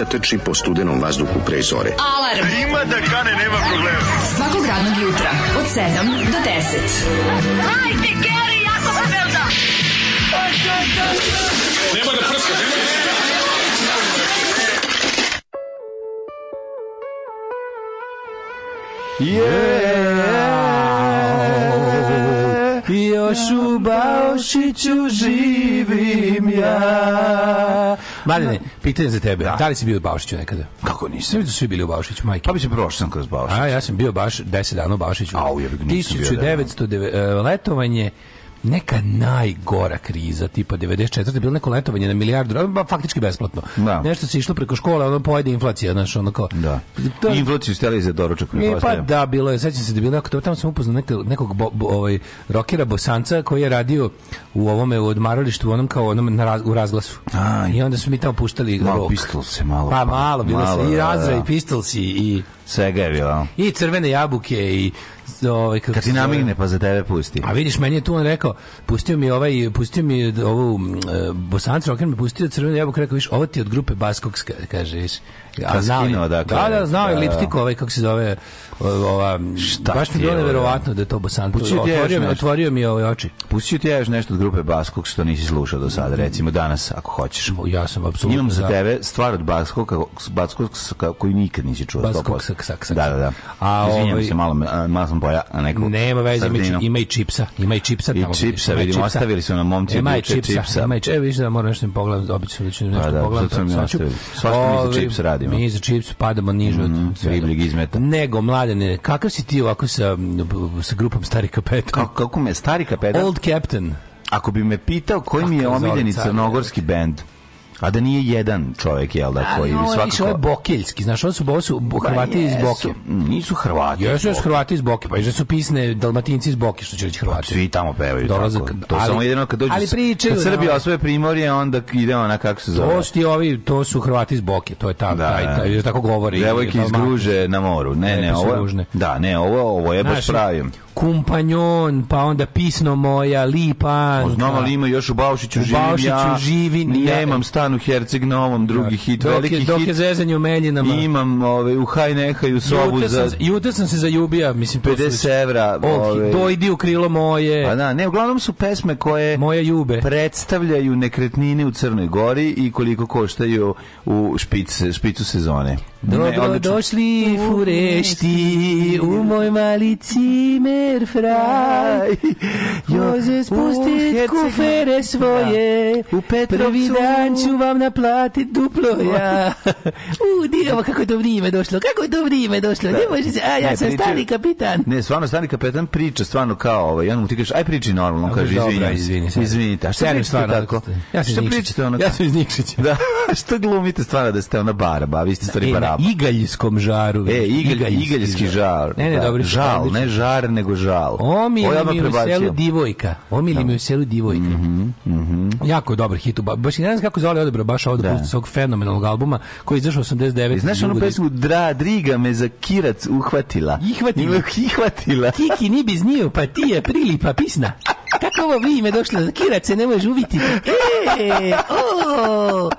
mladića trči po studenom vazduhu pre zore. Alarm! A ima da kane, nema problema. Svakog radnog jutra, od 7 do 10. Hajde, Geri, jako se velda! Nema da prska, nema da prska! Yeah. Još u Baušiću živim ja Maline, pitanje za tebe. Da, da li si bio u Baušiću nekada? Kako nisi? Sve da su bili u Baušiću, majke. Pa bi se prošao sam kroz Baušić. A ja sam bio baš 10 dana u Baušiću. Au, ja bih 1909 letovanje neka najgora kriza, tipa 94. bilo neko letovanje na milijardu, ba, faktički besplatno. Da. Nešto se išlo preko škole, ono pojede inflacija, znaš, ono kao... Da. To... Inflaciju steli za doručak. I, pa da, bilo je, sećam se da bilo neko, tamo sam upoznao nekog, nekog bo, bo, ovaj, rokera bosanca koji je radio u ovome, u odmaralištu, u onom kao onom na raz, u razglasu. Aj. I onda smo mi tamo puštali malo rok. Pistolse, malo. Pa, pa malo, bilo se i da, razra, i da, da. pistols i... Svega je bilo. I crvene jabuke, i ovaj kako Kad ti namigne pa za tebe pusti. A vidiš meni je tu on rekao, pustio mi ovaj pustio mi eh, ovu uh, eh, Bosanci rocker mi pustio crveno jabuku, rekao viš ovo ti od grupe Baskog kaže viš. A pa znao da, dakle, da, znao je da, Liptik da. ovaj kako se zove ova Šta baš mi je bilo neverovatno da? da je to Bosanci. Otvorio mi, otvorio mi ovaj oči. Pustio ti ješ nešto od grupe Baskog što nisi slušao do sada, recimo danas ako hoćeš. Ja sam apsolutno. Imam za tebe stvar od Baskog, Baskog koji nikad nisi čuo. Baskog, da, da, da. A, Izvinjam ovaj- se, malo, malo sam koja, a neko Nema veze, ima, ima i čipsa, ima i čipsa tamo. I čipsa, vidimo, ostavili su nam momci ima i čipsa, čipsa. Ima i čipsa, e, vidiš da moram nešto im pogledati, obično da ću pa nešto pa, da, pogledati. Sam sam Svašta mi za čips radimo. Mi za čips padamo niže od mm, ribljeg izmeta. Nego, mladene, kakav si ti ovako sa, sa grupom Stari kapetan? Kako, kako me, Stari kapetan? Old Captain. Ako bi me pitao koji mi je omiljeni crnogorski bend, A da nije jedan čovjek, jel da, koji no, svakako... Više, ovo je bokeljski, znaš, ovo su, ovo su Hrvati ba, iz Boke. Mm, nisu Hrvati. Jesu još Hrvati iz Boke, pa i da su pisne dalmatinci iz Boke, što će reći pa Hrvati. svi tamo pevaju. Dolazak, tako. To ali, samo jedino kad dođe. ali pričaju, kad Srbija osvoje primorje, onda ide ona kako se zove. Osti ovi, to su Hrvati iz Boke, to je ta, da, taj, taj, taj, da tako govori. Devojke iz Gruže na moru. Ne, ne, ne ovo, da, ne, ovo, ovo je baš pravim. Kumpanjon, pa onda Pisno moja, Lipan. Znam, ali ima još u Baušiću, u živim Baušiću ja. živim ja. Nemam stan u Herceg Novom, drugi da. hit, veliki hit. Dok je zezanje u Meljinama. Imam ove, u Haj Nehaju sobu jute za... Sam, jute sam se zajubija, mislim. 50 evra. Ove... Dojdi u krilo moje. Pa da, ne, uglavnom su pesme koje... Moja jube. Predstavljaju nekretnine u Crnoj Gori i koliko koštaju u špic, špicu sezone. Dobro došli furešti u moj mali cimer fraj. Joze spustit kufere da, svoje. U Prvi dan ću vam naplatit duplo ja. U, diramo kako je to vrijeme došlo. Kako je to vrijeme došlo. Da. Ne može se, a ja sam stari kapitan. Ne, stvarno stani kapetan priča stvarno kao ovaj. On mu ti kažeš, aj priči normalno. On kaže, izvini. Izvini. Izvini. A šta pričate tako? Ja sam Nikšić. Ja sam iz Nikšića. Da, što glumite stvarno da ste ona barba. Vi ste stvari baraba. E, na igaljskom žaru. E, igalj, igaljski, igaljski žar. Ne, ne, da. dobro. Žal, ne žar, nego žal. Omili mi u selu divojka. Omili mi u da. selu divojka. Mm -hmm, mm -hmm. Jako dobar hit. Baš ne znam kako zvali odobro, baš ovdje pusti da. svog fenomenalnog albuma koji je izašao 89. I znaš ono pesmu Dra, Driga me za kirac uhvatila. Ihvatila. Ihvatila. Kiki ni bi znio, pa ti je prilipa pisna. Kako ovo vi ime došlo za kirac se ne može uviti. E, o,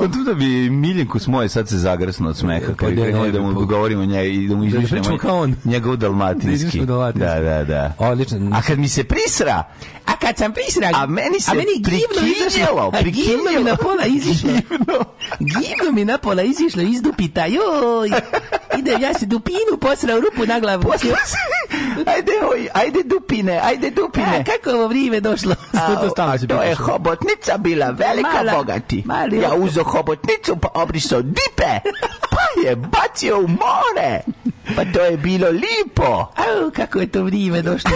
Kontum pa da bi Miljenko s moje sad se zagrsno od smeha. Pa, da, da mu pa- govorimo nje i da mu da izmišljamo da, da kao njegov dalmatinski. da, da, da. Odlično. A kad mi se prisra, A kad sam prisrag, a meni se a meni givno izašlo, a givno mi na pola izišlo. Givno. givno mi na pola izišlo iz dupita, joj. Idem ja se dupinu posrao rupu na glavu. Posrao ajde, oj, ajde dupine, ajde dupine. A kako ovo vrijeme došlo? A, to, a to je hobotnica bila, velika Mala, bogati. Mali, ja uzo hobotnicu pa obrisao dipe, pa je bacio u more. Pa to je bilo lipo. Au, kako je to vrijeme došlo.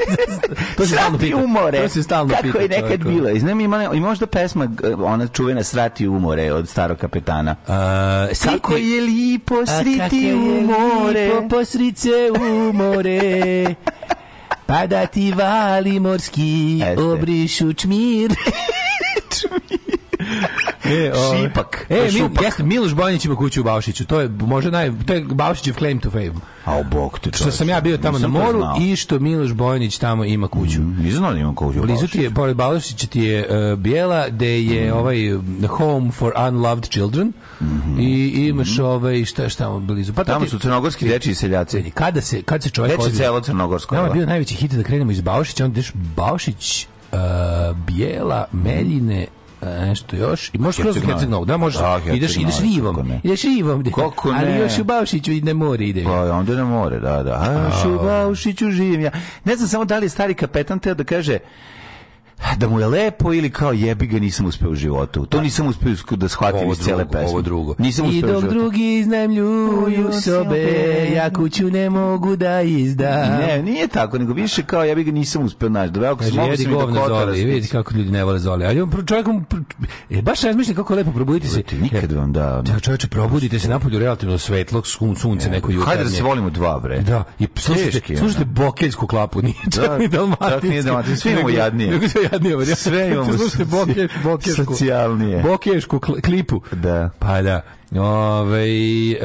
to se stalno pita. umore. To se stalno kako pita. Kako je nekad čovjeko. bilo. I znam, ima, ima možda pesma, ona čuvena Srati umore od starog kapetana. A, sriti, kako je lipo, sriti umore. Je lipo, posrice umore. Pa da ti vali morski, Ete. obrišu čmir. čmir. E, o, ovaj, Šipak. E, mi, jeste, Miloš Bojanić ima kuću u Baušiću. To je može naj, to je Baušićev claim to fame. A u bok te Što sam ja bio tamo na moru i što Miloš Bojanić tamo ima kuću. Mm, nisam znao da ima kuću. Blizu ti je, pored Baušića ti je uh, Bijela, gde je mm. ovaj Home for Unloved Children mm -hmm. i imaš mm. ovaj, šta, šta tamo blizu. Pa tamo su crnogorski dečiji seljaci. Kada se, kad se čovjek Deči celo crnogorsko. Nama je bio najveći hit da krenemo iz Baušića, onda ideš Baušić, Uh, bijela, meljine, E, nešto još i možeš kroz Herceg Novu da možeš da, ideš ideš rivom ideš rivom Kako ne? ali još u Baušiću i na more ide pa onda na more da da a, još u Baušiću živim ja ne znam samo da li stari kapetan teo da kaže da mu je lepo ili kao jebi ga nisam uspeo u životu. To da. nisam uspeo da shvatim iz cele pesme. Ovo drugo. Nisam uspeo I dok drugi iznajmljuju sobe, ja kuću ne mogu da izdam. Ne, nije tako, nego više kao jebi ga nisam uspeo naći. Da veliko se jedi da zoli, vidi kako ljudi ne vole zoli. Ali on čovjek, je baš razmišlja kako lepo probuditi se. Nikad vam da. Ja da, čovječe, probudite se napolju relativno svetlog, sunce e, neko jutro. Hajde da se volimo dva, bre. Da, i slušajte, slušajte da. bokeljsku klapu, nije čak ni dalmatinski. Čak nije dalmatinski, svi imamo jadnije najjadnija varijanta. Sve imamo. Slušajte Boke, Bokešku. Socijalnije. Bokešku klipu. Da. Pa da. Ove,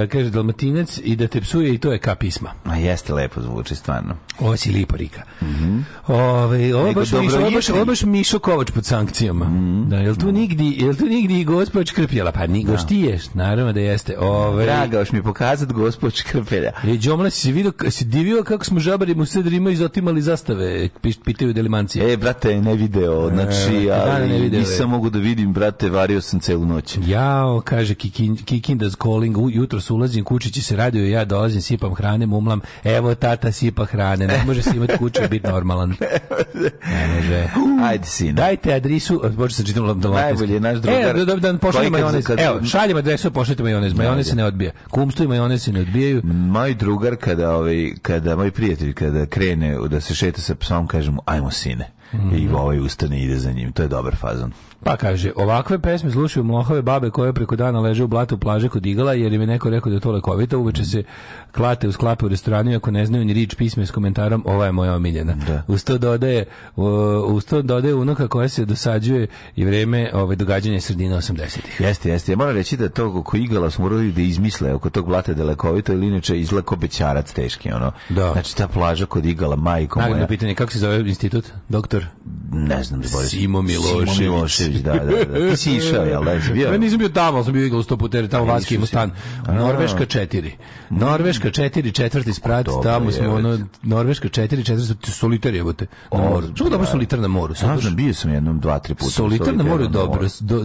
kaže Dalmatinac i da te psuje i to je ka pisma. A jeste lepo zvuči, stvarno. Ovo si lipo Rika. Mm -hmm. Ove, ovo, baš mišo, ovo, baš, ovo baš Mišo Kovač pod sankcijama. Mm -hmm. da, jel, tu no. Mhm. nigdi, jel tu nigdi gospođ Krpjela? Pa ni goš da. ti ješ, naravno da jeste. Ove, Draga, još mi pokazat gospođ Krpjelja. I e, Đomla, si, vidio, si divio kako smo žabarima u Sedrima izotimali zastave, pitaju delimancije. E, brate, ne video, e, znači, e, ali, ne video, nisam e. mogu da vidim, brate, vario sam celu noć. Jao, kaže Kikin, Kikinda's calling, u, jutro su ulazim, kučići se radio, ja dolazim, sipam hrane, mumlam, evo tata sipa hrane, ne može se imati kuće, biti normalan. ne može. Ajde, sine. Dajte adresu, možda sam čitam da Najbolje, naš drugar. E, da, da, da, evo, dobar dan, pošaljem majonez. Kad... Evo, šaljem adresu, pošaljete majonez. Majonez se ne odbija. Kumstvo i majonez se ne odbijaju. Moj drugar, kada, ovaj, kada, moj prijatelj, kada krene da se šeta sa psom, kaže mu, ajmo sine i ovaj ustane i ide za njim. To je dobar fazon. Pa kaže, ovakve pesme slušaju mlohove babe koje preko dana leže u blatu plaže kod igala, jer im je neko rekao da je to lekovito, uveče se klate u sklape u restoranu, ako ne znaju ni rič pisme s komentarom, ova je moja omiljena. Da. Uz to dodaje, uz to dodaje unuka koja se dosađuje i vreme ove ovaj, događanje sredine 80-ih. Jeste, jeste. Ja moram reći da to oko igala smo morali da izmisle oko tog blata da lekovito, ili inače izgleda ko bećarac teški, ono. Da. Znači ta plaža kod igala, majko Naravno, moja. pitanje, kako se zove institut? Doktor autor? Ne znam, zaboravio. Da Simo Milošević. Simo Milošević, da, da, da. Ti si išao, jel da? Bio. Ja nisam bio tamo, ali sam bio u sto puta, tamo Vaski ima stan. Norveška 4. Norveška 4, četvrti sprat, tamo smo ono, Norveška 4, četvrti solitar je, bote. Na moru. Čuo dobro da. solitar na moru. Sam znam, bio sam jednom, dva, tri puta. Solitar na moru je dobro,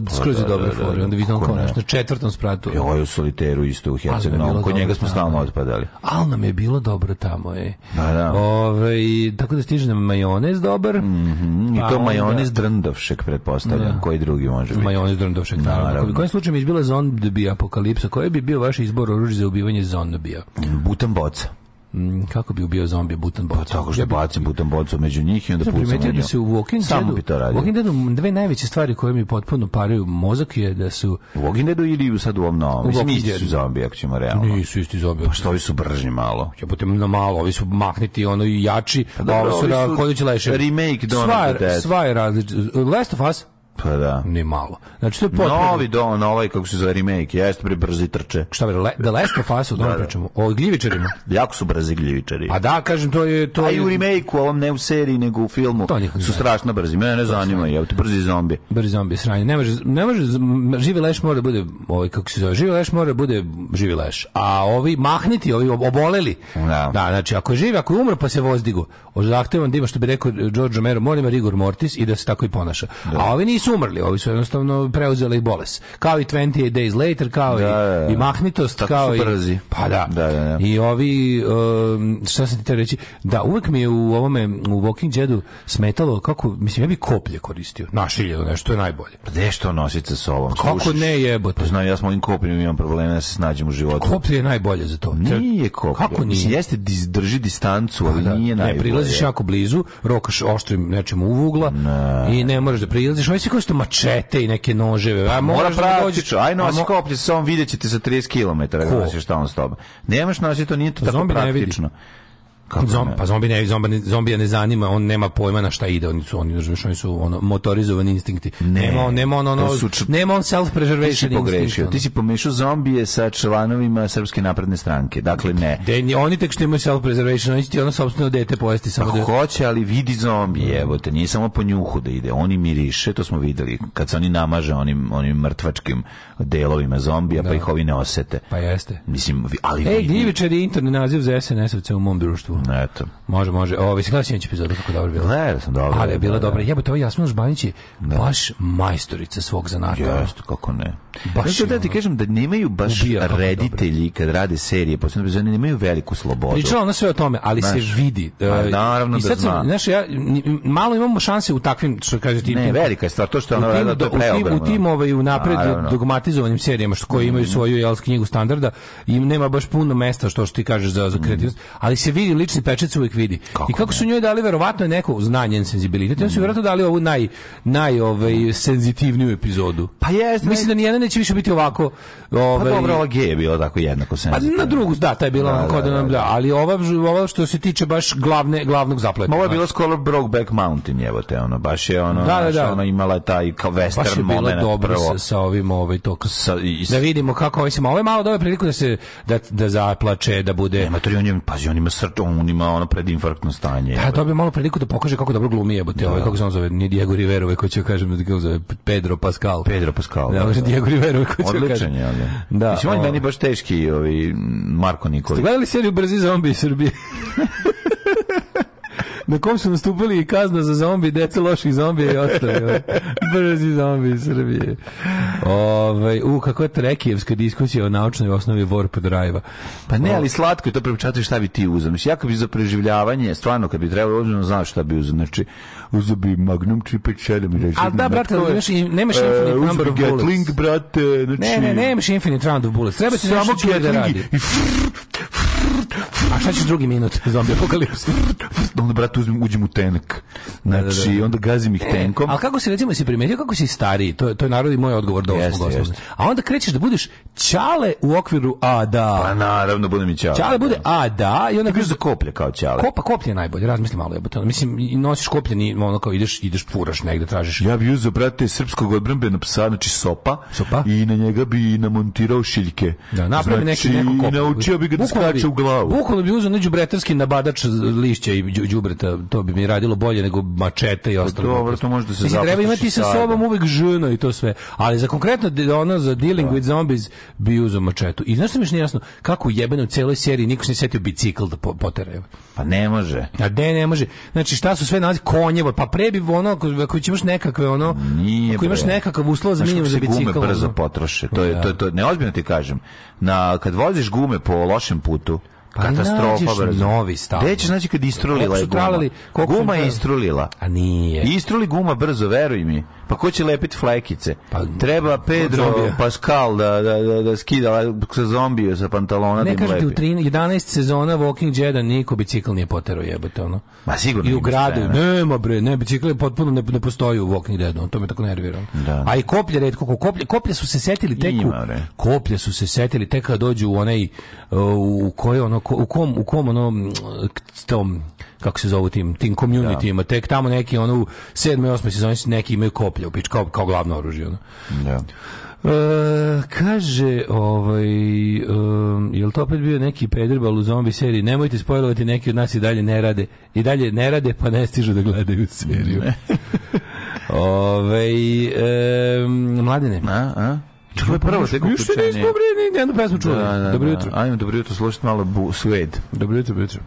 pa skroz je da, dobro fora. Onda vidim kao naš, na četvrtom spratu. Jo, u solitaru isto u Hercegovini, kod njega smo stalno odpadali. Al nam je bilo dobro tamo, je. Pa da, da. Ove, ovaj, tako da stiže nam majonez dobar. Mm -hmm. I pa to majonis drndovšek, pretpostavljam. Da. Koji drugi može biti? Majonis drndovšek, naravno. U kojem slučaju mi izbila zombie apokalipsa? Koji bi bio vaš izbor oružja za ubivanje zombija? Butan boca. Mm, kako bi ubio zombije butan bocu? Pa tako što ja bi... bacim butan bocu među njih i onda pucam primetio da se u Walking Deadu, bi to radio. Walking Deadu dve najveće stvari koje mi potpuno paraju mozak je da su... U Walking Deadu ili sad u ovom novom? Mislim, isti su zombi, ako ćemo realno. Nisu isti zombi. Pa što ovi su bržni malo? Ja putem na malo, ovi su mahniti, ono i jači, pa dobro, a ovo su, na, su remake Donald Sva je različito. Last of Us, Pa da. Ni malo. Znači, to je potpuno... Novi don, ovaj, kako se zove remake, jeste pri brzi trče. Šta bi, le, The Last of Us, o da, da, pričamo, o gljivičarima. jako su brzi gljivičari. Pa da, kažem, to je... To A i u remake-u, ovom ne u seriji, nego u filmu, to su strašno brzi. Mene ne zanima, je, brzi zombi. Brzi zombi, sranje. Ne može, ne može, živi leš mora da bude, ovaj, kako se zove, živi leš mora da bude živi leš. A ovi mahniti, ovi oboleli. Da. da znači, ako je živi, ako je umro, pa se vozdigo. Zahtevam da ima, što bi rekao George Romero, mora rigor mortis i da se tako i ponaša. Da. A ovi nisu nisu umrli, ovi su jednostavno preuzeli bolest. Kao i 28 Days Later, kao da, i, da, da. i mahnitost, Tako kao su brzi. i... Pa da. Da, da. da. I ovi, um, šta sam ti te reći, da uvek mi je u ovome, u Walking Deadu smetalo kako, mislim, ja bi koplje koristio, našiljeno nešto, je najbolje. Pa gde što nositi sa sobom? Pa kako ne jebote? Pa znam, ja s mojim kopljima imam probleme da se snađem u životu. Koplje je najbolje za to. Nije koplje. Kako nije? Jeste drži distancu, ali pa da. nije najbolje. Ne, prilaziš jako blizu, rokaš oštrim nečemu u ugla ne. i ne možeš da prilaziš. Ovo ovaj tako što mačete i neke noževe. A mora da praktično, aj nosi koplje sa vidjet ćete za 30 km da nosiš šta on s tobom. Nemaš nosi, to nije to tako praktično. Kako Zom, pa zombi ne, zombi, zombija ne zanima, on nema pojma na šta ide, oni su oni, oni su ono motorizovani instinkti. Ne, nema on, nema on, ono, su, nema on self preservation instinkt. Ti si pogrešio, ono. ti si pomešao zombije sa članovima Srpske napredne stranke. Dakle ne. De, oni tek što imaju self preservation, oni će ono sopstveno dete pojesti samo pa da hoće, ali vidi zombije, evo te, nije samo po njuhu da ide, oni miriše, to smo videli kad se oni namaže onim onim mrtvačkim delovima zombija, pa da. pa ih ovi ne osete. Pa jeste. Mislim, ali Ej, Gljivičar je interni naziv za SNS-ovce u mom društvu mogu. Eto. Može, može. Ovo, si gledao sinoć epizodu kako dobro bilo? Gledao sam dobro. Ali je bila da, da. dobra. Jebote, ovo Jasmin Žbanić je da. baš majstorica svog zanata. Jeste, kako ne. Baš ja da ti kažem da nemaju baš ubija, reditelji kad rade serije, posebno bez oni nemaju veliku slobodu. Pričala ona sve o tome, ali znaš, se vidi. A, pa e, naravno I sad da zna. znaš, ja, malo imamo šanse u takvim, što kaže ti... Ne, tim, velika je stvar, to što ona radila, to je preogromno. U tim ovaj, u napred naravno. dogmatizovanim serijama što koji imaju mm. svoju jel's knjigu standarda, im nema baš puno mesta što što ti kažeš za, za kreativnost, mm. ali se vidi lični pečat uvijek vidi. Kako I kako su njoj dali verovatno neko znanje senzibilitet, oni su verovatno dali ovu naj naj ovaj senzitivniju epizodu. Pa jest, mislim da ni jedna neće više biti ovako, pa ovaj Pa dobro, ova G je bila tako jednako pa senzitivna. Pa na drugu, da, ta je bila da, onako da, da, da, da, ali ova ova što se tiče baš glavne glavnog zapleta. Ovo je da. bilo skoro Brokeback Mountain, te ono baš je ono, da, da, ona imala taj kao western baš je bilo dobro sa, sa ovim ovaj to sa, is... da vidimo kako ovaj se, ovo je malo dobro priliku da se da da zaplače, da bude. Nema to on je, pazi, on ima srce, on on ima ono predinfarktno stanje. Da, bi malo priliku da pokaže kako dobro glumi jebote, da. ovaj kako se on zove, ni Diego Rivera, ovaj ko će kažem, kako da zove, Pedro Pascal. Pedro Pascal. Da, da. Diego da. Rivera, ko će Odličan je, ali. Da. Mislim, on meni baš teški, ovi Marko Nikolić. Ste gledali seriju Brzi zombi iz Srbije? na kom su nastupili i kazna za zombi, deca loših zombija i ostali. Ovaj. Brzi zombi iz Srbije. Ove, ovaj, u, kako je Trekijevska diskusija o naučnoj osnovi Warp drive a Pa ne, ali slatko je to prepočati šta bi ti uzem. Ja kad bi za preživljavanje, stvarno kad bi trebalo da uzem, znam šta bi uzem. Znači, uzem bi Magnum 357 i reći. Ali da, brate, znači, nemaš, nemaš infinite uh, number of bullets. Gatling, brate. Znači... Ne, ne, nemaš infinite round of bullets. Treba ti nešto čuje da radi. I frrr, frrr, A šta ćeš drugi minut? Zombi apokalipsa. onda, brate, uzmem, uđem u tenak. Znači, da, da, da, onda gazim ih e, tenkom. E, a kako si, recimo, si primetio kako si stariji? To, to je narod i moj odgovor do osmog yes, A onda krećeš da budeš čale u okviru a da. Pa naravno, budem i čale. Čale bude da. a da. I onda kažeš za koplje kao čale. Kopa koplje je najbolje, razmisli malo. Jebote. Mislim, nosiš koplje, ni, ono kao ideš, ideš puraš negde, tražiš. Ja bi uzeo, brate, srpskog odbrambenog psa, znači sopa, sopa, i na njega bi namontirao šiljke. Da, napravi znači, neki neko koplje. Naučio bi ga da skače u glavu. Bukvalno bi uzeo neđu bretarski nabadač lišća i đubreta, to bi mi radilo bolje nego mačeta i ostalo. Dobro, to može da se Mislim, treba imati sa sobom uvek ženo i to sve. Ali za konkretno ona za dealing da. with zombies bi uzeo mačetu. I znaš što mi je jasno? Kako jebeno u celoj seriji niko se ne setio bicikl da po, poteraju. Pa ne može. A ne, ne može. Znači šta su sve nalazi? Konjevo. Pa pre bi ono, ako, imaš nekakve ono, Nije ako imaš nekakav uslov za minimum za bicikl. gume brzo potroše. To je, to, da. to, neozbiljno ti kažem. Na, kad voziš gume po lošem putu, pa katastrofa brzo. novi stav. Gde ćeš znači kad istrulila je guma? Guma je istrulila. A nije. Istruli guma brzo, veruj mi. Pa ko će lepiti flekice? Pa, Treba Pedro Pascal da, da, da, da skida sa zombiju sa pantalona ne da im lepi. Ne kažete, u 13, 11 sezona Walking Dead-a niko bicikl nije potero jebote, ono. Ma sigurno. I u gradu, nema bre, ne, bicikl potpuno ne, ne postoji u Walking Dead-u, on to me tako nervira. Da. A i koplje redko, koplje, koplje su se setili tek u, koplje su se setili tek kad dođu u onaj, uh, u koje ono u kom, u kom onom, tom, kako se zove tim, tim communityima, da. tek tamo neki ono u sedmoj, 8. sezoni neki imaju koplje, upič, kao, kao glavno oružje. Ono. Da. E, kaže, ovaj, um, je to opet bio neki pederbal u zombi seriji? Nemojte spojlovati, neki od nas i dalje ne rade. I dalje ne rade, pa ne stižu da gledaju seriju. Ove, ovaj, um, mladine. A, a? To je prvo tek uključenje. Još nismo bre, ni jednu pesmu čuli. Da, da, dobro da. jutro. Ajmo, dobro jutro, slušati malo bu, Dobro jutro, dobro jutro.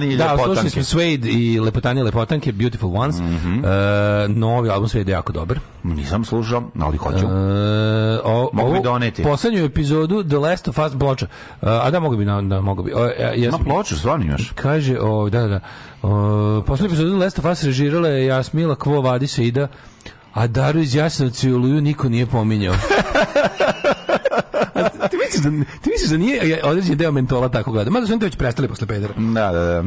lepotani i da, lepotanke. Da, slušali smo Suede i lepotani i lepotanke, Beautiful Ones. Mm -hmm. uh, novi album Suede je jako dobar. Nisam slušao, ali hoću. Uh, o, mogu bi doneti. Poslednju epizodu The Last of Us ploča. Uh, e, a da, mogu bi, da, da mogu bi. O, ja, Ma ploču, stvarno imaš. Kaže, o, da, da. Uh, poslednju epizodu The Last of Us režirala je Jasmila Kvo Vadi Seida, a Daru iz Jasenovca i Oluju niko nije pominjao. misliš da, ti misliš da nije određen deo mentola tako gleda? Mada su oni to već prestali posle pedera. Da, da, da.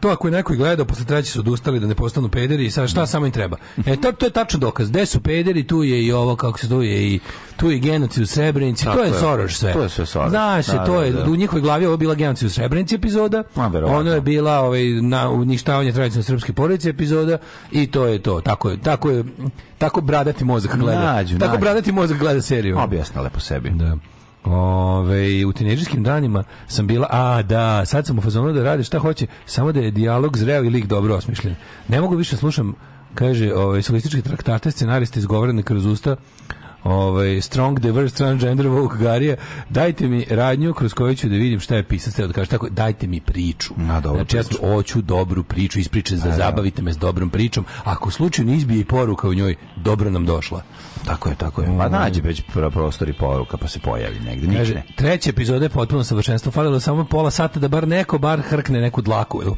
To ako je neko gledao, posle treće su odustali da ne postanu pederi i sad šta da. samo im treba. E to, to je tačno dokaz. Gde su pederi, tu je i ovo kako se zove i tu je genocid u Srebrenici, to je, je Soroš sve. To je sve Soroš. Znaš, da, to da, je da, u njihovoj glavi ovo bila genocid u Srebrenici epizoda. A, ono je bila ovaj na uništavanje tradicionalne srpske porodice epizoda i to je to. Tako je, tako je, tako bradati mozak gleda. Nađu, tako nađu. bradati mozak gleda seriju. Objasna lepo sebi. Da. Ove, u tineđerskim danima sam bila, a da, sad sam u fazonu da radi šta hoće, samo da je dijalog zreo i lik dobro osmišljen. Ne mogu više slušam, kaže, ove, solističke traktate, scenariste izgovorene kroz usta ovaj, strong, diverse, transgender, woke garija, dajte mi radnju kroz koju ću da vidim šta je pisac treba da kaže. Tako, dajte mi priču. Na, dobro znači, priču. ja hoću dobru priču, ispričati da, da zabavite me s dobrom pričom. Ako slučajno izbije i poruka u njoj, dobro nam došla. Tako je, tako je. Pa ovaj. nađe već prostor i poruka, pa se pojavi negde. Kaže, ne. treća epizoda je potpuno savršenstvo. Falilo samo pola sata da bar neko bar hrkne neku dlaku. evo,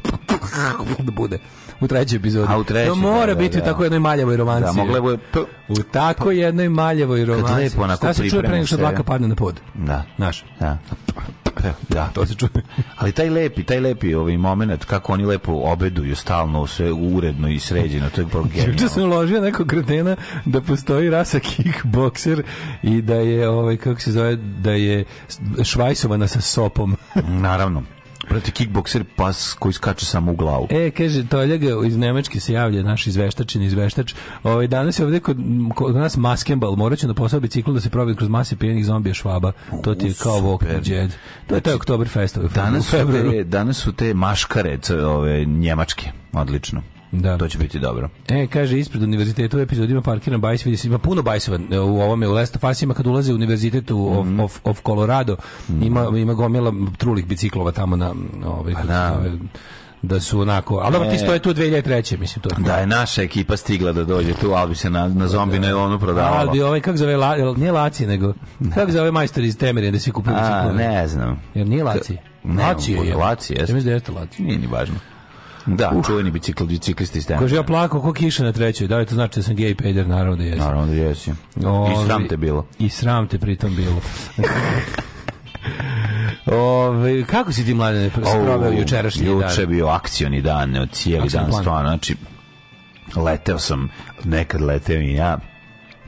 Da bude u trećoj epizodi. A u trećoj. To mora da, da biti da, da u tako jednoj maljevoj romanci. Da, mogla bi u tako jednoj maljevoj romanci. Kad lepo onako Šta se čuje pre nego što dlaka padne na pod? Da. Znaš. Da. E, da, to se čuje. Ali taj lepi, taj lepi ovaj moment kako oni lepo obeduju stalno, sve uredno i sređeno, to je bilo genijalno. Juče sam uložio nekog kretena da postoji rasa kickbokser i da je ovaj kako se zove da je švajsovana sa sopom. Naravno prati kickbokser pas koji skače samo u glavu. E, kaže, Toljaga iz Nemačke se javlja, naš izveštačin, izveštač. Ove, ovaj, danas je ovde kod, kod nas maskembal, morat ću na posao biciklu da se probi kroz mase pijenih zombija švaba. To ti je kao vok na džed. To je taj znači, festival. Ovaj, danas, su danas su te maškare ove, njemačke odlično. Da. To će biti dobro. E, kaže, ispred univerziteta u epizodima parkiran bajs, vidi se, ima puno bajsova e, u ovome, u Last of kad ulaze u univerzitet u, mm -hmm. of, of Colorado, mhm. ima, ima gomila trulih biciklova tamo na... Ovaj, da. da su onako, ali dobro ti e. stoje tu 2003. mislim to. Je. Da je naša ekipa stigla da dođe tu, ali bi se na, na zombi da, na prodavala. Ali bi ovaj, kako zove, la, nije Laci, nego, kako zove majstor iz Temerina da svi kupuju biciklove? Ne znam. Jer nije Laci. Ne, Laci je. Laci jeste. Ja mislim da jeste Laci. Nije ni važno. Da, uh. čuveni bicikl, biciklisti iz Kaže, ja plako ko kiša na trećoj. Da li to znači da sam gej peder? Naravno da jesi. Naravno da jesi. I sram te bilo. I sram te pritom bilo. Ove, kako si ti mladene proveo jučerašnji dan? Juče bio akcioni dan, od cijeli Akcijan dan stvarno, znači leteo sam, nekad leteo i ja,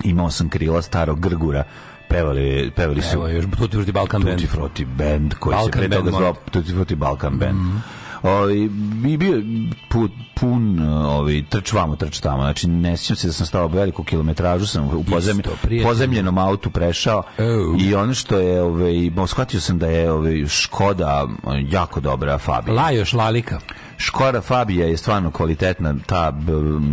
imao sam krila starog grgura, pevali, pevali su... Evo, još Tutti Frutti Balkan Band. Tutti Frutti Band, koji Balkan se pre toga zvao Tutti Frutti Balkan Band. Mm -hmm Ovaj bi bio put pun ovaj trč vamo trč tamo. Znači ne sjećam se da sam stao veliku kilometražu sam u pozemlje, pozemljenom autu prešao oh. i ono što je ovaj shvatio sam da je ovaj Škoda jako dobra Fabija. Lajoš Lalika. Škoda Fabia je stvarno kvalitetna, ta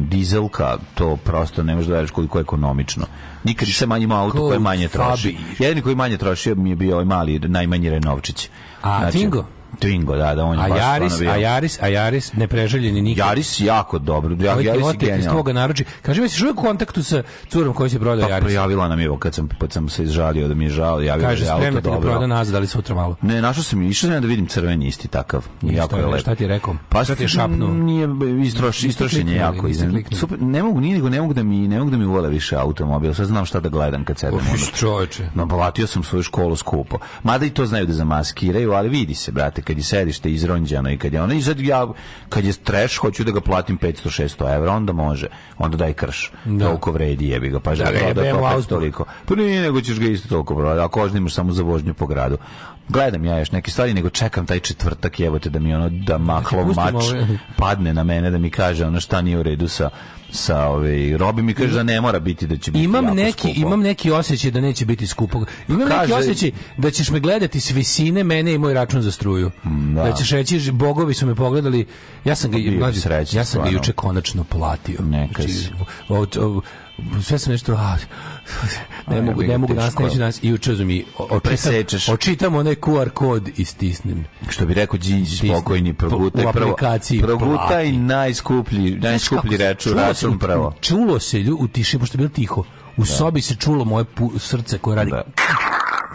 dizelka, to prosto ne možeš da veriš koliko je ekonomično. Nikad se manje ima auto koje manje troši. Jedini koji manje trošio mi je bio ovaj mali, najmanji Renovčić. A znači, Twingo? Twingo, da, da on je a baš Jaris, bio. A Jaris, a Jaris, nepreželjeni nikad. Jaris jako dobro, ja, Jaris je genijalno. Iz tvoga naruči. mi, jesi uvijek u kontaktu sa curom koji se prodaje pa, Jaris? Pa prijavila nam je, kad sam, kad sam se izžalio da mi je žao, javio Kaže, da je auto dobro. Kaže, spremno proda nazad, ali sutra malo. Ne, našao sam, išao sam da vidim crveni isti takav. Ništa, jako je lepo. Šta ti je rekao? Pa šta ti je šapnuo? Nije, istroš, istrošen je jako. Izne, super, ne mogu, nije, ne mogu da mi, ne mogu da mi uvole više automobil. Sad znam šta da gledam kad sedem. Ufiš čoveče. Naplatio sam svoju školu skupo. Mada i to znaju da zamaskiraju, ali vidi se, brate plate, kad je sedište izronđeno i kad je ono, i sad ja, kad je treš, hoću da ga platim 500-600 evra, onda može, onda daj krš, da. toliko vredi jebi ga, pa da, da, da, da, da toliko. Pa nije, nego ćeš ga isto toliko prodati, ako možda imaš samo za vožnju po gradu gledam ja još neke stvari, nego čekam taj četvrtak, evo te da mi ono, da maklov da mač ovaj. padne na mene, da mi kaže ono šta nije u redu sa sa ove ovaj, Robi mi kaže da ne mora biti da će biti imam jako neki skupo. imam neki osećaj da neće biti skupo imam kaže, neki osećaj da ćeš me gledati s visine mene i moj račun za struju mm, da, da ćeš reći bogovi su me pogledali ja sam ga mlađi, ja sam ga juče konačno platio neka znači, sve sam nešto a, ne a, mogu, ne mogu danas, neću danas i učezu mi očitam, očitam onaj QR kod i stisnem. Što bi rekao Đinđić spokojni, progutaj u aplikaciji prvo, progutaj najskuplji, najskuplji reču, račun pravo. Čulo se u tiši, pošto je bilo tiho, u da. sobi se čulo moje pu, srce koje radi da.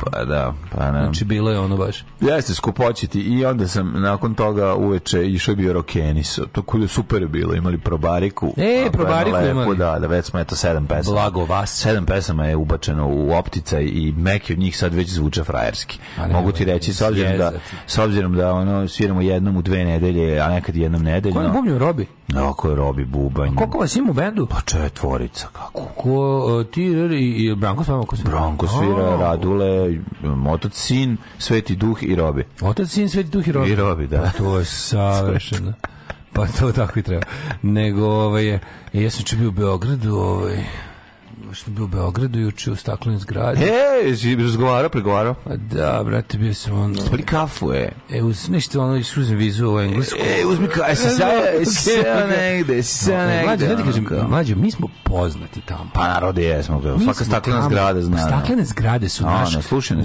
Pa da, pa ne. Znači bilo je ono baš. Ja Jeste skupoćiti i onda sam nakon toga uveče išao bio Rokenis. To kude super je bilo, imali probariku. E, probariku lepo, imali. Da, da već smo eto sedam pesama. Blago vas. Sedam pesama je ubačeno u optica i neki od njih sad već zvuče frajerski. Ne, Mogu ti reći s obzirom da s obzirom da ono sviramo jednom u dve nedelje, a nekad jednom nedelju. Ko je bubnju Robi? Da, ko je Robi Bubanj. Koliko vas ima u bendu? Pa četvorica kako. Ko e, ti i Branko svamo ko svira? Branko Radule, Otac, sin, sveti duh i robi. Otac, sin, sveti duh i robi. I robi, da. Pa to je savršeno. pa to tako i treba. Nego, ovaj, ja sam čuo bio u Beogradu, ovaj, što bio u Beogradu juče u staklenoj zgradi. E, si razgovarao, pregovarao? Pa da, brate, bio sam ono... Stvari kafu, e. E, uz nešto ono, uzmi vizu u englesku. E, uzmi kafu, e, sa e, negde, sa negde. Mlađe, da ti kažem, mlađe, mi smo poznati tamo. Pa narode jesmo, ga. svaka staklena zgrada zna. Pa, da. Staklene zgrade su naš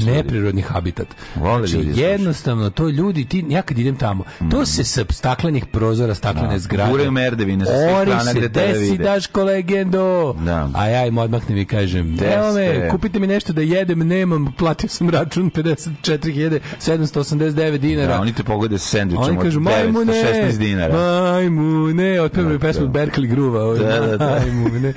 neprirodni habitat. Vole znači, da ljudi. Jednostavno, to ljudi, ti, ja kad idem tamo, to mm. se sa staklenih prozora, staklene da. zgrade. Guraju merdevine sa svih strana gde te vide. Ori se, desi, Daško, legendo. A ja i odmahnem da i kažem, evo me, kupite mi nešto da jedem, nemam, platio sam račun 54.789 dinara. Da, oni te poglede s sandvičom od kažu, 916 dinara. Majmune, otpevaju da, pesmu da. Berkeley Gruva. Ovaj, da, da, da. Majmune.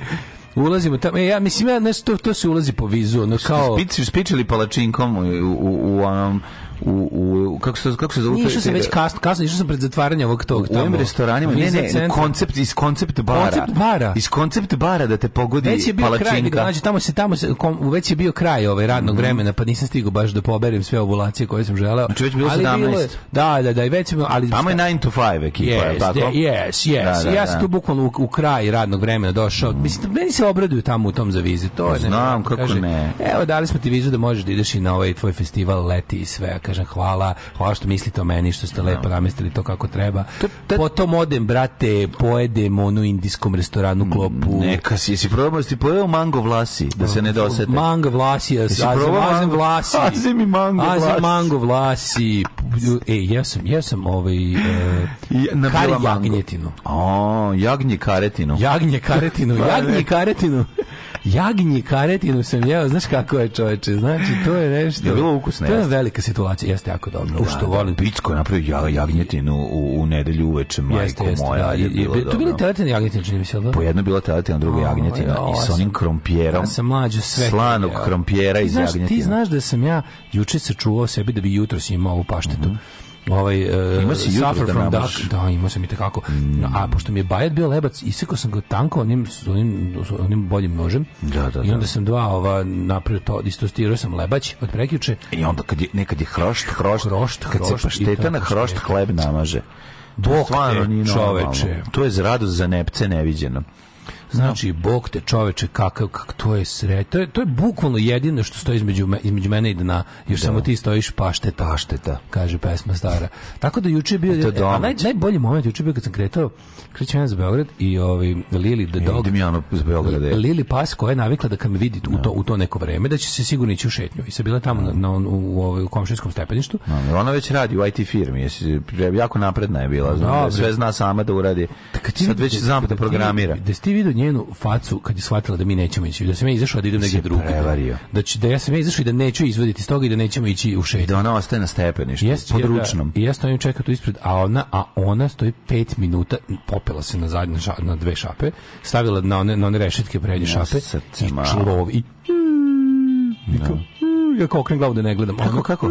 Ulazimo tamo. E, ja mislim ja nešto to, to se ulazi po vizu, ono kao spiči spičili palačinkom u, u, u onom u, u kako se kako se zove Išao se već kasno, kasno išao sam pred zatvaranje ovog tog tamo. U ovim restoranima, ne, ne, koncept iz koncept bara. Koncept bara. Iz koncept bara da te pogodi već je bio palačinka. Kraj, da znači, tamo se tamo se kom, već je bio kraj ovaj radnog mm -hmm. vremena, pa nisam stigao baš da poberem sve ovulacije koje sam želeo. Znači već bilo ali 17. Bilo, da, da, da, i već bilo, ali tamo je 9 to 5 ekipa, yes, je tako? Yes, yes. Da, da, da. sam tu bukvalno u, u kraj radnog vremena došao. Mm. Mislim, meni se obraduju tamo u tom za vize, to je. Pa znam kako ne. Evo dali smo ti vizu da možeš da ideš i na ovaj tvoj festival leti i sve, kažem hvala, hvala što mislite o meni, što ste no. Da. lepo namestili to kako treba. To, to... Potom odem, brate, pojedem onu indijskom restoranu klopu. Mm, neka si, jesi probao, jesi pojeo mango vlasi, da se ne dosete. Mango vlasi, jesi probao azem vlasi. Azem i mango azem vlasi. Azem mango vlasi. E, ja sam, ja sam ovaj... E, na kari jagnjetinu. O, jagnje karetinu. Jagnje karetinu, pa jagnje karetinu. Jagnji karetinu sam jeo, znaš kako je čoveče, znači to je nešto... Je bilo ukusno. To je velika situacija maca jeste jako dobro. U što volim. Picko je napravio ja, jagnjetinu u, u nedelju uveče, majko jeste, moja. Da, je, je, je, tu bili teletine jagnjetine, čini mi se, da? Po jedno je bila teletina, drugo jagnjetina. Ja, I s onim krompjerom. Ja sam mlađo sve. Slanog krompjera iz jagnjetina. Ti znaš da sam ja juče sačuvao sebi da bi jutro si imao ovu paštetu. Mm -hmm ovaj uh, ima si suffer from da duck da ima sam i tekako mm. a pošto mi je bajet bio lebac isekao sam ga tanko onim onim, onim boljim nožem da, da, i da. onda da. sam dva ova napravio to istostirao sam lebać od prekjuče i onda kad je nekad je hrošt hrošt, hrošt kad hrošt, se pašteta na hrošt hleb namaže to stvarno nije čoveče. To je radost za nepce neviđeno. Znači, Bog te čoveče, kakav, kak, to je sre, to je, to je bukvalno jedino što stoji između, me, između mene i dna, još da. samo ti stojiš pašteta. Pašteta. Kaže pesma stara. Tako da juče je bio, e, a, a naj, najbolji moment juče je bio kad sam kretao, krećem ja za Beograd i ovaj, Lili the e, Dog. Idem ja iz Beograda. Lili Pas koja je navikla da kad me vidi u, da. to, u to neko vreme, da će se sigurno ići u šetnju. I se bila tamo da. na, na, u, u, ovaj, u komšinskom stepeništu. No, da, ona već radi u IT firmi, jesi, jako napredna je bila, znam, no, sve zna sama da uradi. Sad već znam da programira. Da si ti vidio njenu facu kad je shvatila da mi nećemo ići, da sam ja izašao da idem negdje drugo. Da, će, da ja sam ja izašao i da neću izvoditi iz toga i da nećemo ići u šetnju. Da ona ostaje na stepeništu, jest, pod da. ručnom. I ja stojim čekam tu ispred, a ona, a ona stoji pet minuta, popela se na zadnje, na dve šape, stavila na one, na one rešetke prednje šape i člov, i da. ja kao okrenem glavu da ne gledam. Kako, kako? Mm.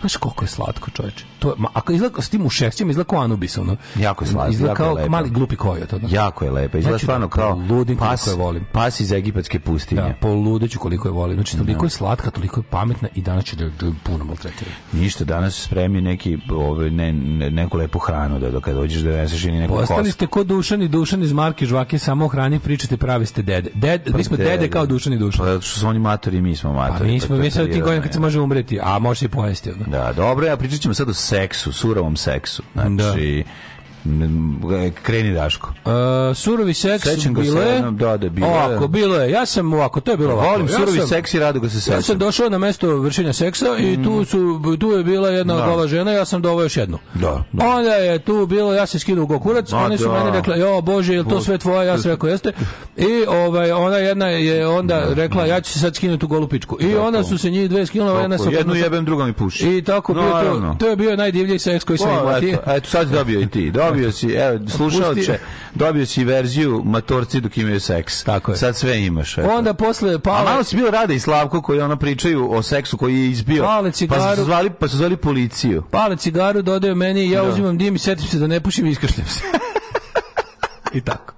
Znaš koliko je slatko, čoveče to ma, ako izlako s tim ušešćem izlako anubis ono. Jako je slatko. Izlako kao lepa. mali glupi kojot Da. Jako je lepo. Izlako znači, stvarno da kao ludi pas je volim. Pas iz egipatske pustinje. Da, poludeću koliko je volim. Znači da. toliko je slatka, toliko je pametna i danas će da, da puno maltretira. Ništa, danas spremi neki ovaj ne, ne, neku lepu hranu da dok da dođeš da veseš i neku Postali Ostali ste kod Dušan i Dušan iz Marke Žvake samo hrani pričate, pravi ste dede. Ded, pa mi smo dede, kao Dušan i Dušan. Pa što su oni matori, mi smo pa matori. Pa mi smo, mi sad ti kad se može umreti, a može se i pojesti. Da, dobro, ja pričat ćemo sad seksu, surovom seksu. Znači, da kreni Daško. Uh, surovi seks Sećam bile. Se da, da, bile. Ovako, bilo je. Ja sam ovako, to je bilo ovako. Volim ja surovi sam, seks i rado ga se sećam. Ja sam došao na mesto vršenja seksa i tu, mm. su, tu je bila jedna da. gola žena, ja sam doveo još jednu. Da, da. Onda je tu bilo, ja se skinuo gokurac, da, one su da. meni rekle, jo bože, je to sve tvoje? Ja sam rekao, jeste. I ovaj, ona jedna je onda da, rekla, da. ja ću se sad skinuti u golu pičku. I da, onda su se njih dve skinule, jedna sa... Jednu jebem, druga mi puši. I tako, no, bio, to, to je bio najdivlji seks koji sam imao. Eto, sad dobio i ti, dobio dobio si, evo, slušalče, dobio si verziju matorci dok imaju seks. Tako je. Sad sve imaš. Eto. Onda posle pa A malo si bio Rada i Slavko koji ono pričaju o seksu koji je izbio. Pale cigaru. Pa su zvali, pa su zvali policiju. Pale cigaru, dodaju meni, ja da. uzimam dim i setim se da ne pušim i iskašljam se. I tako.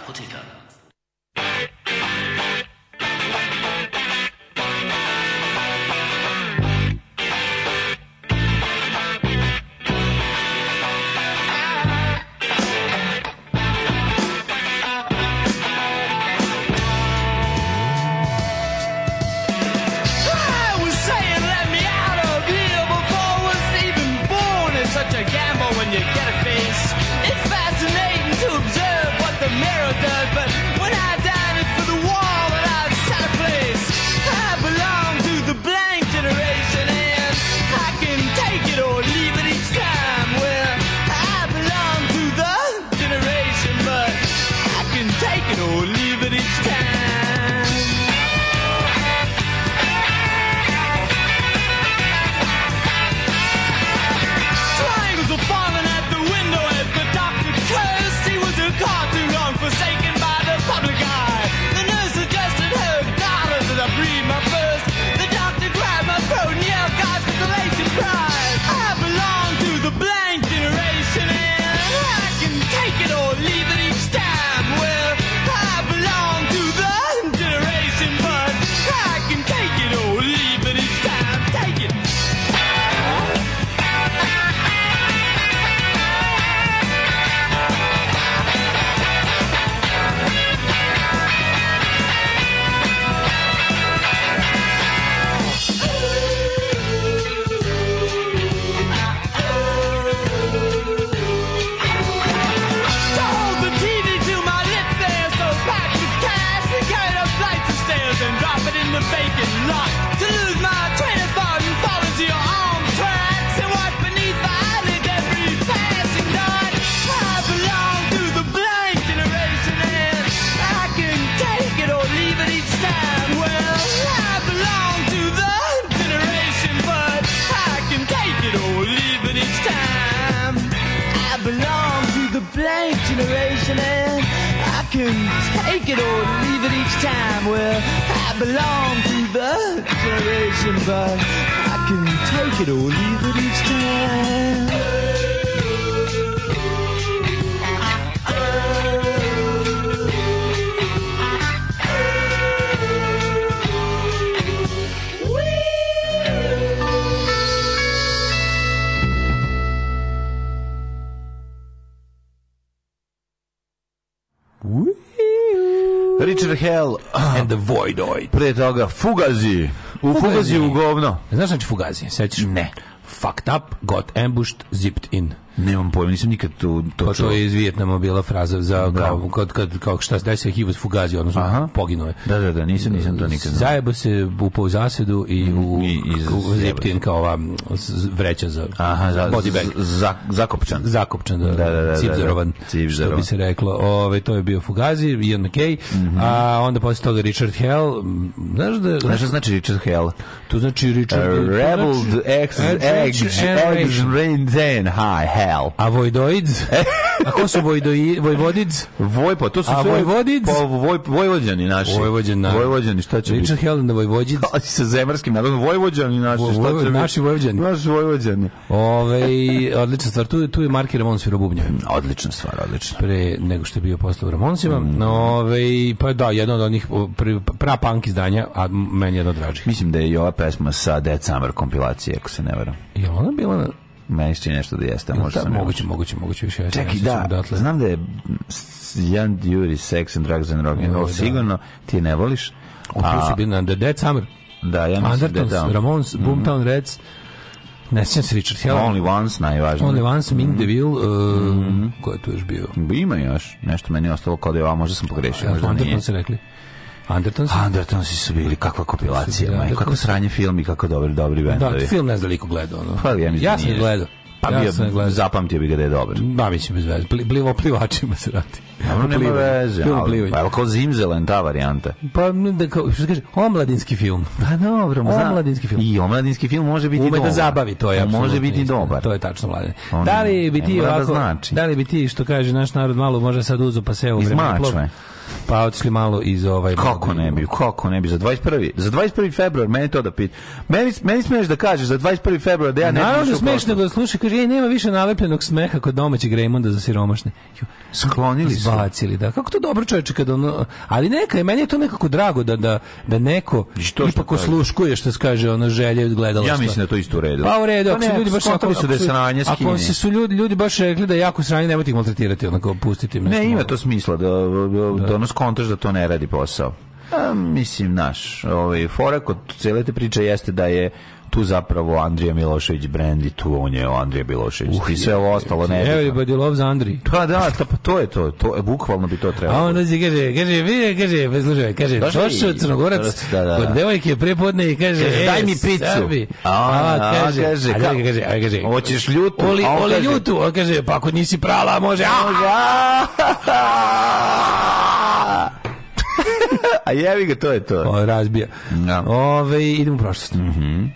toga, fugazi. U fugazi, fugazi u govno. Znaš znači fugazi? Sećaš? Ne. Fucked up, got ambushed, zipped in nisam nikad to to pa to je iz Vijetnama bila fraza za da. kao kad kad kao šta da se he was fugazi odnosno Aha. poginuo je. Da da da, nisam nisam to nikad. Zajebo se upao u zasedu i mm, u I, u zeptin kao ova vreća za Aha, za, body bag. Za, zakopčan. Zakopčan, da, da, da, da, cipzerovan, da, da. Što bi se reklo. Ove to je bio Fugazi, Ian McKay, mm -hmm. a onda posle toga Richard Hell. Znaš da znaš šta znači Richard Hell? To znači Richard... Rebel X, Eggs, Eggs, Rinzen, Hi, Hell. A Vojdoids? A ko su vojdoi, Vojvodids? Vojpo, pa to su sve... Vojvodids? Po, pa voj, vojvođani naši. Vojvođani, da. Vojvođani, šta će Richard biti? Hell na Vojvođids. Kao sa zemarskim narodom, Vojvođani naši, šta će biti? Naši Vojvođani. Naši Vojvođani. Ovaj odlična stvar, tu, tu je Marki Ramon svira bubnje. Mm, odlična stvar, odlična. Pre nego što je bio posle u Ramonsima. Mm. Ove, pa da, jedan od onih pra punk izdanja, a meni jedno dražih. Mislim da je i ova pesma sa Dead Summer kompilacije, ako se ne varam. Je ona bila na... Meni se nešto da jeste, možda sam... Moguće, moguće, moguće više. Ja Čekaj, da, odatle. znam da je Jan Dury, Sex and Drugs and Rock and Rock'n'Roll, da, da. sigurno ti ne voliš. On plus je bio na The Dead Summer. Da, ja mislim Undertons, da je da. Ramones, mhm. Boomtown mm -hmm. Reds, ne sjećam se Richard Hell. Only Once, najvažnije. Only Once, Min mm -hmm. DeVille, uh, mm -hmm. ko je tu još bio? Ima još, nešto meni je ostalo kod da je, a možda sam pogrešio, možda nije. Undertons se rekli. Andertonsi? Andertonsi su bili kakva kompilacija, majko, kako sranje film i kako dobri, dobri da, bendovi. Da, film ne znam da liko gledao. No. Pa, ja, da ja sam gledao. Pa ja sam gledao. zapamtio bi ga da je dobar. Bavić bez veze. Pli, plivo plivačima se radi. Dobro, nema plivanje. veze. Film Pa evo kao Zimzelen ta varijanta. Pa, da, kao, što kaže, omladinski film. Pa dobro, zna. Omladinski film. I omladinski film može biti Ume dobar. da zabavi, to je Može biti isti. dobar. To je tačno mladen. Da li bi ti ovako, da, znači. da li bi ti, što kaže naš narod, malo može sad uzu pa se u vremenu. Izmačme pa otišli malo iz ovaj kako ne bi kako ne bi za 21. za 21. februar meni to da pit meni meni smeješ da kažeš za 21. februar da ja ne naravno smeješ nego da slušaj kaže ej nema više nalepljenog smeha kod domaćeg Raymonda za siromašne sklonili su bacili da kako to dobro čoveče kad ono ali neka i meni je to nekako drago da da da neko što ipak sluškuje što se kaže ono želje gledala gledalaštva ja mislim da to isto u redu pa u redu pa ako su ljudi baš ako su da sranje ako se su ljudi ljudi baš rekli da jako sranje nemojte ih maltretirati onako pustiti nešto ne ima to smisla da, da, da, da ono skontaš da to ne radi posao. A, mislim, naš, ovaj, fora kod cele te priče jeste da je tu zapravo Andrija Milošević brand i tu on je Andrija Milošević. Uh, I sve ovo ostalo ne. Everybody loves Andri. Pa da, to, pa to je to, to je bukvalno bi to trebalo. A on dođe kaže, kaže, vidi, kaže, bez pa služaj, kaže, došao Crnogorac da, da, kod da. devojke prepodne i kaže, kaže daj mi e, picu. Sabi. A, a, kaže, kaže, a, kaže, a, kaže, hoćeš ljutu? Oli, a on oli ljutu, on kaže, pa ako nisi prala, može. A, može. A, a, a, a, a, A jevi ga, to je to. O, pa, razbija. Ja. Da. Ove, idemo u prošlost. Mhm. Mm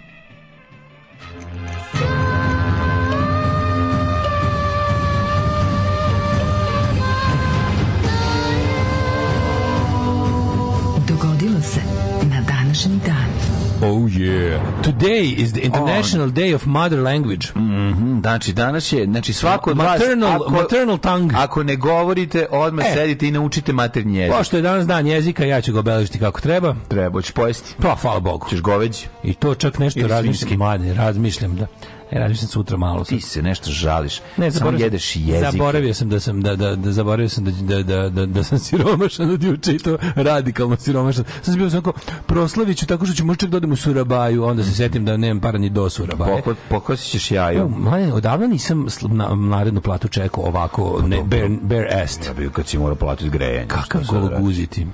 Oh yeah. Today is the International oh. Day of Mother Language. Mm -hmm. Znači danas je, znači svako od maternal, vas, ako, maternal tongue. Ako ne govorite, odmah e. sedite i naučite maternji jezik. Pošto je danas dan jezika, ja ću ga obeležiti kako treba. Treba, ćeš pojesti. Pa, hvala Bogu. Ćeš goveđi. I to čak nešto razmišljam, mlade, razmišljam da. E, radim sam sutra malo. Ti se nešto žališ. Ne, zaboravio, sam jedeš jezik. Zaboravio sam da sam da da, da zaboravio sam da da da da, da sam siromašan od da juče i to radikalno siromašan. Sam bio sam kao proslaviću tako što ćemo možda da odem u Surabaju, onda se setim da nemam para ni do Surabaje. Poko, pokosićeš jajo. Mladen, odavno nisam narednu platu čekao ovako, ne, bare, bare assed. Ja bih kad si mora platiti grejanje. Kakav gologuziti.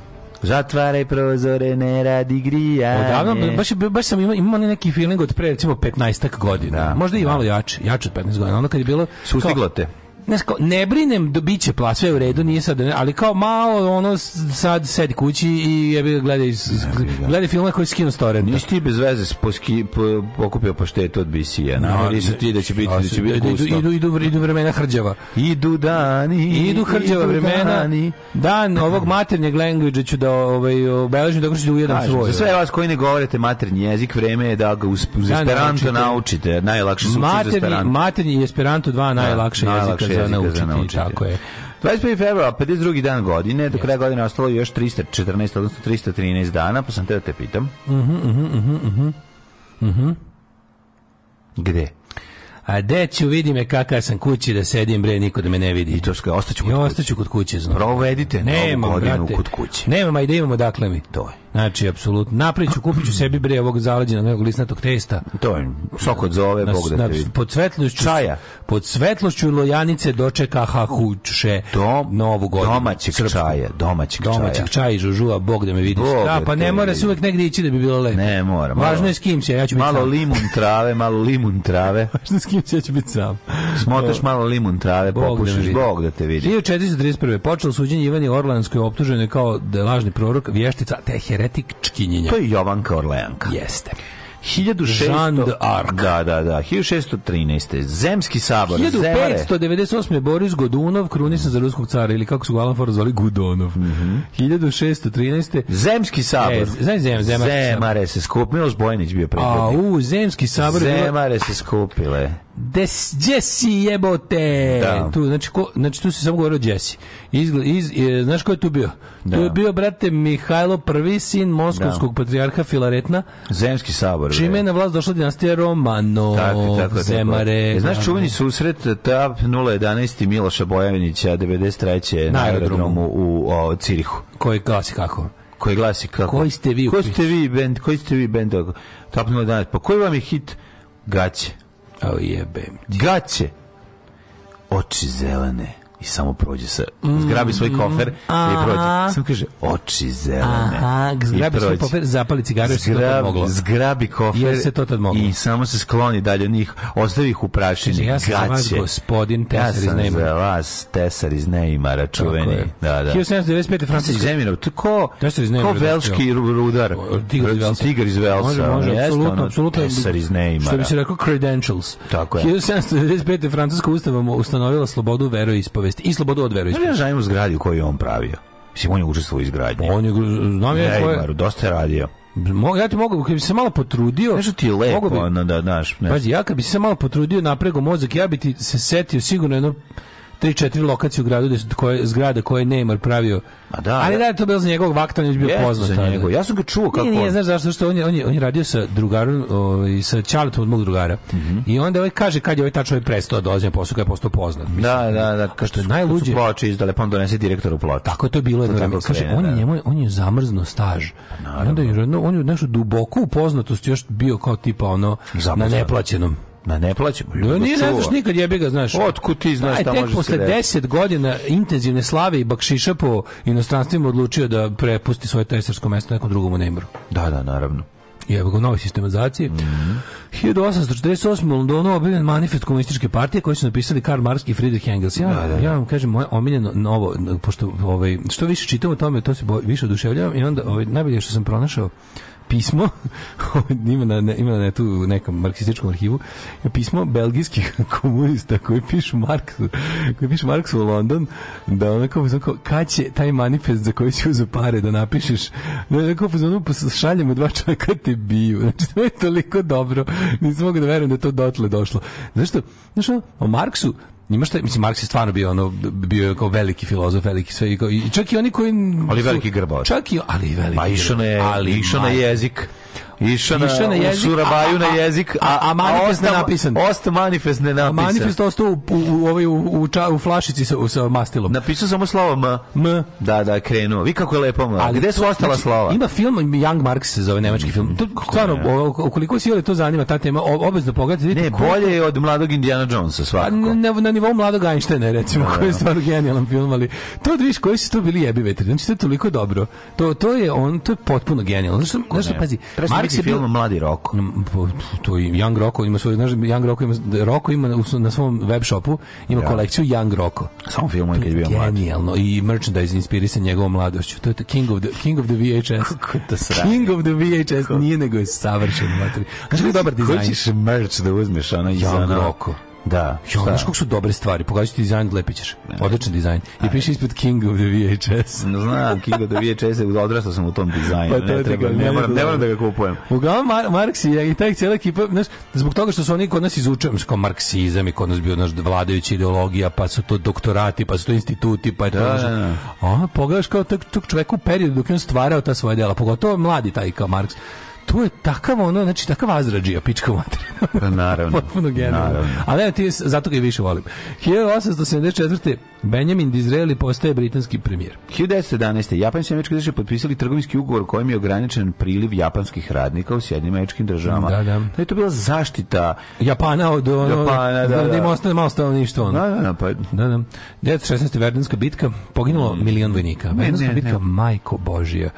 Zatvaraj prozore, ne radi grijanje. Odavno, baš, baš sam imao, imao neki feeling od pre, recimo, 15 godina. Da, Možda i da. malo jače, jače od 15 godina. Onda kad je bilo... Sustiglo te. Nesko, kao, ne brinem, dobit će plat, sve u redu, nije sad, ali kao malo, ono, sad sedi kući i ja gledaj, gledaj da. filme koji skinu storen. Nisi ti bez veze poski, po, pokupio paštetu od BC-a, no, nisu ti da će biti, da će biti da, da, gusto. Idu, idu, idu, vremena hrđava. Idu dani, idu hrđava vremena. Dani. Dan ovog maternjeg language ću da ovaj, obeležim, dok ću ujedam svoj. Za sve vas koji ne govorite maternji jezik, vreme je da ga uz, uz Esperanto naučite, najlakše su uči za Esperanto. Maternji i Esperanto dva najlakše jezika jezika, naučiti, za naučiti. Da. Tako je. 25. februar, 52. dan godine, do kraja godine ostalo još 314, odnosno 313 dana, pa sam te da te pitam. Mhm, mhm, mhm, mhm. Mhm. Gde? a deću, vidi me kakav sam kući da sedim, bre, niko da me ne vidi. I to što ostaću kod, ostaću kod kuće. znači. Provedite Nema, novu godinu brate, kod kuće. Nema, ajde imamo dakle mi. To je. Znači, apsolutno. Napraviću, kupiću sebi bre ovog zaleđena, nekog lisnatog testa. To je, sok od zove, na, Bog da te vidi. Pod svetlošću, Čaja. Pod svetlošću lojanice dočeka hahuće Dom, novu godinu. Domaćeg Srpsku. čaja, domaćeg, domaćeg čaja. čaja i žužuva, Bog da me vidi. Bog da, pa ne mora se uvek negdje ići da bi bilo lepo. Ne mora. Važno je s kim se, ja ću biti Malo sam. limun trave, malo limun trave. Važno je s kim će biti sam. Smotaš malo limun trave, Bog da popušiš, da Bog da te vidi. 1431. Počelo suđenje Ivani Orlanskoj optuženoj kao da lažni prorok, vještica, te heretičkinjenja. To je Jovanka Orlejanka. Jeste. 1600 Arc. Da, da, da. 1613. Zemski sabor. 1598. je Boris Godunov krunisan za ruskog cara ili kako su ga Alan Ford zvali Godunov. Mm -hmm. 1613. Zemski sabor. E, zem, zem, zemare, zemare se skupilo, Zbojnić bio predvodnik. A u Zemski sabor. Zemare se skupile. Des, Jesse jebote. Da. Tu, znači, ko, znači tu se samo govorio Jesse. Izgled, iz, je, znaš ko je tu bio? Da. Tu je bio, brate, Mihajlo prvi sin moskovskog da. patrijarha Filaretna. Zemski sabor. Čime je na vlast došla dinastija Romano, Tako, tako, Zemare. E, znaš čuveni susret eh, ta 011 Miloša Bojavinića, 93. na aerodromu u o, Cirihu. Koji glasi kako? Koji glasi kako? Koji ste vi? Koji ste vi bend? Koji ste vi bend? Tap 011. Pa koji vam je hit? Gaće. Ali jebem ti. Gaće, oči zelene, i samo prođe sa zgrabi svoj mm, kofer mm, i prođe. Samo kaže oči zelene. Aha, zgrabi svoj kofer, zapali cigaru, zgrabi, moglo. Zgrabi kofer. Jer se to tad moglo. I samo se skloni dalje od njih, ostavi ih u prašini. Ja sam vas gospodin Tesar iz Neimara. Ja sam vas Tesar iz Neimara, čuveni. Da, da. 1795. Francuska. Zeminov, to ko, ko velški rudar? Tigar iz Velsa. Može, može, apsolutno, apsolutno. Tesar iz Neimara. Što bi se rekao credentials. Tako je. 1795. Francuska ustava ustanovila slobodu veroispovesti veroispovesti i slobodu od veroispovesti. Ja u zgradi koju je on pravio. Mislim, on je učestvovao u izgradnji. On je, znam je... Koje... dosta je radio. ja ti mogu, kad bi se malo potrudio... Nešto ti je lepo, bi, ono da, znaš. Pazi, ja kad bi se malo potrudio naprego mozak, ja bi ti se setio sigurno jedno tri, četiri lokacije u gradu gde koje, zgrade koje Neymar pravio. A da, Ali da, je to bilo za njegovog vakta, on je bio poznat. Za njegov. Ja sam ga čuo kako... Ne, nije, znaš zašto, što on je, on je, on je radio sa drugarom, ovaj, sa Čaletom od mog drugara. Mm -hmm. I onda ovaj kaže kad je ovaj tačno ovaj prestao dolazi da na posao, kad je postao poznat. Mislim, da, da, da. Kao što je najluđe. ploče izdale, pa on donese direktoru ploče. Tako je to bilo. To tako kaže, on, je da. njemu, on je zamrzno staž. Pa, I onda je, on je u našu duboku upoznatost još bio kao tipa ono Zaposlan. na neplaćenom. Ma ne plaćamo. No, nije ne znaš nikad jebi ga, znaš. Otkud ti znaš Aj, da može se posle 10 godina intenzivne slave i bakšiša po inostranstvu odlučio da prepusti svoje tesarsko mesto nekom drugom neimbru. Da, da, naravno. I evo ga, nove sistematizacije. Mm -hmm. 1848. u Londonu objavljen manifest komunističke partije koji su napisali Karl Marx i Friedrich Engels. Ja, da, da, da. ja vam kažem, moje omiljeno novo, pošto ovaj, što više čitam o tome, to se više oduševljavam i onda ovaj, najbolje što sam pronašao pismo, ima na, ima na tu nekom marksističkom arhivu, pismo belgijskih komunista koji pišu Marksu, koji pišu Marksu u London, da onako, onako kad će taj manifest za koji si uzu pare da napišeš, da onako, onako pa šaljem dva čovjeka da te biju. Znači, to je toliko dobro. Nisam mogu da verujem da to dotle došlo. Zašto? Znaš, o Marksu Njima što, mislim, Marks je stvarno bio ono, bio je kao veliki filozof, veliki sve, i, kao, čak i oni koji... Ali veliki grbač. Čak i, ali veliki Pa išao na, je, ali, išao na jezik. Išao na, na jezik, Surabaju na jezik, a, a, a manifest ne napisan. Ost manifest ne napisan. manifest ostao u, u, ovaj, u, u, ča, u flašici sa, sa mastilom. Napisao samo slovo M. M. Da, da, krenuo. Vi kako je lepo M. Ali gde su ostala znači, slova? Ima film, Young Marx se zove nemački film. To, stvarno, ukoliko si joj to zanima, ta tema, obezno pogledajte. Ne, bolje je od mladog Indiana Jonesa pa, svakako. Na, na nivou mladog Einsteina, recimo, da, koji je da. stvarno genijalan film, ali to da vidiš koji su to bili jebi vetri. Znači, to je toliko dobro. To, to je on, to je potpuno genijalno. Znaš, znaš, pazi, Marx neki film bio... Mladi Roko. Mm, to je Young Roko, ima svoj, znaš, Young Roko ima, Roko ima na svom web shopu, ima ja. Da. kolekciju Young Roko. Samo film je kad je bio mlad. Genijalno, i merchandise inspirisan njegovom mladošću. To je King of the, King of the VHS. Kako to sranje. King of the VHS Kako? nije nego je savršen. Znaš kako je dobar dizajn. Koji merch da uzmeš, ono, Young Roko. Da. Jo, znaš kako su dobre stvari. Pogledajte ti dizajn, lepićeš. Odličan dizajn. I piše ispod King of the VHS. Znam, King of the VHS, odrastao sam u tom dizajnu. Pa to ne, treba, ne, moram, ne moram da ga kupujem. Uglavnom, Mar Marksi i taj cijela ekipa, znaš, zbog toga što su oni kod nas izučujem, kao marksizam i kod nas bio naš vladajuća ideologija, pa su to doktorati, pa su to instituti, pa je to... Da, naš, da, da. pogledaš kao tog, tog čoveka u periodu dok je on stvarao ta svoja dela, pogotovo mladi taj kao Marks to je takav ono, znači takav azrađija, pička mater. Pa naravno. Potpuno generalno. Ali evo ti, zato ga i više volim. 1874. Benjamin Disraeli postaje britanski premijer. 1911. Japan i američke države potpisali trgovinski ugovor kojim je ograničen priliv japanskih radnika u Sjedinim državama. Da, da. Da je to bila zaštita Japana od ono, Japana, da, da, da, da im ostane malo stanovništvo. Ono. Da, da, da, pa... da, da. 1916. Verdinska bitka, poginulo mm. milion vojnika. Verdinska bitka, majko Božija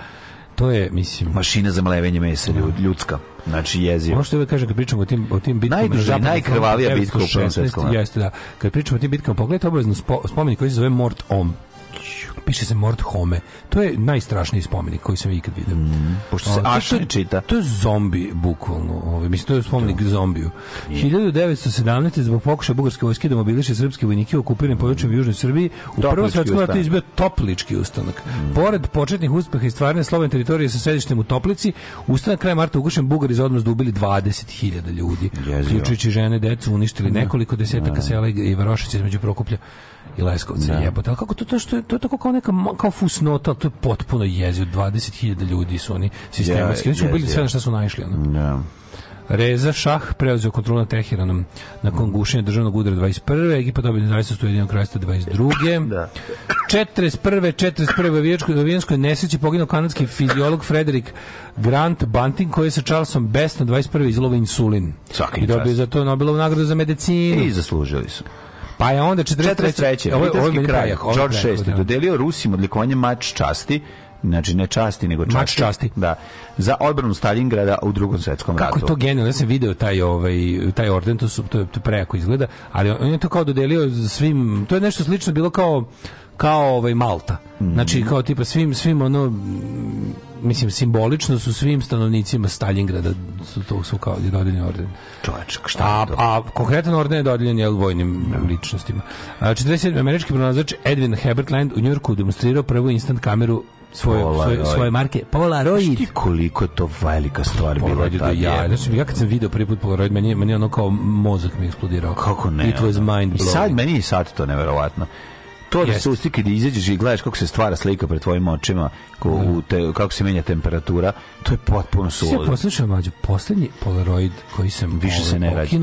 to je, mislim... Mašina za mlevenje mesa, da. ljudska. Znači jezivo. Ono što uvek kažem kad pričamo o tim o tim bitkama, najduža najkrvavija bitka u svetskom Jeste da. Kad pričamo o tim bitkama, pogledajte obavezno spomenik koji se zove Mort Om piše se Mort Home. To je najstrašniji spomenik koji sam ikad vidio. Mm, pošto se Aša čita. To je zombi, bukvalno. Ovaj, mislim, to je spomenik to. zombiju. Yeah. 1917. zbog pokušaja bugarske vojske da mobiliše srpske vojnike okupiranim područjem mm. Južne Srbiji, u prvom svetskom ratu izbio toplički ustanak. Mm. Pored početnih uspeha i stvarne slovene teritorije sa sedištem u Toplici, ustanak kraj marta ugušen Bugari za odnos da ubili 20.000 ljudi. Uključujući žene, decu, uništili da, nekoliko desetaka da. sela i varošice između Prokuplja i Leskovca da. jebote. Ali kako to, to, što to je tako kao neka kao fusnota, to je potpuno jezio. 20.000 ljudi su oni sistematski. Oni su bili sve na što su naišli. Ono. Ja. Da. Reza Šah preuzeo kontrolu nad Teheranom nakon gušenja državnog udara 21. Egipat dobio nezavisnost u jedinom kraju 22. Da. 41. 41. u Vijenskoj nesreći poginuo kanadski fiziolog Frederik Grant Banting koji je sa Charlesom Best na 21. izlovo insulin. Svaki I dobio čast. za to Nobelovu nagradu za medicinu. I zaslužili su. Pa je onda 43. Ovo, ovo je kraj. George VI. Dodelio Rusima odlikovanje mač časti znači ne časti nego časti. Mač časti. Da. Za odbranu Stalingrada u Drugom svetskom Kako ratu. Kako je to genijalno, ja sam video taj ovaj taj orden to su to, to prejako izgleda, ali on je to kao dodelio svim, to je nešto slično bilo kao kao ovaj Malta. Mhm. Znači kao tipa svim svim ono mislim simbolično su svim stanovnicima Staljingrada su to su kao dodeljeni orden. Čoveč, šta? A, a konkretan orden je dodeljen je vojnim da. ličnostima. A, 47 američki pronalazač Edwin Herbertland u Njujorku demonstrirao prvu instant kameru svoje, svoje, svoje marke Polaroid. Šti koliko je to velika stvar bila da ja. Znači, ja kad sam video prvi put Polaroid, meni, meni ono kao mozak mi eksplodirao. Kako ne? It was mind blowing. I sad, meni i sad to neverovatno. To da se usti kad izađeš i gledaš kako se stvara slika pred tvojim očima, da. u te, kako se menja temperatura, to je potpuno suludo. Ja poslušao mađu, poslednji Polaroid koji sam više ovaj, se ne radi.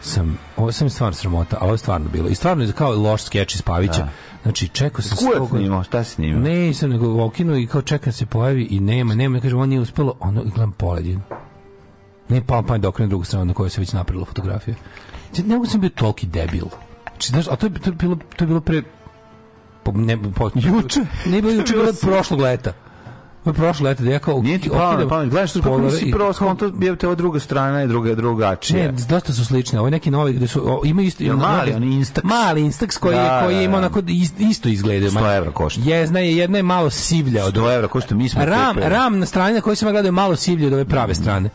sam, ovo sam stvarno sramota, a ovo je stvarno bilo. I stvarno je kao loš skeč iz Pavića. Da. Znači, čekao sam... Kujac stoga... snimao, šta snimao? Ne, sam nego okinuo i kao čekam da se pojavi i nema, nema. Kažem, on nije uspelo, ono, i gledam poledin. Ne, pa, pa, dok da na drugu stranu na kojoj se već napravila fotografija. Znači, ne mogu sam bio toliki debil. Znači, znaš, a to je, to je bilo, to je bilo pre po, ne, po, juče. Ne bilo pa juče, bilo prošlog leta. Ovo prošlo leta da ja kao Nije ti palo na gledaš tu kako nisi prvo skonto, bio te druga strana i druga drugačije. Ne, dosta su slične, ovo neki novi gde su, o, ima isto... Ja, mali, oni Instax. Mali Instax koji, da, koji da, ima da. onako isto izgleda. 100 evra košta. Jezna je, jedna je malo sivlja od... 100 evra košta, mi smo... Ram, tepeli. ram na strani na kojoj sam gledao malo sivlje od ove prave strane.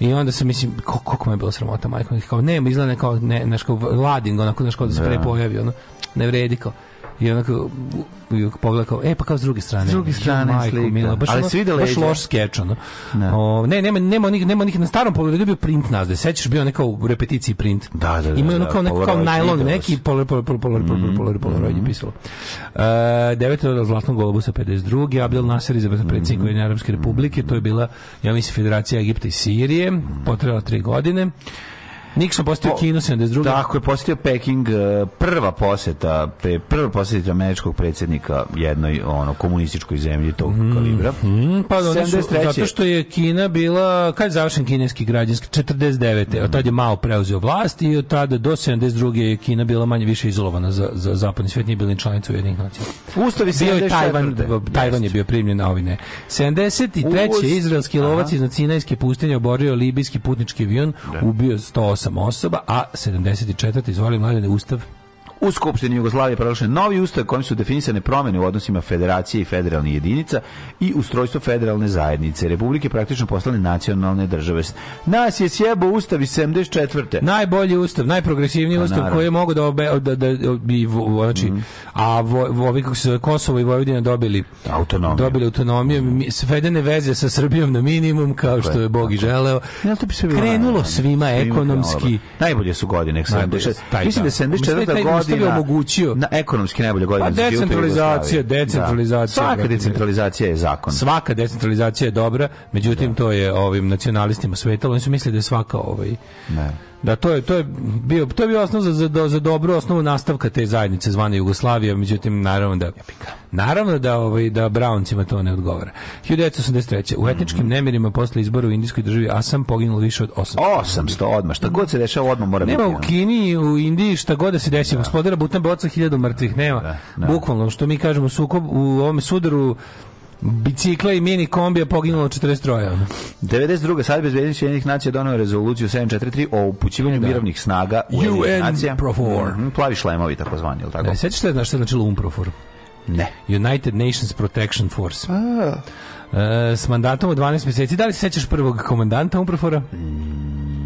I onda se mislim kako me je bilo sramota majkom kao ne, izgleda kao ne, ne, kao lading, onako, znaš kao da se da. prepojavi, ono, ne vredi kao i onako pogleda kao, e, pa kao s druge strane. S druge strane majko, slika. Mila, baš, Ali ono, baš loš skeč, ono. Ne. Da. O, ne, nema, nema, onih, nema nikad, na starom pogledu je bio print nazde. Sećaš, bio neka u repeticiji print. Da, da, da. Ima ono da, kao, neko, kao najlon, neki polar, polar, polar, polar, polar, mhm, polar, polar, mhm. je pisalo. E, devetero na Zlatnom golubu sa 52. Abdel Nasser iz predsjednik mhm, Ujedinjene Arabske republike. To je bila, ja mislim, Federacija Egipta i Sirije. Potrebalo tri godine. Nixon postao Kinu 72. Tako je, postao Peking e, prva poseta, prva poseta američkog predsednika jednoj ono komunističkoj zemlji tog mm, kalibra. Mm, pa da, su, zato što je Kina bila, kad je završen kineski građanski 49. Mm. Od tada je Mao preuzeo vlast i od tada do 72. je Kina bila manje više izolovana za, za zapadni svijet, nije bila članica Ujedinih nacija. Ustavi bio Tajvan, Tajvan je bio primljen na ovine. 73. Uz... izraelski lovac iz Sinajske pustinje oborio libijski putnički avion, da. ubio 108 8 osoba, a 74. izvoli mladine Ustav U Skupštini Jugoslavije proglašen novi ustav kojim su definisane promene u odnosima federacije i federalnih jedinica i ustrojstvo federalne zajednice. Republike praktično postale nacionalne države. Nas je sjebo ustav iz 74. Najbolji ustav, najprogresivniji pa, ustav koji je mogu da, obe, da, da, da bi, znači, mm a vo, ovi kako se Kosovo i Vojvodina dobili autonomiju. Dobili autonomiju, mm -hmm. svedene veze sa Srbijom na minimum kao što pa je Bog i želeo. Ja, to bi se bila, Krenulo svima, svima ekonomski. Da. Najbolje su godine 76. Mislim da 74. godine ostavio, na, omogućio. Na ekonomski najbolje godine. Pa da decentralizacija, decentralizacija. Da. Svaka decentralizacija je zakon. Svaka decentralizacija je dobra, međutim da. to je ovim nacionalistima svetalo, oni su mislili da je svaka ovaj. Ne Da, to je, to je bio, to je bio osnov za, za, za dobru osnovu nastavka te zajednice zvane Jugoslavija, međutim, naravno da... Naravno da ovaj da Browncima to ne odgovara. 1983. U etničkim nemirima posle izbora u indijskoj državi Asam poginulo više od 800. 800 odmah. Šta god se dešava odmah mora nema biti. Nema u Kini, u Indiji šta god da se desi, da. gospodara Butan Boca 1000 mrtvih nema. Da, da. Bukvalno što mi kažemo sukob u ovom sudaru bicikla i mini kombija poginulo 43. 92. sad bezbednić jednih nacija donao rezoluciju 743 o upućivanju da. mirovnih snaga u UN nacija. Profor. Mm, plavi šlemovi takozvani, ili tako? Ne, sećaš se da što je značilo UNPROFOR? Ne. United Nations Protection Force. A. E, s mandatom od 12 mjeseci. Da li se sećaš prvog komandanta UNPROFOR-a? Mm.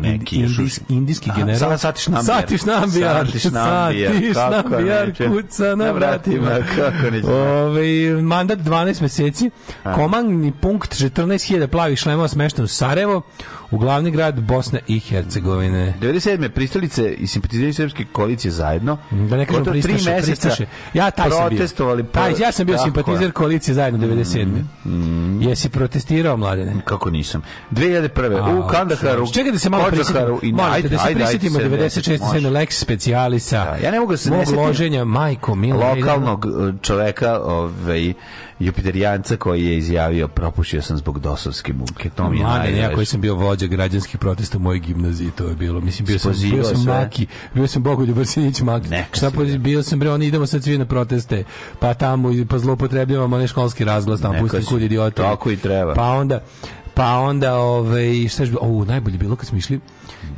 Meki indijski, indijski da, general. Sada satiš nambijar. Satiš nambijar. Satiš nambijar. Satiš nambijar. Kuca na vratima. Kako neće. Ove, mandat 12 meseci. Komandni punkt 14.000 plavih šlemova smešten u Sarajevo u glavni grad Bosne i Hercegovine. 97. pristalice i simpatizeri srpske koalicije zajedno. Da ne kažem pristaše, meseca pristaše. Ja taj sam bio. Taj, ja sam bio tako. simpatizer koalicije zajedno 97. Mm, mm. Jesi protestirao, mladene? Kako nisam. 2001. A, u Kandaharu. Čekaj da se malo prisjetimo. Molite da se prisjetimo 96. 7. Lex specialisa. Da, ja ne mogu da se ne loženja, majko, milo. Lokalnog e, čoveka, ovaj, Jupiterijanca koji je izjavio propušio sam zbog dosovske muke. To mi je najveće. Ja koji sam bio vođa vođa građanskih protesta u mojoj gimnaziji, to je bilo. Mislim, bio sam, Spozivao bio sam sve. Da. Maki, bio sam Bogolju Brsinić Maki. Šta, po- da. bio sam, bre, oni idemo sad svi na proteste, pa tamo, i- pa zloupotrebljavamo onaj školski razglas, tamo Neka pusti si. kud idiota. Tako i treba. Pa onda, Pa onda, ovaj, šta je, o, najbolje bilo kad smo išli,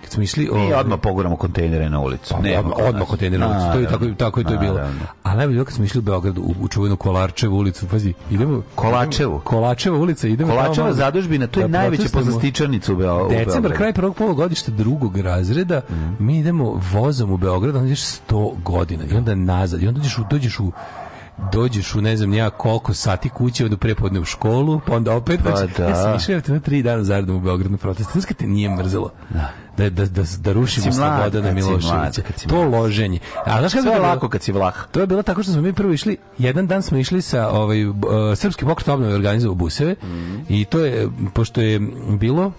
kad smo išli... Mi ovaj- odmah poguramo kontejnere na ulicu. Pa, ne, odmah, odmah kontejnere na ulicu, to je, tako, tako je to je bilo. A najbolje bilo kad smo išli u Beograd u, u čuvenu Kolarčevu ulicu, pazi, idemo... Kolačevu? Kolačeva ulica, idemo... Kolačeva malo, zadužbina, to je da, najveća poslastičarnica u, Beogradu Decembar, kraj prvog polugodišta drugog razreda, mm. mi idemo vozom u Beograd, onda ideš 100 godina i onda nazad, i onda dođeš u, dođeš u dođeš u ne znam ja koliko sati kući od prepodne u školu, pa onda opet, pa, znači, da. ja sam išao na tri dana zaradom u Beogradu na protest. Znaš te nije da. mrzelo? Da da, da, da, da rušimo Slobodana Miloševića. To loženje. A znaš kako je bilo? lako kad si vlah. To je bilo tako što smo mi prvo išli, jedan dan smo išli sa ovaj, uh, Srpski pokret obnove organizovao buseve mm. i to je, pošto je bilo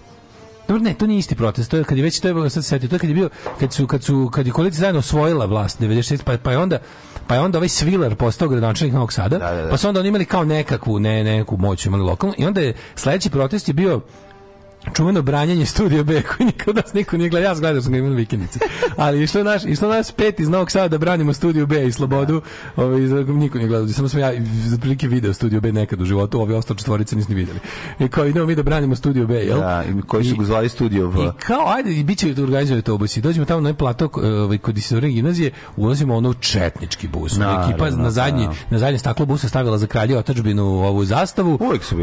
dobro, ne, to nije isti protest, to je kad je već to je, sad setio, to je kad je bio, kad su, kad su, kad je koalicija zajedno osvojila vlast 96, pa, pa je onda pa je onda ovaj Sviler postao gradonačelnik Novog Sada, da, da, da. pa su onda oni imali kao nekakvu, ne, neku moć imali lokalnu i onda je sledeći protest je bio čuveno branjanje studija B koji nikad nas niko nije gledao. Ja gledao sam ga imam vikendice. Ali išlo naš, išlo naš pet iz Novog Sada da branimo studiju B i slobodu. Da. Ovaj niko nije gledao. Samo sam ja za prilike video studiju B nekad u životu, ovi ostali četvorice nismo videli. I e, kao idemo mi da branimo studiju B, jel? Da, i koji su ga zvali studiju V. I kao ajde i biće da organizuje to i Dođemo tamo na plato ovaj kod Isidore gimnazije, ulazimo ono u četnički bus. Na, ekipa na zadnji da. na zadnje staklo busa stavila za kralje tačbinu ovu zastavu.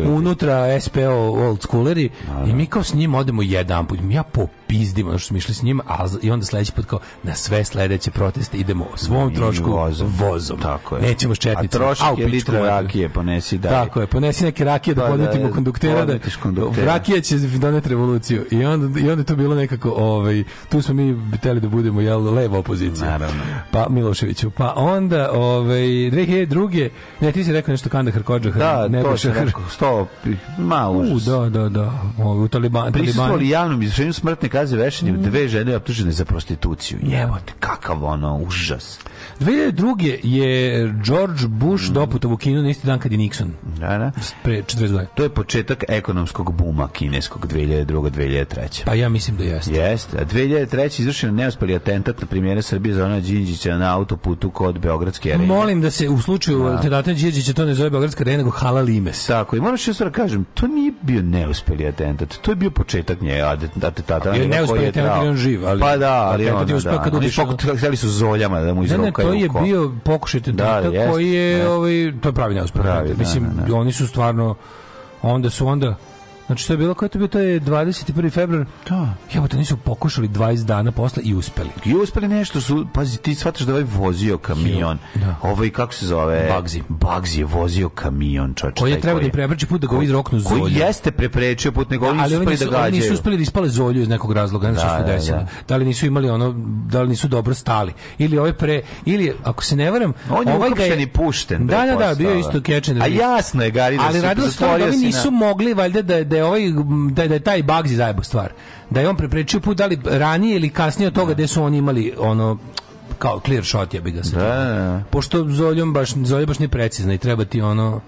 Unutra SPO old schooleri i mi kao s njim odemo jedan put. Ja popizdim ono što smo išli s njim, a i onda sledeći put kao na sve sledeće proteste idemo svom trošku vozom. vozom. Tako je. Nećemo s četnicima. A trošak je litra rakije, ponesi da Tako je, ponesi neke rakije da, pa da podmetimo da, konduktera. Da, konduktera. Rakija će doneti revoluciju. I onda, i onda to bilo nekako, ovaj, tu smo mi hteli da budemo jel, leva opozicija. Naravno. Pa Miloševiću. Pa onda, ovaj, 2002. Ne, ti si rekao nešto Kandahar Kođahar. Da, ne to se rekao. Sto, malo. U, da, da, da. Ovo, to Taliban. Prisustvovali javnom izvršenju smrtne kazne vešenjem mm. dve žene optužene za prostituciju. Jebote, da. kakav ono užas. 2002. je George Bush mm. doputov u Kinu na isti dan kad je Nixon. Da, da. Pre 40 godina. To je početak ekonomskog buma kineskog 2002. 2003. Pa ja mislim da jeste. Jeste. A 2003. izvršen neuspeli atentat na premijera Srbije Zorana Đinđića na autoputu kod Beogradske arene. Molim da se u slučaju da. Tedata Đinđića to ne zove Beogradska arena, nego Halal Imes. Tako, i moram što da kažem, to nije bio neuspeli atentat. To to je bio početak nje atentata. Da- da- da- je neuspeo živ, ali Pa da, ali on je uspeo kad udiš. Hteli su zoljama da mu izrokaju. Ne, ne, to je bio pokušaj atentata koji je ovaj to je pravi neuspeh. Mislim oni su stvarno onda su onda Znači, to je bilo, koje to bio, to je 21. februar. Da. Jebo, to nisu pokušali 20 dana posle i uspeli. I uspeli nešto su, pazi, ti shvataš da ovaj vozio kamion. Da. Ovaj, kako se zove? Bagzi. Bagzi je vozio kamion, čoč. Koji je trebao da prepreči put da ga ovi roknu zolju. Koji jeste preprečio put, nego da, ali oni nisu, da nisu uspeli da ispale zolju iz nekog razloga, nešto da, se desilo. Da, da. da li nisu imali ono, da li nisu dobro stali. Ili ovaj pre, ili, ako se ne varam, on je ovaj je, i pušten. Da, da, da, bio isto da. kečen. A da. jasno je, Gari, da ali su, radilo se da oni nisu mogli, valjda, da, da je ovaj da, da je taj Bagzi zajebo stvar. Da je on preprečio put da li ranije ili kasnije od toga da. gde su oni imali ono kao clear shot ja bih ga se. Da, da, da. Pošto Zoljom baš Zolje baš nije precizna i treba ti ono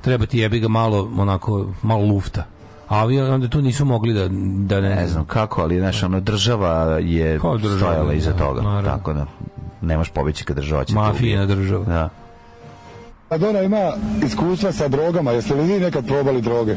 treba ti jebi ga malo onako malo lufta a ovi onda tu nisu mogli da, da ne... ne znam kako, ali znaš, ono, država je Kao pa, država, stojala iza da, toga, naravno. tako da nemaš pobeći kad država će... Mafijina država. Da. Adona ima iskustva sa drogama, jeste li vi nekad probali droge?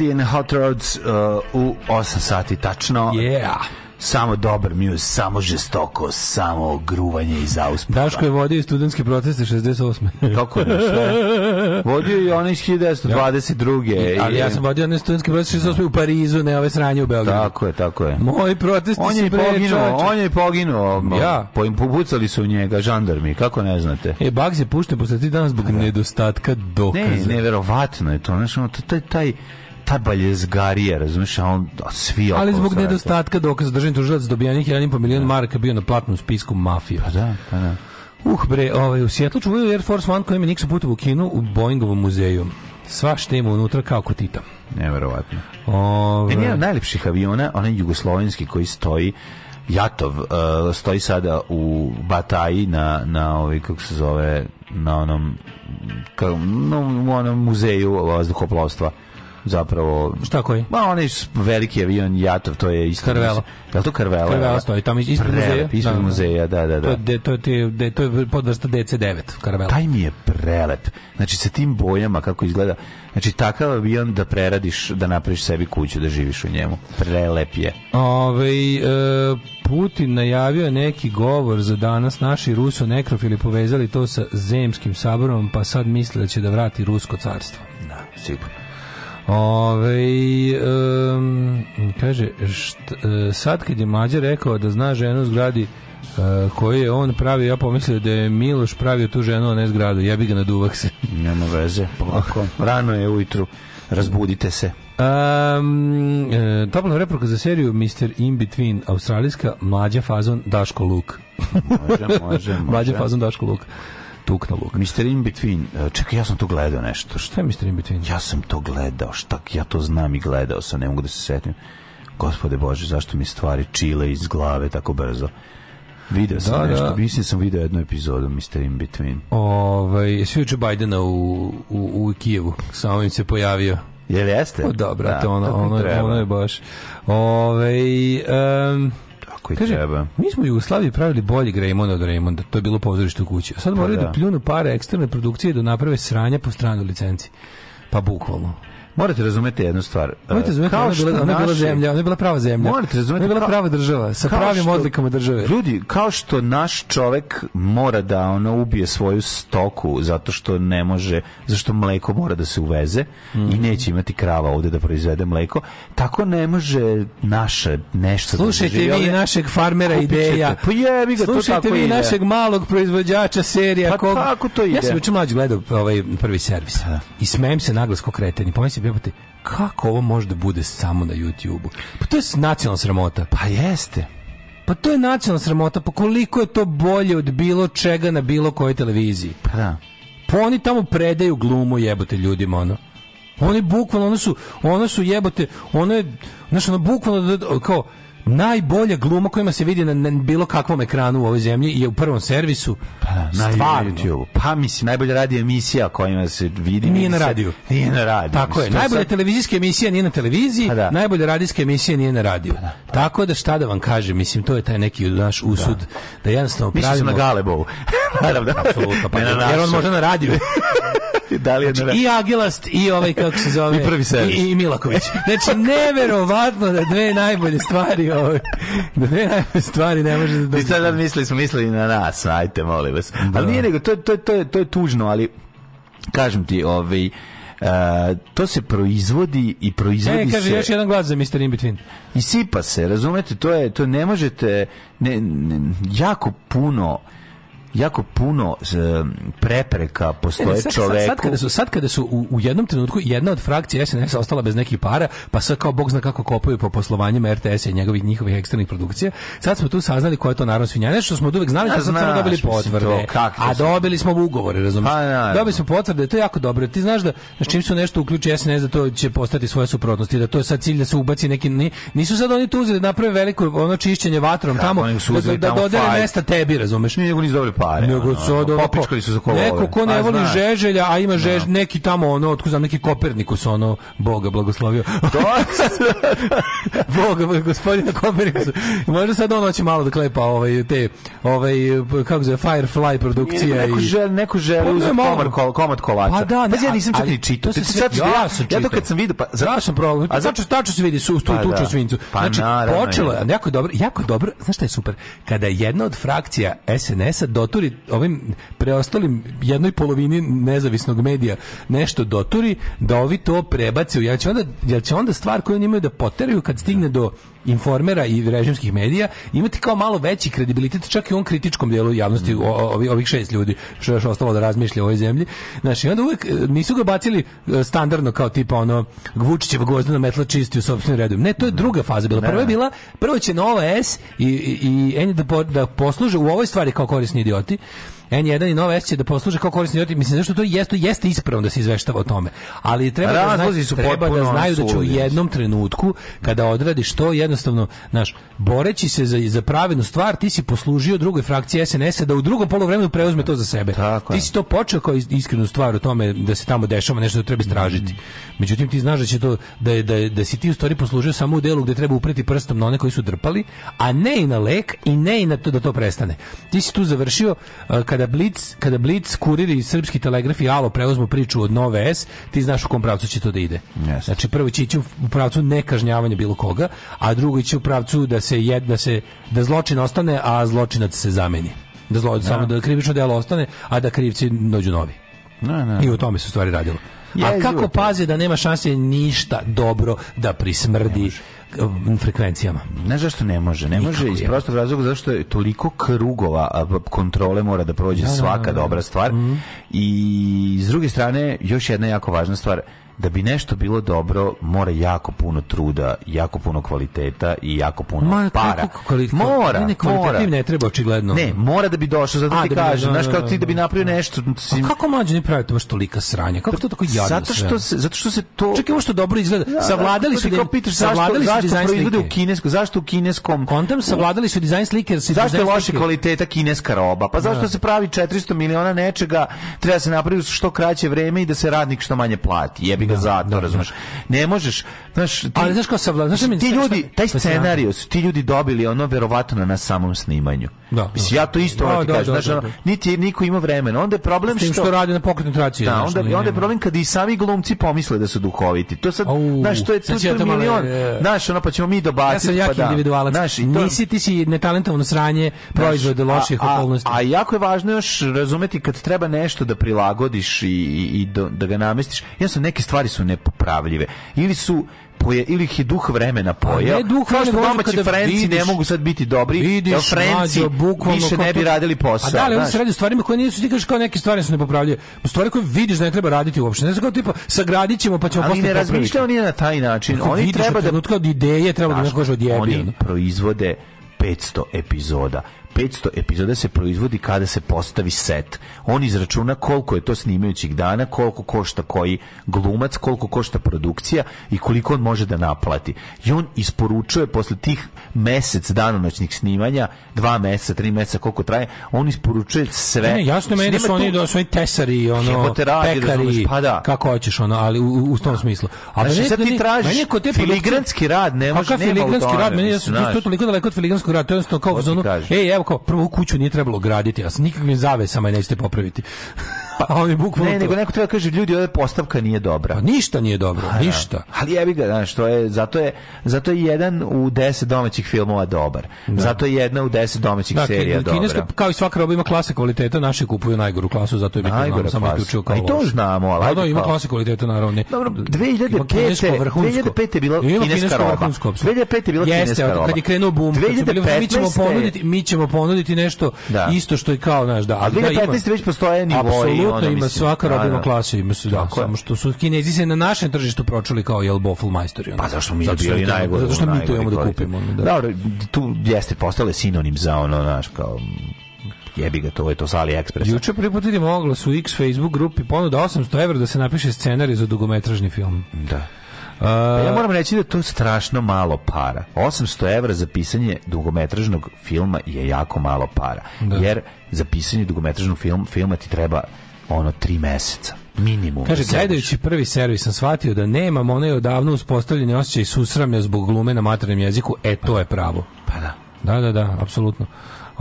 Daddy and Hot Rods uh, u 8 sati tačno. Yeah samo dobar muse, samo žestoko, samo gruvanje iz auspuha. Daško je vodio studentske proteste 68. Kako je sve. Vodio je onaj iz 1922. Ja. Da. Ali ja sam vodio onaj studentske proteste 68. u Parizu, ne ove sranje u Belgradu. Tako je, tako je. Moji protesti on je poginuo, On je poginuo. Ja. Ovaj, po, pucali su njega žandarmi, kako ne znate. E, Bugs je pušten posle ti dana zbog da. nedostatka dokaza. Ne, neverovatno je to. Znaš, ono, taj, taj taj baljezgarija, razumiješ, a on a svi Ali zbog srate. nedostatka dokaza državni tužilac dobija njih 1,5 milijon da. maraka bio na platnom spisku mafije. Pa da, pa da. Uh, bre, ovaj, u Sjetlu čuvaju Air Force One kojem je Nixon putovo u kinu u Boeingovom muzeju. Sva ima unutra kao kod Tita. Neverovatno. Ovaj... E, jedan od najljepših aviona, onaj jugoslovenski koji stoji Jatov uh, stoji sada u Bataji na na ovaj kako se zove na onom kao, no, onom muzeju vazduhoplovstva zapravo šta koji? Ma onaj veliki avion Jatov, to je isto. Karvelo. Je to Karvelo? Karvelo stoji tamo ispred muzeja. Ispred da, da, da, muzeja, da, da, da. To de, to de, to je podvrsta DC9 Karvelo. Taj mi je prelep. Znači sa tim bojama kako izgleda. Znači takav avion da preradiš, da napraviš sebi kuću da živiš u njemu. Prelep je. Ovaj e, Putin najavio neki govor za danas. Naši Ruso nekrofili povezali to sa zemskim saborom, pa sad misle da će da vrati rusko carstvo. Da, sigurno. Ove, um, kaže, šta, e, sad kad je Mađa rekao da zna ženu u zgradi Uh, e, koji je on pravi, ja pomislio da je Miloš pravio tu ženu, a ne zgradu. Jebi ga na duvak se. Nema veze, polako. Rano je ujutru, razbudite se. Um, e, topla preporuka za seriju Mr. In Between, australijska, mlađa fazon Daško Luk. može, može, može. mlađa fazon Daško Luk tukna luk. Mr. In Between, e, čekaj, ja sam to gledao nešto. Šta je Mr. In Between? Ja sam to gledao, šta, ja to znam i gledao sam, ne mogu da se setim. Gospode Bože, zašto mi stvari čile iz glave tako brzo? Video sam da, da. nešto, da. mislim sam video jednu epizodu Mr. In Between. Ovaj, jesi vidio Bajdena u, u, u Kijevu, sa ovim se pojavio. Jel jeste? Pa o, da, to ono, ono, je, ono je baš. Ovaj, um, Tako je Kaže, treba. Mi smo u Jugoslaviji pravili bolji Grejmona od Raymonda, to je bilo pozorište u kući. A sad moraju pa, da. da pljunu pare eksterne produkcije da naprave sranja po stranu licenci. Pa bukvalno. Morate razumeti jednu stvar. E, Morate razumeti, kao ona, bila, ona naši, bila zemlja, ona je bila prava zemlja. Morate razumeti, ona je bila prava država, sa pravim što, odlikama države. Ljudi, kao što naš čovek mora da ona ubije svoju stoku zato što ne može, zašto mleko mora da se uveze mm. i mhm. neće imati krava ovde da proizvede mleko, tako ne može naše nešto da Slušajte da vi našeg farmera ideja. Pa jebi ga, Slušajte to tako vi ide. našeg malog proizvođača serija pa kog... tako to ide. Ja sam juče mlađi gledao ovaj prvi servis. Pa da. I smejem se naglas ko kreteni. Pomislim jebote, kako ovo može da bude samo na YouTubeu? Pa to je nacionalna sramota. Pa jeste. Pa to je nacionalna sramota, pa koliko je to bolje od bilo čega na bilo kojoj televiziji. Pa da. Pa oni tamo predaju glumu jebote ljudima, ono. Oni bukvalno, ono su, ono su jebote, ono je, znaš, ono bukvalno, da- da- kao, najbolja gluma kojima se vidi na, na bilo kakvom ekranu u ovoj zemlji je u prvom servisu. Pa, na YouTube. Pa mislim, najbolja radio emisija kojima se vidi. Nije na radiju. Nije na radiju. Tako je. Najbolja sad... televizijska emisija nije na televiziji, pa, da. najbolja radijska emisija nije na radiju. Pa, da. Pa da. Tako da šta da vam kažem, mislim, to je taj neki naš da. usud da, da jednostavno pravimo... Mislim na Galebovu. Naravno. Apsolutno. Pa, jer on može na radiju. da li je znači, I Agilast i ovaj kako se zove. I prvi servis. I, i Milaković. Znači neverovatno da dve najbolje stvari ovaj da dve najbolje stvari ne može da dobije. Vi sad mislili da smo mislili na nas, ajte molim vas. Da. Ali nije nego to to to to je tužno, ali kažem ti, ovaj Uh, to se proizvodi i proizvodi e, kaže, se... još jedan glas za Mr. In-Between. I sipa se, razumete, to je, to ne možete, ne, ne, jako puno jako puno prepreka postoje e, sad, čoveku. Sad, kada su, sad kada su u, u, jednom trenutku jedna od frakcija SNS ostala bez nekih para, pa sad kao Bog zna kako kopaju po poslovanjima RTS a i njegovih njihovih eksternih produkcija, sad smo tu saznali koja je to naravno svinjanje, što smo od uvek znali, da smo samo dobili potvrde. To, a dobili smo ugovore, razumiješ? Pa, dobili smo potvrde, to je jako dobro. Ti znaš da čim su nešto uključi SNS da to će postati svoje suprotnosti, da to je sad cilj da se ubaci neki... Ni, nisu sad oni tu uzeli da naprave veliko ono čišćenje vatrom Kako, tamo, da, da, da dodele mesta tebi, razumeš? Nije nego nisu dobili pare. Nego su ono, popičkali su za kolove. Neko ko ne voli znaš. žeželja, a ima da. žež, no. neki tamo ono, otko znam, neki Kopernikus ono, Boga blagoslovio. To da. Boga, gospodina Kopernikusa. Može sad ono će malo da klepa ovaj, te, ovaj, kako zove, Firefly produkcija. i neko želi, neko želi pa uzeti komad, komad kolača. Pa da, ne, pa ja nisam čak ni čitao. ja, sam čitao. Ja to kad sam video, pa, zato ja sam problem. A zato, tačno se vidi, su, tu, pa, tuču da. svincu. Pa, znači, počelo je, jako dobro, jako dobro, znaš šta je super? Kada jedna od frakcija SNS-a do doturi ovim preostalim jednoj polovini nezavisnog medija nešto doturi da ovi to prebace u ja će onda, jel će onda stvar koju oni imaju da poteraju kad stigne do informera i režimskih medija imati kao malo veći kredibilitet čak i u ovom kritičkom delu javnosti mm. ovi, ovih šest ljudi što je ostalo da razmišlja o ovoj zemlji znači onda uvek e, nisu ga bacili e, standardno kao tipa ono Vučićev gozdano metla čisti u sopstvenim redom ne to je druga faza bila prva je bila prvo će Nova S i, i, i da, da posluže u ovoj stvari kao korisni idioti N1 i Nova S će da posluže kao korisni otim. Mislim, zašto to jeste, jeste ispravno da se izveštava o tome. Ali treba, da, znaju, treba da znaju da će u jednom trenutku, kada odradi što jednostavno, naš boreći se za, za pravednu stvar, ti si poslužio drugoj frakciji sns da u drugom polovremenu preuzme to za sebe. Tako ti si to počeo kao iskrenu stvar o tome da se tamo dešava nešto da treba istražiti. Međutim, ti znaš da će to, da, je, da, je, da si ti u stvari poslužio samo u delu gde treba upreti prstom na one koji su drpali, a ne i na lek i ne i na to da to prestane. Ti si tu završio uh, kada kada Blitz, kada Blitz kuriri i srpski telegraf i Alo preuzmu priču od Nove S, ti znaš u kom pravcu će to da ide. Yes. Znači prvo će ići u pravcu nekažnjavanja bilo koga, a drugo će u pravcu da se jedna da se da zločin ostane, a zločinac se zameni. Da zlo, da. samo da krivično delo ostane, a da krivci dođu novi. Na, na. I u tome se stvari radilo. A kako pazi da nema šanse ništa dobro da prismrdi Um, frekvencijama. Ne zašto ne može, ne Nikako, može iz prostog razloga zašto je toliko krugova kontrole mora da prođe da, da, svaka da, dobra stvar. Mm -hmm. I s druge strane još jedna jako važna stvar da bi nešto bilo dobro mora jako puno truda, jako puno kvaliteta i jako puno mora, para. Kvalitet, mora, ne, ne, mora. ne treba očigledno. Ne, mora da bi došao, zato A, ti da, da kažem, da, znaš kao da, ti da bi napravio nešto. Sim... A kako mlađe ne pravite baš tolika sranja? Kako to tako jadno zato što se, zato što se to... Čekaj, ovo što dobro izgleda. Da, savladali da, su... Da, kao pitaš, savladali zašto, su zašto u kinesko, zašto u kineskom... Kontam, savladali su dizajn slike. Jer zašto je loše kvaliteta kineska roba? Pa zašto se pravi 400 miliona nečega, treba se napraviti što kraće vreme i da se radnik što manje plati. Jebi onda da, zato, da, da. razumeš. Ne možeš, znaš, ti, ali znaš kao savla, znaš, ti ljudi, taj scenarij ti ljudi dobili ono verovatno na samom snimanju. Da. Mislim, ja to isto da, ti kažem, znaš, niti niko ima vremena. Onda je problem što što radi na pokretnoj traci. Da, onda onda je problem kad i sami glumci pomisle da su duhoviti. To sad, znaš, to je tu, je milion. E, znaš, ono pa ćemo mi dobaciti ja sam pa individualac. Znaš, nisi ti si netalentovno sranje, proizvod loših okolnosti. A jako je važno još razumeti kad treba nešto da prilagodiš i i da ga namestiš. Ja sam neke stvari stvari su nepopravljive. Ili su poje, ili ih je duh vremena pa pojeo. Ne duh kao što domaći Frenci vidiš, ne mogu sad biti dobri, vidiš, jer Frenci mađo, više ne bi radili posao. A da, li on se radi o stvarima koje nisu, ti kažeš kao neke stvari se ne popravljaju nepopravljive. Stvari koje vidiš da ne treba raditi uopšte. Ne znam kao tipa, sagradit ćemo pa ćemo ali ne razmišljaju oni na taj način. Kako oni vidiš, treba da... Od ideje treba da neko odjebi. Oni proizvode 500 epizoda 500 epizoda se proizvodi kada se postavi set. On izračuna koliko je to snimajućih dana, koliko košta koji glumac, koliko košta produkcija i koliko on može da naplati. I on isporučuje posle tih mesec danonoćnih snimanja, dva meseca, tri meseca, koliko traje, on isporučuje sve. Ne, jasno meni da su oni, da su oni tesari, ono, da pekari, razumeš, pa da. kako hoćeš, ono, ali u, u tom da. smislu. A znači, sad ti tražiš te filigranski rad, ne pa može, nema u tome. Filigranski rad, meni da, da su to toliko daleko od filigranskog rada, to je jednostavno kao, ono, ej, evo, evo kao, prvo kuću nije trebalo graditi, a sa nikakvim zavesama je nećete popraviti. Pa, on je bukvalno. Ne, nego neko treba da kaže ljudi, ova postavka nije dobra. Pa ništa nije dobro, A, pa da. ništa. Da. Ali jebi ga, znači što je zato je zato je jedan u 10 domaćih filmova dobar. Da. Zato je jedna u 10 domaćih da, serija kineska, dobra. Kineska kao i svaka roba ima klase kvaliteta, naši kupuju najgoru klasu, zato je bitno samo uključio kao. A pa i to znamo, al pa Da, ima klase kvaliteta naravno. Dobro, 2005. 2005 je bila kineska roba. 2005 je bila kineska roba. Kad je krenuo bum, mi ćemo ponuditi, mi ćemo ponuditi nešto da. isto što i kao, znaš, da. A 2015 već postoje nivoi apsolutno ono, ima mislim, svaka robima da, da. klasa ima su, da, samo što su Kinezi se na našem tržištu pročuli kao jel boful majstori. Pa zašto mi zato bili najgore? Zato što mi to imamo da kupimo. Da. Dobro, tu jeste postale sinonim za ono, znaš, kao jebi ga, to je to sa AliExpressa. Juče prvi put vidimo oglas u X Facebook grupi ponuda 800 evra da se napiše scenarij za dugometražni film. Da. Uh, ja moram reći da to je strašno malo para. 800 evra za pisanje dugometražnog filma je jako malo para. Da. Jer za pisanje dugometražnog film, filma ti treba ono tri meseca minimum. Kaže, gledajući prvi servis sam shvatio da nemam onaj odavno uspostavljeni osjećaj susramlja zbog glume na maternom jeziku, e to je pravo. Pa da. Da, da, da, apsolutno.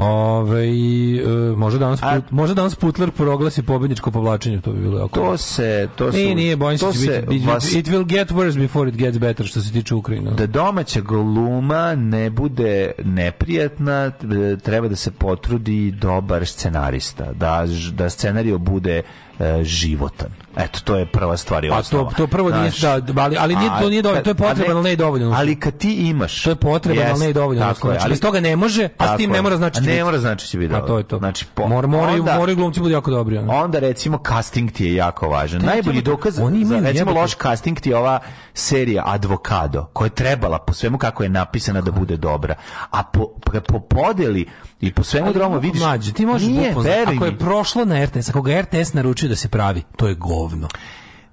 Ove, e, može, danas A, može možda danas Putler proglasi pobedničko povlačenje, to bi bilo jako. To se, to su, nije, nije, bojim da će se, biti, biti, vas, it will get worse before it gets better, što se tiče Ukrajine. Da domaća gluma ne bude neprijatna, treba da se potrudi dobar scenarista, da, da scenario bude E, životan. Eto, to je prva stvar i osnova. Pa to, to prvo nije, Znaš, da, ali, ali nije, to nije dovoljno, to je potrebno, ali ne dovoljno. Ali kad ti imaš... To je potrebno, ali ne dovoljno. Tako znači, ali, bez toga ne može, a s tim ne mora znači da Ne mora znači da će biti dobro. A pa to je to. Znači, po, mor, moraju, onda, moraju glumci budu jako dobri. Ono. Onda, recimo, casting ti je jako važan. Najbolji dokaz, oni imaju, recimo, loš casting ti je ova serija Advokado, koja je trebala, po svemu kako je napisana, da bude dobra. A po, po podeli I po svemu drugom vidiš. Mlađe, ti možeš nije, da ako je prošlo na RTS, ako ga RTS naručio da se pravi, to je govno.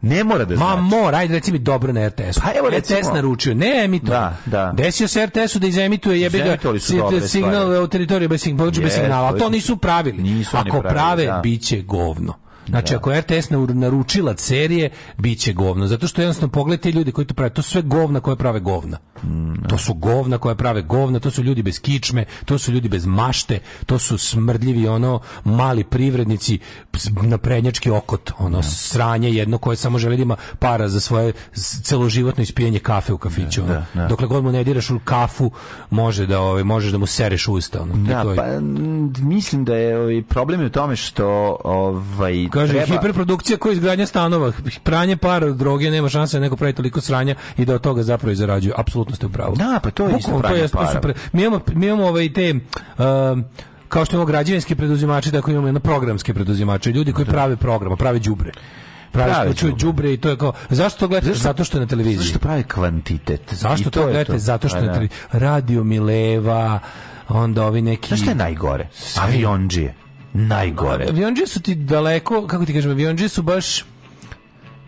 Ne mora da znači. Ma mora, ajde reci mi dobro na RTS. Pa evo recimo, RTS naručio, ne emituje. Da, da. Desio se RTS-u da izemituje jebe ga si, signal u teritoriju bez, signala, bez signala, a to nisu pravili. Nisu Ako prave, da. bit će govno. Znači, da. ako je RTS naručila serije, bit će govno. Zato što jednostavno pogledajte ljudi koji to prave. To su sve govna koje prave govna. Mm, to su govna koje prave govna, to su ljudi bez kičme, to su ljudi bez mašte, to su smrdljivi ono mali privrednici na prednjački okot, ono da. sranje jedno koje samo želi da ima para za svoje celoživotno ispijanje kafe u kafiću. Da, ono. Da. Dokle god mu ne diraš u kafu, može da ovaj možeš da mu sereš usta, ono. Da, to je... pa, mislim da je ovaj problem je u tome što ovaj Kaže, treba... hiperprodukcija koja izgradnja stanova, pranje para, droge, nema šanse da neko pravi toliko sranja i da od toga zapravo i zarađuju. Apsolutno ste u pravu. Da, pa to je isto pranje to je, para. Pre... Mi imamo, mi imamo ovaj te... Um, kao što imamo građevinski preduzimači, tako imamo jedno programske preduzimače, ljudi koji da. prave programa, prave đubre pravi što đubre i to je kao zašto to gledate zato što je na televiziji zašto pravi kvantitet zašto to, to gledate to. zato što pa je na da. televiziji radio Mileva onda ovi neki Znaš je najgore aviondžije najgore. Avionđe su ti daleko, kako ti kažem, avionđe su baš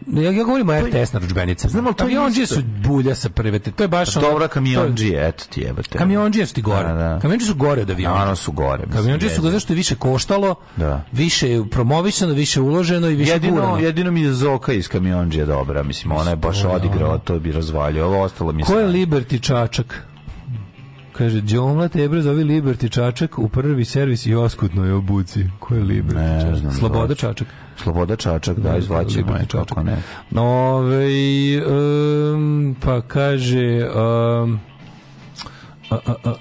ja, ja govorim o RTS naručbenicama. Znamo, to kamionđije su bulja sa prevete. To je baš pa Dobra, kamionđije, eto ti jebate. Kamionđije su ti gore. Da, da. Kamionđije su gore od aviona. Ano su gore. Kamionđije su gore zašto je više koštalo, da. više je promovišeno, više uloženo i više jedino, gurano. Jedino mi je Zoka iz kamionđije dobra. Mislim, ona je baš odigrala, da, da. to bi razvalio. Ovo ostalo mi je... Ko je Liberty Čačak? Kaže, Đomla Tebra zove Liberty Čačak u prvi servis i oskutno je obuci. Ko je Liberty ne, Čačak? Sloboda Čačak. Sloboda Čačak, da, izvlači me, kako ne. Nove, ovaj, um, pa kaže... Um,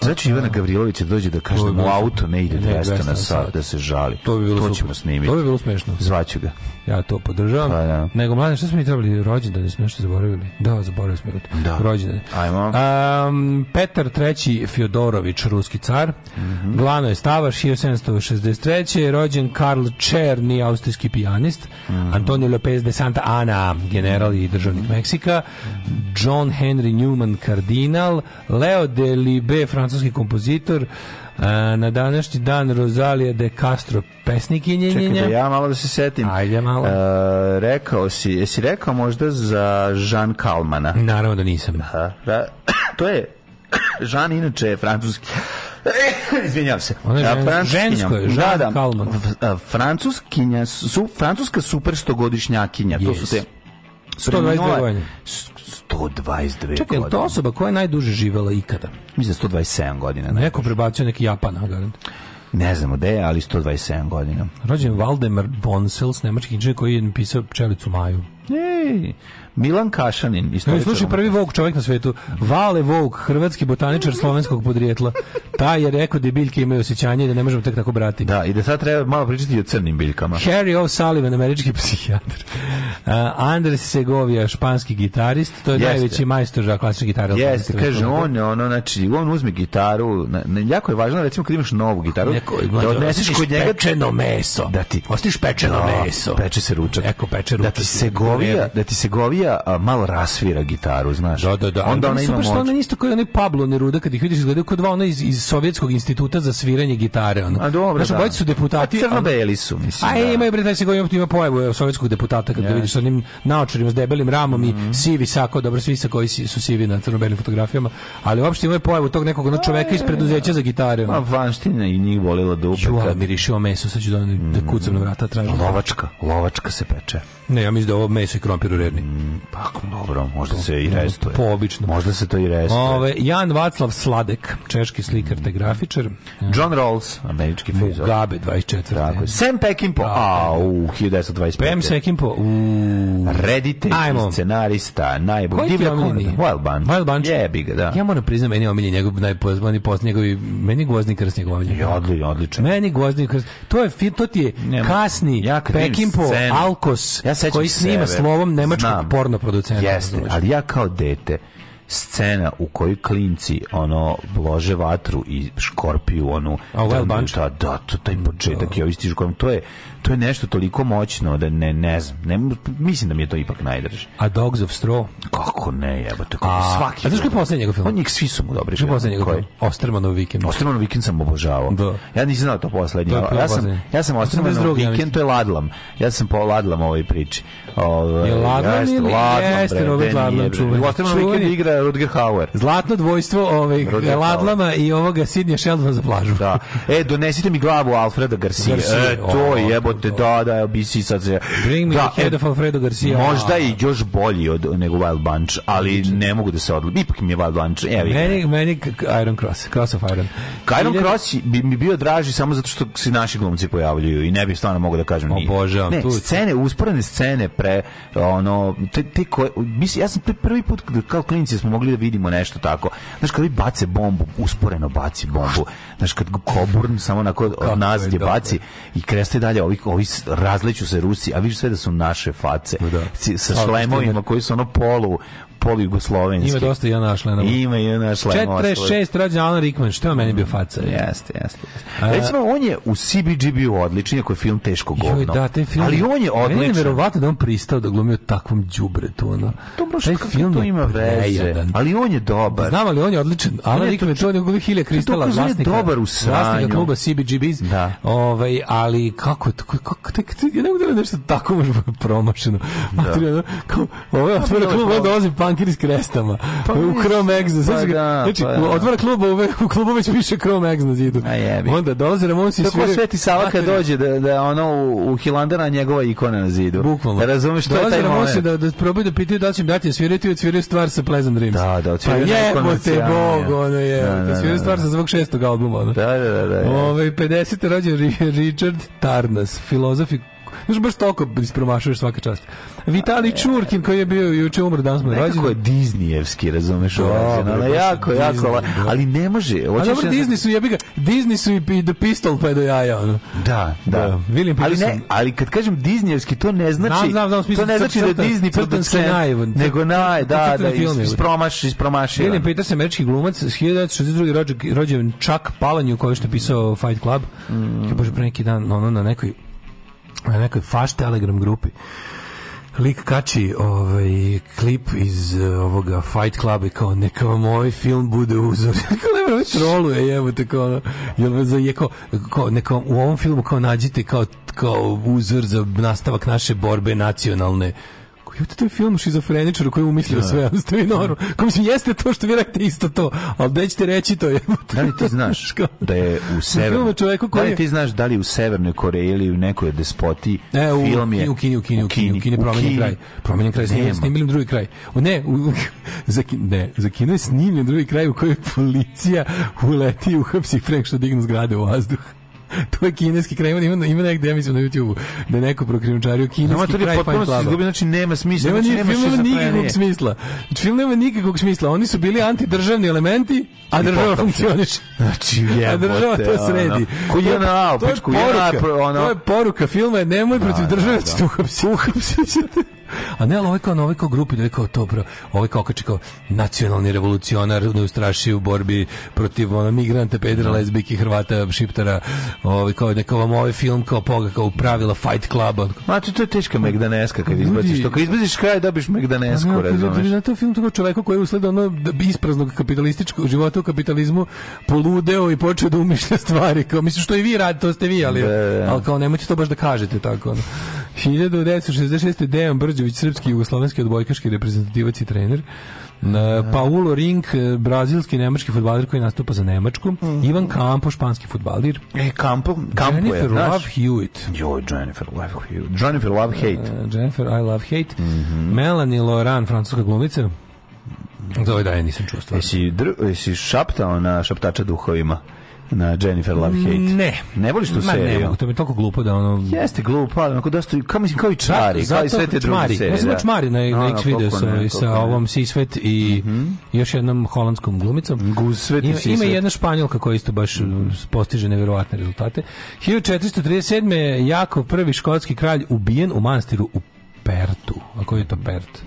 Znači Ivana Gavrilovića da dođe da kaže da mu auto ne ide 200 na sat da se žali. To bi bilo to ćemo snimiti. To bi bilo smešno. Zvaću ga. Ja to podržavam. Pa, da. Nego mlade, šta smo mi trebali rođendan, smo nešto zaboravili. Da, zaboravili smo da. rođendan. Ajmo. Um, Petar III Fjodorović, ruski car. Mm -hmm. Glavno je stavaš 1763. Rođen Karl Černi, austrijski pijanist. Mm -hmm. Antonio Lopez de Santa Ana, general i državnik Meksika. Mhm. John Henry Newman, kardinal. Leo de i B, francuski kompozitor, a, e, na današnji dan Rosalija de Castro pesnikinjenja. Čekaj da ja malo da se setim. Ajde malo. A, e, rekao si, jesi rekao možda za Jean Kalmana? Naravno da nisam. Aha, da, to je Jean inače je francuski. Izvinjavam se. Ona je žensko je, da, Jean da, Kalman. Francuskinja, su, francuska super stogodišnjakinja. Yes. To su te 122 godine. 122 godine. Čekaj, je to osoba koja je najduže živela ikada? Mislim 127 da godina. Najduže. Neko prebacio neki Japana, garant. Ne znamo gde je, ali 127 godina. Rođen Valdemar Bonsels, nemački inženjer koji je napisao Pčelicu Maju. Ej, Milan Kašanin. E, slušaj, prvi Vogue čovjek na svijetu, Vale Vogue, hrvatski botaničar slovenskog podrijetla. Taj je rekao da biljke imaju osjećanje da ne možemo tek tako brati. Da, i da sad treba malo pričati o crnim biljkama. Harry O'Sullivan, američki psihijatar. Uh, Andres Segovia, španski gitarist, to je Jeste. najveći majstor za klasične gitare. Jeste, kaže, on, ono, znači, on uzme gitaru, na, na, jako je važno, recimo, kad imaš novu gitaru, Neko, da odneseš kod njega... pečeno meso. Da ti... Ostiš pečeno no, da, meso. Peče se ručak. Eko peče ručak. Da ti Segovia govija, da ti se govija a, malo rasvira gitaru, znaš. Da, da, da. Onda ona ima moć. Ona isto kao onaj Pablo Neruda kad ih vidiš izgledaju kao dva ona iz, iz sovjetskog instituta za sviranje gitare, ono. A dobro, znaš, da. su pa deputati, a crno-beli su, mislim. A da. E, imaju, i bre taj se govija ima pojavu sovjetskog deputata kad ga vidiš sa onim naočarima s debelim ramom mm -hmm. i mhm. sivi sako, dobro, svi sa koji su sivi na crno-belim fotografijama, ali uopšte ima pojavu tog nekog onog čoveka iz preduzeća za gitare. Ono. A vanština i njih volila da upeka. Čuvala miriši o meso, sad ću da, da kucam na vrata tražim. Lovačka, lovačka se peče. Ne, ja mislim da ovo meso meso i krompir u redni. Mm, pa dobro, možda to, se i restuje. Po obično. Možda se to i restuje. Ove, Jan Vaclav Sladek, češki slikar mm. te grafičar. John Rawls, američki fizičar. Mugabe 24. Tako. Sam Peckinpah, a u 1925. Pam Peckinpah, u reditelj, Ajmo. scenarista, najbolji divlja komedija. Wild Bunch. Wild Bunch. Je big, da. Ja moram priznati meni omiljeni njegov najpoznatiji post njegovi meni gvozdni krst njegov omiljen. Ja, odlično, Meni gvozdni krst. To je to ti je kasni ja Peckinpah Alkos ja koji snima slovom nemačkog porno producenta. Jeste, ali ja kao dete scena u kojoj klinci ono lože vatru i škorpiju onu oh, well, da, da, to taj mm, početak da. i ovi stižu to je to je nešto toliko moćno da ne ne znam ne, mislim da mi je to ipak najdraže a Dogs of Straw kako ne jebote kako a, svaki a znaš je poslednji njegov film on njih svi su mu dobri što poslednji njegov Ostermanov vikend Ostermanov vikend sam obožavao da. ja nisam znao to poslednji da, ja, sam ja sam da Ostermanov vikend to je Ladlam ja sam po Ladlam ovoj priči ovaj Ladlam jeste Ladlam čuveni Ostermanov vikend igra je Hauer. Zlatno dvojstvo ovaj, Ladlama i ovoga Sidnje Sheldona za plažu. Da. E, donesite mi glavu Alfreda Garcia. Garcia. E, to o, jebote, o, o. da, da, obisi sad se. Bring me da, the head e, of Alfredo Garcia. Možda i još bolji od, nego Wild Bunch, ali ne mogu da se odlučim. Ipak mi je Wild Bunch. Evi. Meni, meni Iron Cross, Cross of Iron. Iron Ilja... Cross bi mi bio draži samo zato što se naši glumci pojavljuju i ne bih stvarno mogao da kažem ni. Obožavam ne, tu. Scene, usporene scene pre ono te, te koje, mislim, ja sam prvi put kad kao klinici da smo mogli da vidimo nešto tako. Znaš, kad vi bace bombu, usporeno baci bombu. Znaš, kad Coburn samo onako od nas gdje baci i kreste dalje, ovi, ovi različu se Rusi, a vidiš sve da su naše face. Da. Sa šlemovima koji su ono polu polijugoslovenski. Ima dosta Jana Ašlena. Ima i Jana Ašlena. 46 rođen Alan Rickman, što je meni bio faca. Jeste, jeste. Recimo, on je u CBG bio odličan, iako je film teško govno. Joj, da, te film, ali on je odličan. Meni je verovatno da on pristao da glumio takvom džubretu. Ono. Dobro, što kako film to ima veze. Ali on je dobar. Znam, ali on je odličan. Alan Rickman je to je glumio Hilja Kristala, To je dobar u vlasnika kluba CBGBs. Da. Ovaj, ali kako, kako, kako, kako, ja ne mogu da, da nešto tako promašeno. Da. Kao, ovo kako, pa, otvora klub, on dolazi pa punkiri s krestama. Pa, u Chrome Ex. Znači, pa da, znači pa da. otvara klub, u klubu već piše Chrome Ex na zidu. A Onda dolaze Ramonsi i svire... Sveti Sava kad dođe da, da ono u, u Hilandara njegova ikona na zidu. Bukvalno. Da razumeš što je taj moment. Da, da probaju da pitaju da će im dati svirati i odsviraju stvar sa Pleasant Dreams. Da, da, pa odsviraju pa jebote bog, ono je. Da, da, da, sviraju da, stvar da. sa zvuk šestog albuma. Ono. Da, da, da. da, da. Ove, 50. rođen Richard Tarnas, filozof i Još baš toliko ispromašuješ svaka čast. Vitali e, Čurkin koji je bio juče umro danas mu rođendan. Kako je Disneyevski, razumeš, urađeno. jako, jako, da. ali ne može. A dobro, Disney su jebi ga. Disney su i The Pistol pa do jaja. Ono. Da, da. da William ali ne, ali kad kažem Disneyevski to ne znači znam, znam, to ne znači da je Disney producent, nego naj, da, da, ispromaš, ispromaš. William Peterson, američki glumac, 1962. rođen Chuck Palanju koji što pisao Fight Club. Mm. Kaže pre neki dan ono na nekoj na nekoj faš telegram grupi lik kači ovaj klip iz uh, ovoga Fight Club i kao neka moj ovaj film bude uzor. Kao troluje jebo te kao jel me za kao, kao neka u ovom filmu kao nađite kao kao uzor za nastavak naše borbe nacionalne je to je film šizofreničar koji je umislio da. sve, ostavi normu. Ko mislim, jeste to što vi rekte isto to, ali da ćete reći to je. da li ti znaš da je u severnoj... Da li ti znaš da li u Severnoj Koreji ili u nekoj despoti e, u, film je... U Kini, u Kini, u Kini, u Kini, promenjen kraj. Promenjen kraj, snimili, snimili drugi kraj. O, ne, u, za, ne, za Kino je snimljen drugi kraj u kojoj policija uleti i uhapsi Frank što dignu zgrade u vazduh. to je kineski kraj, ima, ima, ima negde, ja mislim na YouTube-u, da neko prokrijumčario kineski no, kraj Fine Club. Znači, nema smisla. Nema, znači, nema film nema nikakvog smisla. Znači, film nema nikakvog smisla. Oni su bili antidržavni elementi, a država funkcioniš. Znači, jebote. A država to sredi. Ko je na Alpičku, je na... To je poruka filma, nemoj da, protiv da, države, da, da. uhapsit ćete. A ne, ali ovaj kao na ovaj kao grupi, ovaj kao to, bro, ovaj kao kao nacionalni revolucionar, neustraši u borbi protiv ono, migranta, pedra, da. lesbiki, Hrvata, Šiptara, ovaj kao neka vam ovaj film kao poga, kao pravila Fight Club. On. Znači, to je teška Megdaneska kad izbaciš to. Kad izbaciš kraj, dobiš Megdanesku, pa ne, razumeš. Na pa pa to film toga čoveka koji je usled ono ispraznog kapitalističkog života u kapitalizmu poludeo i počeo da umišlja stvari. Kao, mislim, što i vi radite, to ste vi, ali, da, da, da. ali kao nemojte to baš da kažete tako. Ono. 1966. Dejan Brđović, srpski i jugoslovenski odbojkaški reprezentativac i trener. Uh, Paulo Rink, e, brazilski nemački fudbaler koji nastupa za Nemačku, mm -hmm. Ivan Campo, španski fudbaler. E Campo, Campo Jennifer je, Love naš? Hewitt. Jo, Jennifer Love Hewitt. Jennifer Love e, Hate. Uh, Jennifer I Love Hate. Mm -hmm. Melanie Laurent, francuska glumica. Za ovaj daje nisam čuo stvarno. Jesi, dr, jesi šaptao na šaptača duhovima? na Jennifer Love mm, Hate. Ne. Ne voliš tu seriju? Ma ne, mogu, to mi je toliko glupo da ono... Jeste glupo, ali onako dosta, kao mislim, kao i Čari, kao i sve te druge serije. Ja sam da. Čmari na, na X video sa, ne, sa ovom Sisvet i mm -hmm. još jednom holandskom glumicom. Guzvet i Sisvet. Ima jedna Španjolka koja isto baš mhm. mm, postiže nevjerovatne rezultate. 1437. Jakov prvi škotski kralj ubijen u manastiru u Pertu. A koji je to Pert?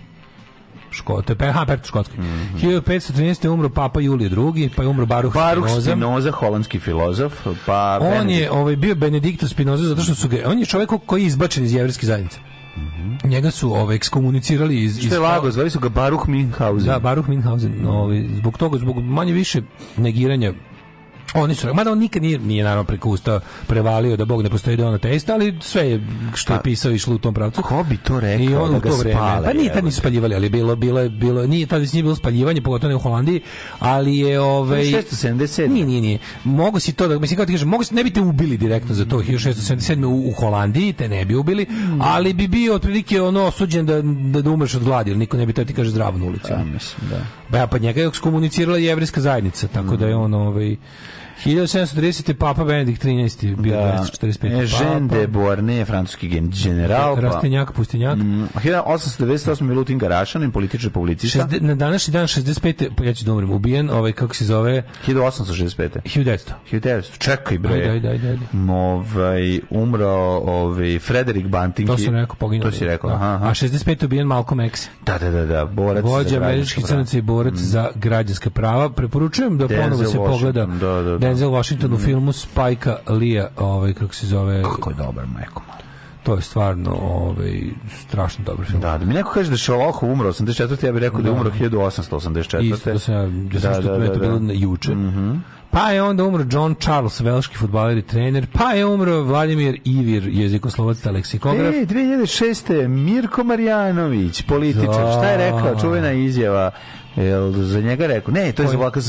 Škote, pe, ha, Pertu Škotskoj. Mm -hmm. 1513. umro Papa Julije II, pa je umro Baruch, Baruch Spinoza. Spinoza, holandski filozof. Pa on Benedikt. je ovaj, bio Benedikto Spinoza zato što su ga, on je čovjek koji je izbačen iz jevrejske zajednice. Mm -hmm. Njega su ovaj ekskomunicirali iz... Što je lago, zvali su ga Baruch Minhausen. Da, Baruch Minhausen. Mm ovaj, -hmm. zbog toga, zbog manje više negiranja Oni su, mada on nikad nije, nije naravno preko usta prevalio da Bog ne postoji da je on ali sve je što je pa, pisao išlo u tom pravcu. Ko bi to rekao I on da ga vreme, spale? Pa nije tad nisu spaljivali, ali bilo, bilo, bilo, nije tad nije bilo spaljivanje, pogotovo ne u Holandiji, ali je... Ovaj, 677. Nije, nije, nije. Mogu si to da, mislim, kao ti kažem, mogu si, ne bi te ubili direktno za to, 1677. u, u Holandiji te ne bi ubili, mm. ali bi bio otprilike ono osuđen da, da, da umreš od gladi, niko ne bi to ti kaže zdravo na ulici. Da, mislim, da. Ba, pa, pa njega je ekskomunicirala jevrijska zajednica, tako mm. da je on ovaj, 1730. Papa Benedikt 13. bio da. 45. E, Jean de Beauharnais, francuski general. Pa- Rastenjak, pustinjak. Mm, 1898. Milutin Garašanin, političar publicista. na današnji dan 65. Pa ja ću da umrem, ubijen, ovaj, kako se zove? 1865. 1900. 1900. Čekaj, bre. Ajde, ajde, ajde. ajde. Mm, ovaj, umro ovaj, Frederik Bantinki. To sam rekao, poginuo. To si rekao, da. aha, aha. A 65. ubijen Malcolm X. Da, da, da, da. Borac Vođa američkih crnaca i borac mm. za građanska prava. Preporučujem da ponovo se pogleda da, da, da. da Denzel Washington u mm. filmu Spajka Lee, ovaj, kako se zove... Kako je dobar, majko to je stvarno ovaj strašno dobar film. Da, da mi neko kaže da Sherlock umro 84. ja bih rekao da, da je umro 1884. Isto da sam ja, da, da sam da, da, da, da. bilo na juče. Mm -hmm. Pa je onda umro John Charles, velški futbaler i trener. Pa je umro Vladimir Ivir, jezikoslovac i leksikograf. E, 2006. Mirko Marjanović, političar. Da. Šta je rekao? Čuvena izjava Jel za njega rekao? Ne, to je Koji? za Vlaka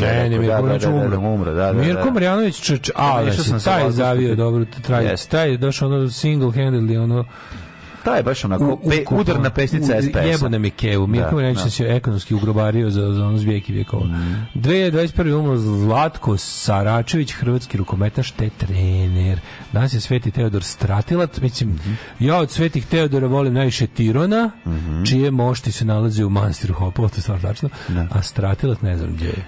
Ne, ne, Mirko da, da, da, da, umro. Da, da, Mirko Marjanović, čč, a, ja, taj zavio, dobro, taj, yes. taj je došao ono single-handedly, ono, Ta je baš onako u, pe, na pesnica SPS. Jebo nam je Kevu. Mirko da, da. se ekonomski ugrobario za, za ono zvijeki vjekova. Mm. 2021. umro Zlatko Saračević, hrvatski rukometaš te trener. Danas je Sveti Teodor Stratilat. Mislim, mm -hmm. ja od Svetih Teodora volim najviše Tirona, mm -hmm. čije mošti se nalaze u manastiru Hopovo, to je stvarno tačno. Da. A Stratilat ne znam gdje je.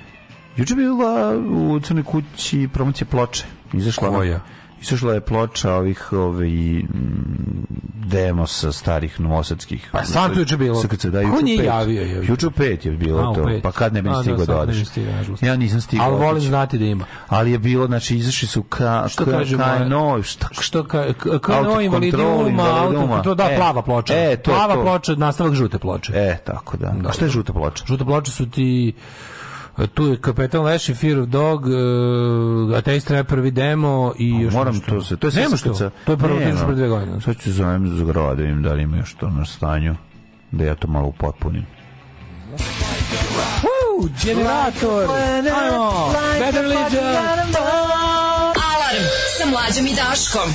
Juče bila u Crnoj kući promocija ploče. Izašla Koja? Ona Isušla je ploča ovih ovaj mm, demosa starih novosadskih. Pa stvarno ovaj, juče bilo. Sakce da Ko nije javio je? Juče pet je bilo A, to. Pet. Pa kad ne bi stigao da, da odeš. Ja nisam stigao. Ali volim znati da ima. Ali je bilo znači izašli su ka što kaže Kajno, šta što ka Kajno invaliduma, to da e, plava ploča. E, to, plava to. ploča, nastavak žute ploče. E, tako da. da. A šta je da. žuta ploča? Žuta ploča su ti tu je Kapetan Leši, Fear of Dog, uh, Ateist prvi demo i još Moram nešto. to se, to je Nema što, to je prvo tiče pre dve godine. Sad ću zovem za grova da li ima još to na stanju, da ja to malo upotpunim. Woo, generator! Ajmo! Better Legion! Alarm sa mlađom i Daškom!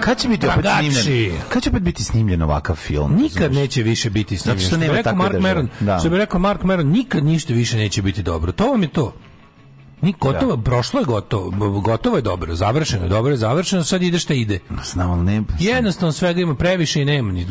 Kad će biti opet snimljen? Kad će opet biti snimljen ovakav film? Nikad neće više biti snimljen. Zato što što bi rekao Mark Meron, da. što bi rekao Mark Meron, nikad ništa više neće biti dobro. To vam je to. Ni gotovo, da. prošlo je gotovo, gotovo je dobro, završeno je dobro, završeno, sad ide šta ide. Znam, ali ne, pa Jednostavno svega ima previše i nema. Ni,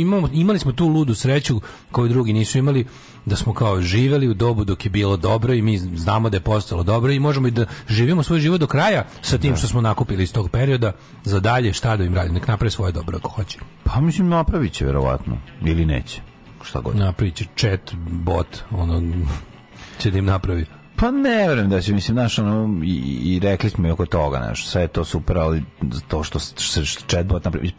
Imamo, imali smo tu ludu sreću koju drugi nisu imali, da smo kao živeli u dobu dok je bilo dobro i mi znamo da je postalo dobro i možemo i da živimo svoj život do kraja sa tim da. što smo nakupili iz tog perioda za dalje šta da im radimo, nek naprave svoje dobro ako hoće. Pa mislim napravit će verovatno, ili neće, šta god. Napravit će chat, bot, ono, će da im napravi. Pa ne verujem da će, mislim, znaš, ono, i, i rekli smo i oko toga, znaš, sve je to super, ali to što, što, što chatbot napravi.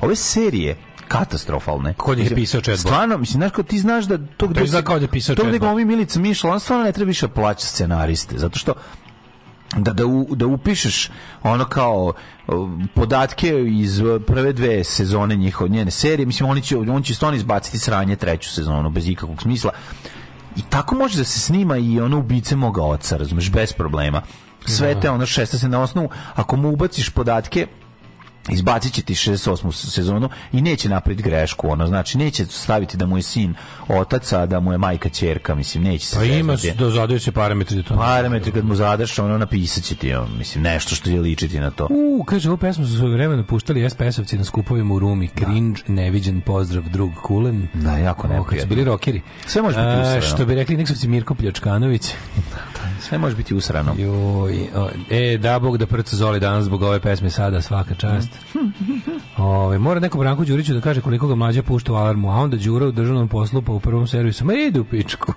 Ove serije katastrofalne. Ko je pisao chatbot? Stvarno, mislim, znaš, kao ti znaš da to gde... To zna kao da je pisao To gde mi Milica Mišla, on stvarno ne treba više plaća scenariste, zato što da, da, u, da upišeš ono kao podatke iz prve dve sezone njihove njene serije, mislim oni će on će stvarno izbaciti sranje treću sezonu bez ikakvog smisla. I tako može da se snima i ono ubice moga oca, razumeš, bez problema sve da. te ono se na osnovu ako mu ubaciš podatke izbacit će ti 68. sezonu i neće napraviti grešku, ono, znači neće staviti da mu je sin otac, a da mu je majka čerka, mislim, neće se... Pa ima, da zadaju se parametri. To parametri kad mu zadaš, ono, napisat će ti, on, mislim, nešto što će ličiti na to. U, kaže, ovo pesmu su svoje vremena puštali SPS-ovci na skupovima u Rumi, da. cringe, da. neviđen pozdrav, drug Kulen. Da, jako ne, Kad su bili rokeri. Sve može biti usrano. A, što bi rekli Niksovci Mirko Pljačkanović. Da, da, sve može biti usrano. Joj, o, e, da, Bog da prca zoli danas zbog ove pesme sada, svaka čast. Mm Ove, mora neko Branko Đuriću da kaže koliko ga mlađa pušta u alarmu, a onda Đura u državnom poslu pa u prvom servisu. Ma ide u pičku.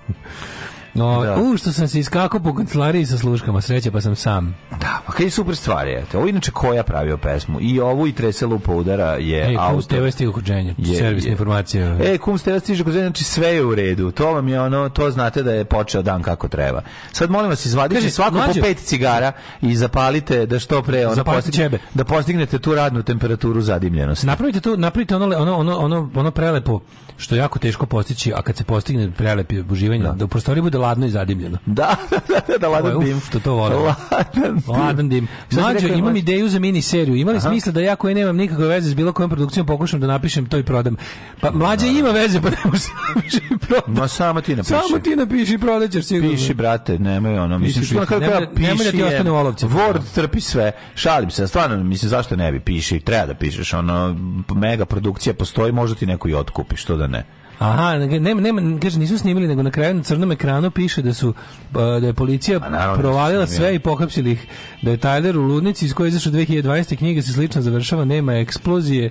No, da. u, što sam se iskako po kancelariji sa sluškama, sreće pa sam sam. Da, pa kaj super stvar je. Ovo inače koja pravio pesmu. I ovu i trese lupa udara je Ej, auto. Kum Steva stiga kod ženja, servisna informacija. E, kum Steva stiže kod ženja, znači sve je u redu. To vam je ono, to znate da je počeo dan kako treba. Sad molim vas, izvadite svako mlađe. po pet cigara i zapalite da što pre ono, postigne, čebe. da postignete tu radnu temperaturu zadimljenosti. Napravite to, napravite ono, ono, ono, ono, ono prelepo što je jako teško postići, a kad se postigne prelepi uživanje, da. da u prostoriji bude ladno i zadimljeno. Da, da, da, da, da, ladan uf, dim. To to volim. Ladan, ladan dim. dim. Mlađo, imam ideju za mini seriju. Ima li smisla da ja koji nemam nikakve veze s bilo kojom produkcijom pokušam da napišem to i prodam? Pa mlađe da. ima veze, pa ne možeš da napiši i prodam. Ma samo ti napiši. Samo ti napiši i prodaćeš sigurno. Piši, brate, nemoj ono. Mislim, piši, što na kraju piši nemoj da ti ostane olovce. Word trpi sve. Šalim se, stvarno, mislim, zašto ne bi piši? Treba da pišeš, ono, mega produkcija postoji, možda ti neko i otkupi, što da ne. Aha, nema, nema, kaže, nisu snimili, nego na kraju na crnom ekranu piše da su, pa, da je policija pa da provalila sve i pohapsili ih. Da je Tyler u ludnici iz koje je izašao 2020. knjiga se slično završava, nema eksplozije.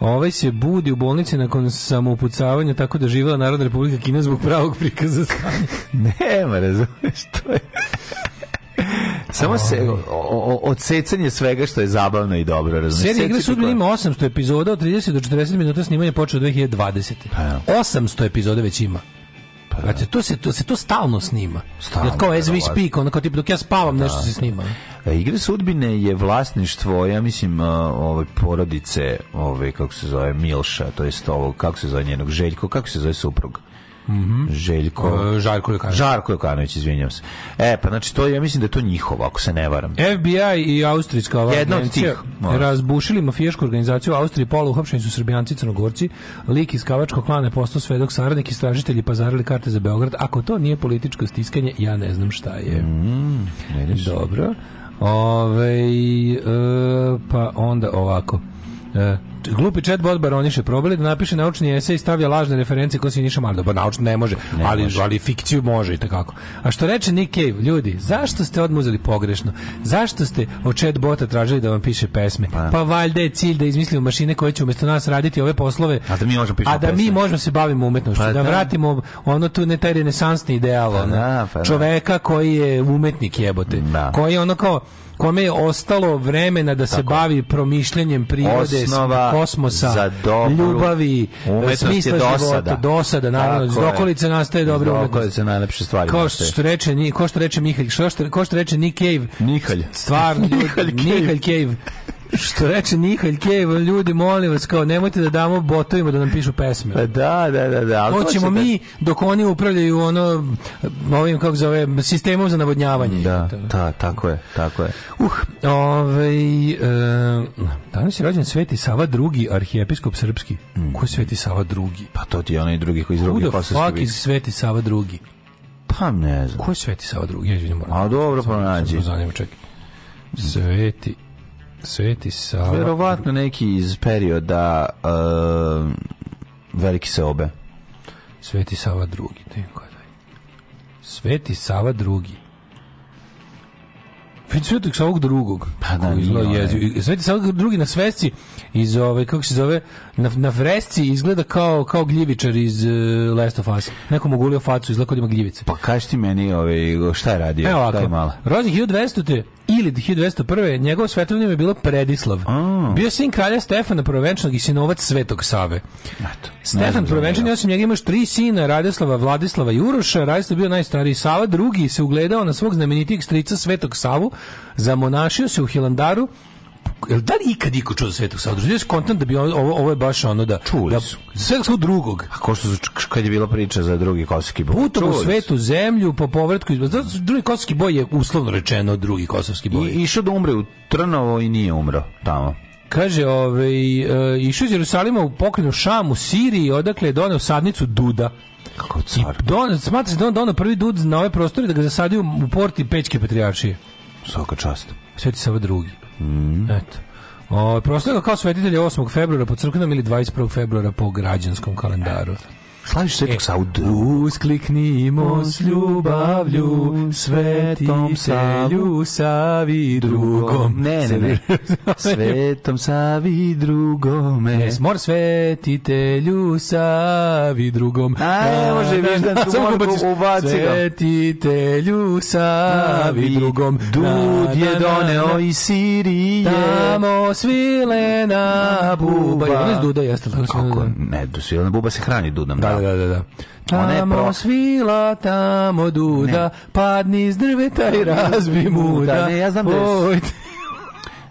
Ovaj se budi u bolnici nakon samoupucavanja tako da živela Narodna republika Kina zbog pravog prikaza stanja. Nema, razumiješ, to je... Samo se ovaj. odsecanje svega što je zabavno i dobro, razumiješ. Serija igre sudbine ima 800 epizoda od 30 do 40 minuta snimanje počeo 2020. Pa, ja. 800 epizoda već ima. Pa, ja. Da. Znate, to se to se to stalno snima. Stalno. Jer kao as pa da, we speak, onako tipa dok ja spavam da. nešto se snima. E, igre sudbine je vlasništvo, ja mislim, ove porodice, ove kako se zove Milša, to jest ovo kako se zove njenog Željko, kako se zove suprug. Mm -hmm. Željko e, Žarko Jokanović. Žarko Jokanović, izvinjavam se. E, pa znači to ja mislim da je to njihovo, ako se ne varam. FBI i austrijska ova Jedna od tih, razbušili mafijašku organizaciju u Austriji, pola uhapšeni su Srbijanci i Crnogorci, lik iz Kavačkog klana je postao svedok saradnik, istražitelji pazarili karte za Beograd. Ako to nije političko stiskanje, ja ne znam šta je. Mm, Dobro. Ove, e, pa onda ovako. E, glupi chat chatbot baroniše probali da napiše naučni esej i stavlja lažne reference koje se niša mardo. Ba pa naučno ne može, ne ali, može. ali fikciju može i tako. A što reče Nick Cave, ljudi, zašto ste odmuzeli pogrešno? Zašto ste od bota tražili da vam piše pesme? Pa, pa valjda je cilj da izmislimo mašine koje će umjesto nas raditi ove poslove, a da mi možemo, a da mi možemo da se bavimo umetnošću, pa, da, da, vratimo ono tu ne taj renesansni ideal, pa, ono, da, pa, da. čoveka koji je umetnik jebote, da. koji je ono kao kome je ostalo vremena da se Tako. bavi promišljanjem prirode, Osnova kosmosa, za dobru, ljubavi, smisla dosada. života, dosada, naravno, iz dokolice nastaje dobro umetnost. najlepše stvari. Ko što reče, ko što reče Mihalj, što, što, ko što reče Nick Cave, Nihalj. Stvarno, Nihalj Cave. Nihalj Cave Što reče Nihalj Kejvo, ljudi, molim vas, kao nemojte da damo botovima da nam pišu pesme. Pa Da, da, da, da. Ali Hoćemo mi da- dok oni upravljaju ono ovim kako zove sistemom za navodnjavanje. Da, ta, tako je, tako je. Uh, ovaj e, danas je rođen Sveti Sava drugi, arhijepiskop srpski. Mm. Ko je Sveti Sava drugi? Pa to ti je onaj drugi koji iz drugih drugi Kosovske. Fuck Sveti Sava drugi? Pa ne znam. Ko je Sveti Sava drugi? Ja izvinim, moram. A dobro, pa nađi. Zanima, čekaj. Sveti Sveti Sava. Verovatno neki iz perioda uh, Velike Seobe. Sveti Sava drugi, neko Sveti Sava drugi. Već Svetog Savog drugog. Pa da, nije. Sveti Sava drugi na svesci iz ove kako se zove na na fresci izgleda kao kao gljivičar iz uh, Last of Us. Neko mu gulio facu iz ima gljivice. Pa kaži ti meni ove ovaj, šta je radio? Evo ovako, mala. Rozi 1200 te ili 1201. Njegovo svetovno ime je bilo Predislav. Oh. Bio sin kralja Stefana Provenčnog i sinovac Svetog Save. Eto, Stefan Provenčan, sam njega imaš tri sina, Radislava, Vladislava i Uroša. Radislav bio najstariji Sava, drugi se ugledao na svog znamenitijeg strica Svetog Savu, zamonašio se u Hilandaru, jel da li ikad iko čuo za Svetog Savu Jesi da kontent da bi ovo, ovo je baš ono da... Čuli da, su. Svetog Savu drugog. A ko što kad je bila priča za drugi kosovski boj? Putom u svetu, zemlju, po povratku... Zato drugi kosovski boj je uslovno rečeno drugi kosovski boj. I, išao da umre u Trnovo i nije umro tamo. Kaže, ovaj, e, išao iz Jerusalima u pokrenu Šam u Siriji, odakle je doneo sadnicu Duda. Kako car. I don, smatra se da on donao prvi Dud na ove prostore da ga zasadio u porti Pećke patrijaršije. Svaka čast. Sveti Sava drugi. Mm. Eto. O, proslavio kao svetitelj 8. februara po crkvenom ili 21. februara po građanskom kalendaru. Eto. Slaviš Svetog e. Savu. Uskliknimo s ljubavlju Svetom Savu Savi drugom. Ne, ne, ne. svetom Savi drugome. Ne, mor svetitelju Savi drugom. A, ne da, može, da, viš da, da tu morku ubaci Svetitelju Savi drugom. Dud je doneo iz Sirije. Tamo svilena buba. je duda, jeste. Kako? Ne, svilena buba se hrani dudom. Da, Da, da, da, da, da. Ona je pro... svila, tamo duda, ne. padni iz drveta i razbi muda. Ne, ja znam da je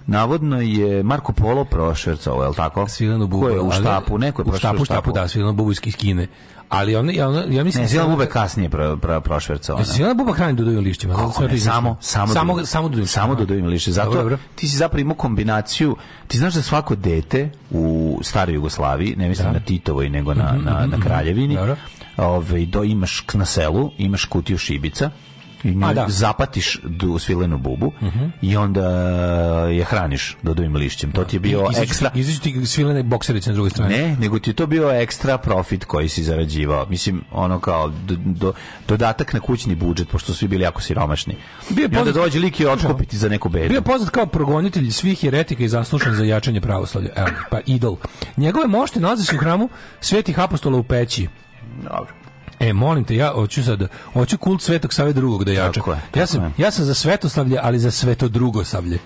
navodno je Marko Polo prošvercovao, je li tako? Svilanu bubu. Ko je u štapu, neko je u štapu, u štapu, da, Svilanu bubu iz Kine. Ali on, ja, ja mislim... Ne, Svilana buba kasnije pro, pro, prošvercovana. Svilana buba hrani Dudovim lišćima. Kako ne, samo, samo, samo, do, samo Dudovim Samo Dudovim da. lišćima. Zato dobro, dobro. ti si zapravo imao kombinaciju, ti znaš da svako dete u staroj Jugoslaviji, ne mislim da. na Titovoj, nego na, mhm, na, na mhm, mhm, Kraljevini, dobro. Ove, ovaj, do, imaš na selu, imaš kutiju šibica, i nju da. zapatiš du, svilenu bubu uh -huh. i onda e, je hraniš da dodovim lišćem. To ti je bio I, ekstra... Izađu ti svilene bokserice na drugoj strani. Ne, nego ti je to bio ekstra profit koji si zarađivao. Mislim, ono kao do, do, dodatak na kućni budžet, pošto svi bili jako siromašni. Bio je I onda dođe lik i otkupiti za neku bedu. Bio poznat kao progonitelj svih heretika i zaslušan za jačanje pravoslavlja. Evo, pa idol. Njegove mošte nalaze se u hramu svetih apostola u peći. Dobro. E, molim te, ja hoću sad, hoću kult Svetog Save drugog da jača. Tako je, tako ja, sam, ja sam za Svetoslavlje, ali za Sveto drugo Savlje.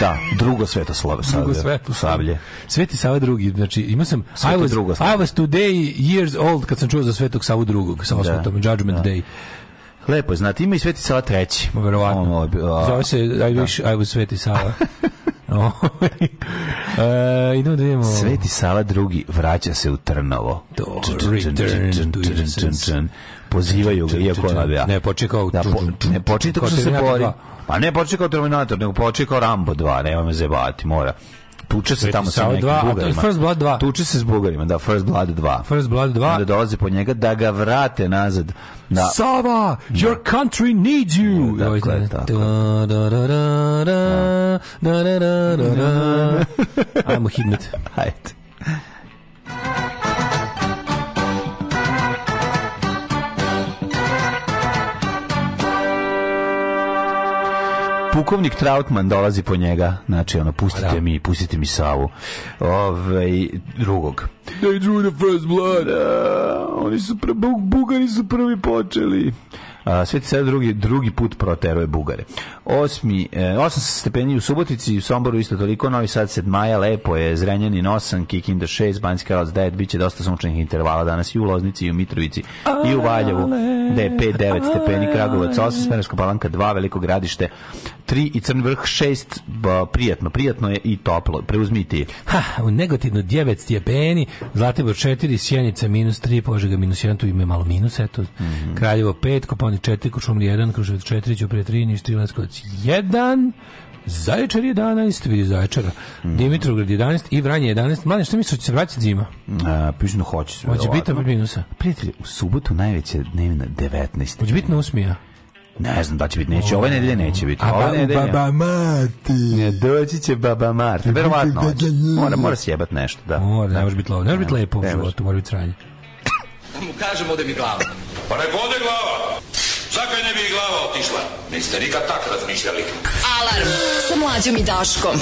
Da, drugo svetoslavo savlje. Drugo sveto savlje. Sveti Sava drugi, znači ima sam Sveti I was, drugo I was today years old kad sam čuo za Svetog Savu drugog sa da. osvetom Judgment da. Day. Lepo, znači ima i Sveti Sava treći. Verovatno. Zove se I da. wish da. I was Sveti Sava. e, idemo da vidimo. Sveti Sala drugi vraća se u Trnovo. Pozivaju ga, iako nabija. Ne, počekao. Da, po, ne, počekao što se bori. Pa ne počekao Terminator, nego počekao Rambo 2, nema me zebati, mora. Tuče se Sveti tamo sa nekim dva, bugarima. First Blood 2. Tuče se s bugarima, da, First Blood 2. First Blood 2. Onda dolaze po njega da ga vrate nazad Da. Sava, your country needs you. Da, dakle, je, Da, da, da, da, Hajde. pukovnik Trautman dolazi po njega. Znači, ono, pustite da. mi, pustite mi Savu. Ove, ovaj, drugog. They drew the first blood. Uh, oni su, pre, Bugari su prvi počeli. A, Sveti Sava drugi, drugi put proteruje Bugare. Osmi, e, osam stepeni u Subotici i u Somboru isto toliko, Novi Sad 7 maja, lepo je, Zrenjanin 8, Kikinda 6, Banjska Karolac 9, bit će dosta sunčanih intervala danas i u Loznici i u Mitrovici i u Valjevu. DP da 9 stepeni, Kragovac 8, Smerovska palanka 2, Veliko gradište 3 i Crn vrh 6, ba, prijatno, prijatno je i toplo, preuzmi Ha, u negativno 9 stepeni, Zlatibor 4, Sjenica minus 3, Požega minus 1, tu ima malo minus, eto, mm -hmm. Kraljevo 5, Koponik 4, Kočumli 1, Kruševac 4, Ćuprije 3, Niš 3, Leskovac 1, Zaječar 11, vi Zaječara. Mm. Dimitrovgrad 11 i Vranje 11. Mladen, što misliš, će se vraćati zima? A, pišno hoće se. Hoće biti na minusa. Prijatelji, u subotu najveća dnevna 19. Hoće biti na usmija. Ne znam da će biti, neće, ove nedelje neće biti. A ove nedelje. Baba Marti. Ne, doći će Baba Marti. Verovatno hoće. Mora, mora sjebat nešto, da. Mora, ne može biti lepo. Ne može biti lepo u životu, mora biti sranje. Da mu kažemo da mi glava. Pa ne ode glava. Zakaj ne bi i glava otišla? Niste nikad tak razmišljali. Alarm sa mlađom i Daškom.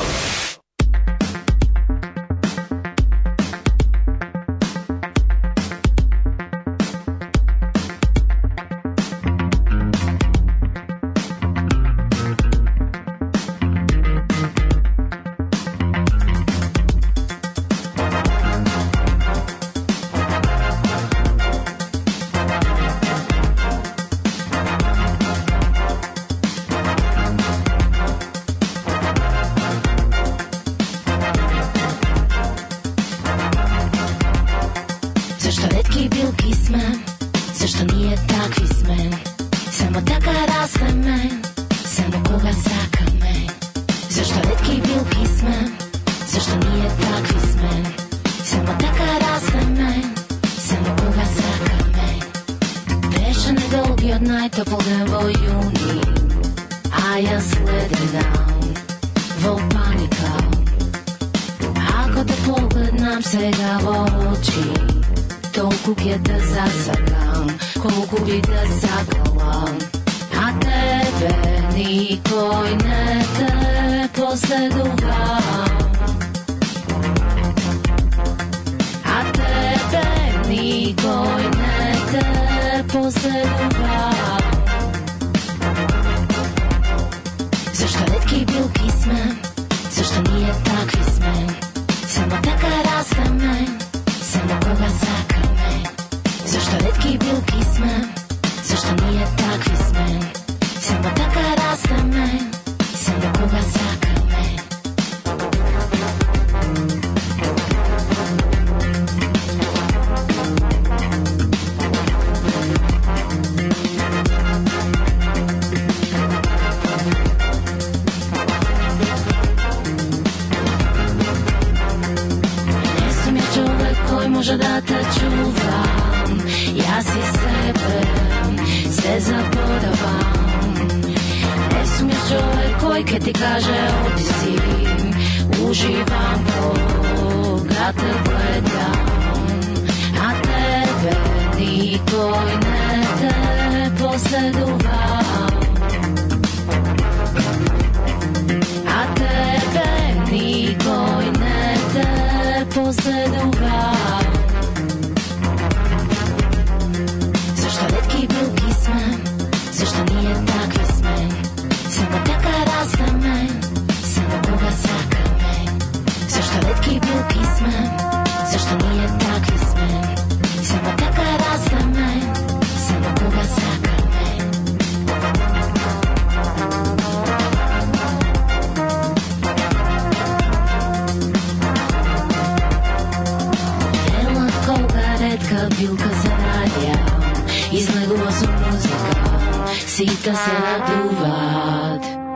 ništa se naduvad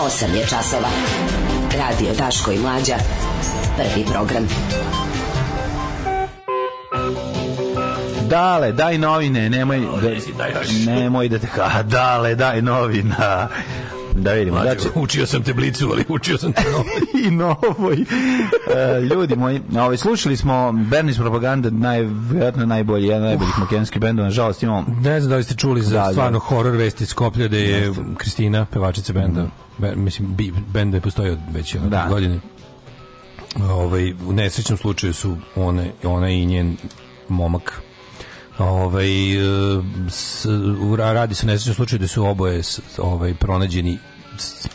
Osam je časova. Radio Daško i Mlađa. Prvi program. Dale, daj novine, nemoj, da, nemoj da te... Ha, dale, daj novina. Da vidimo. Mlađo, da će... učio sam te blicu, ali učio sam te novine. i novoj. E, ljudi moji, ovaj, slušali smo Bernice Propaganda, najvjerojatno najbolji, jedan najboljih makedonskih bendova, nažalost imamo... Ne znam da li ste čuli za da, da. stvarno horror vesti iz Skoplja, da je Kristina, pevačica benda, mm. Be, mislim, benda je postoji od već od da. godine. Ovaj, u nesrećnom slučaju su one, ona i njen momak Ovaj s, u, radi se nesrećnom slučaju da su oboje s, ovaj pronađeni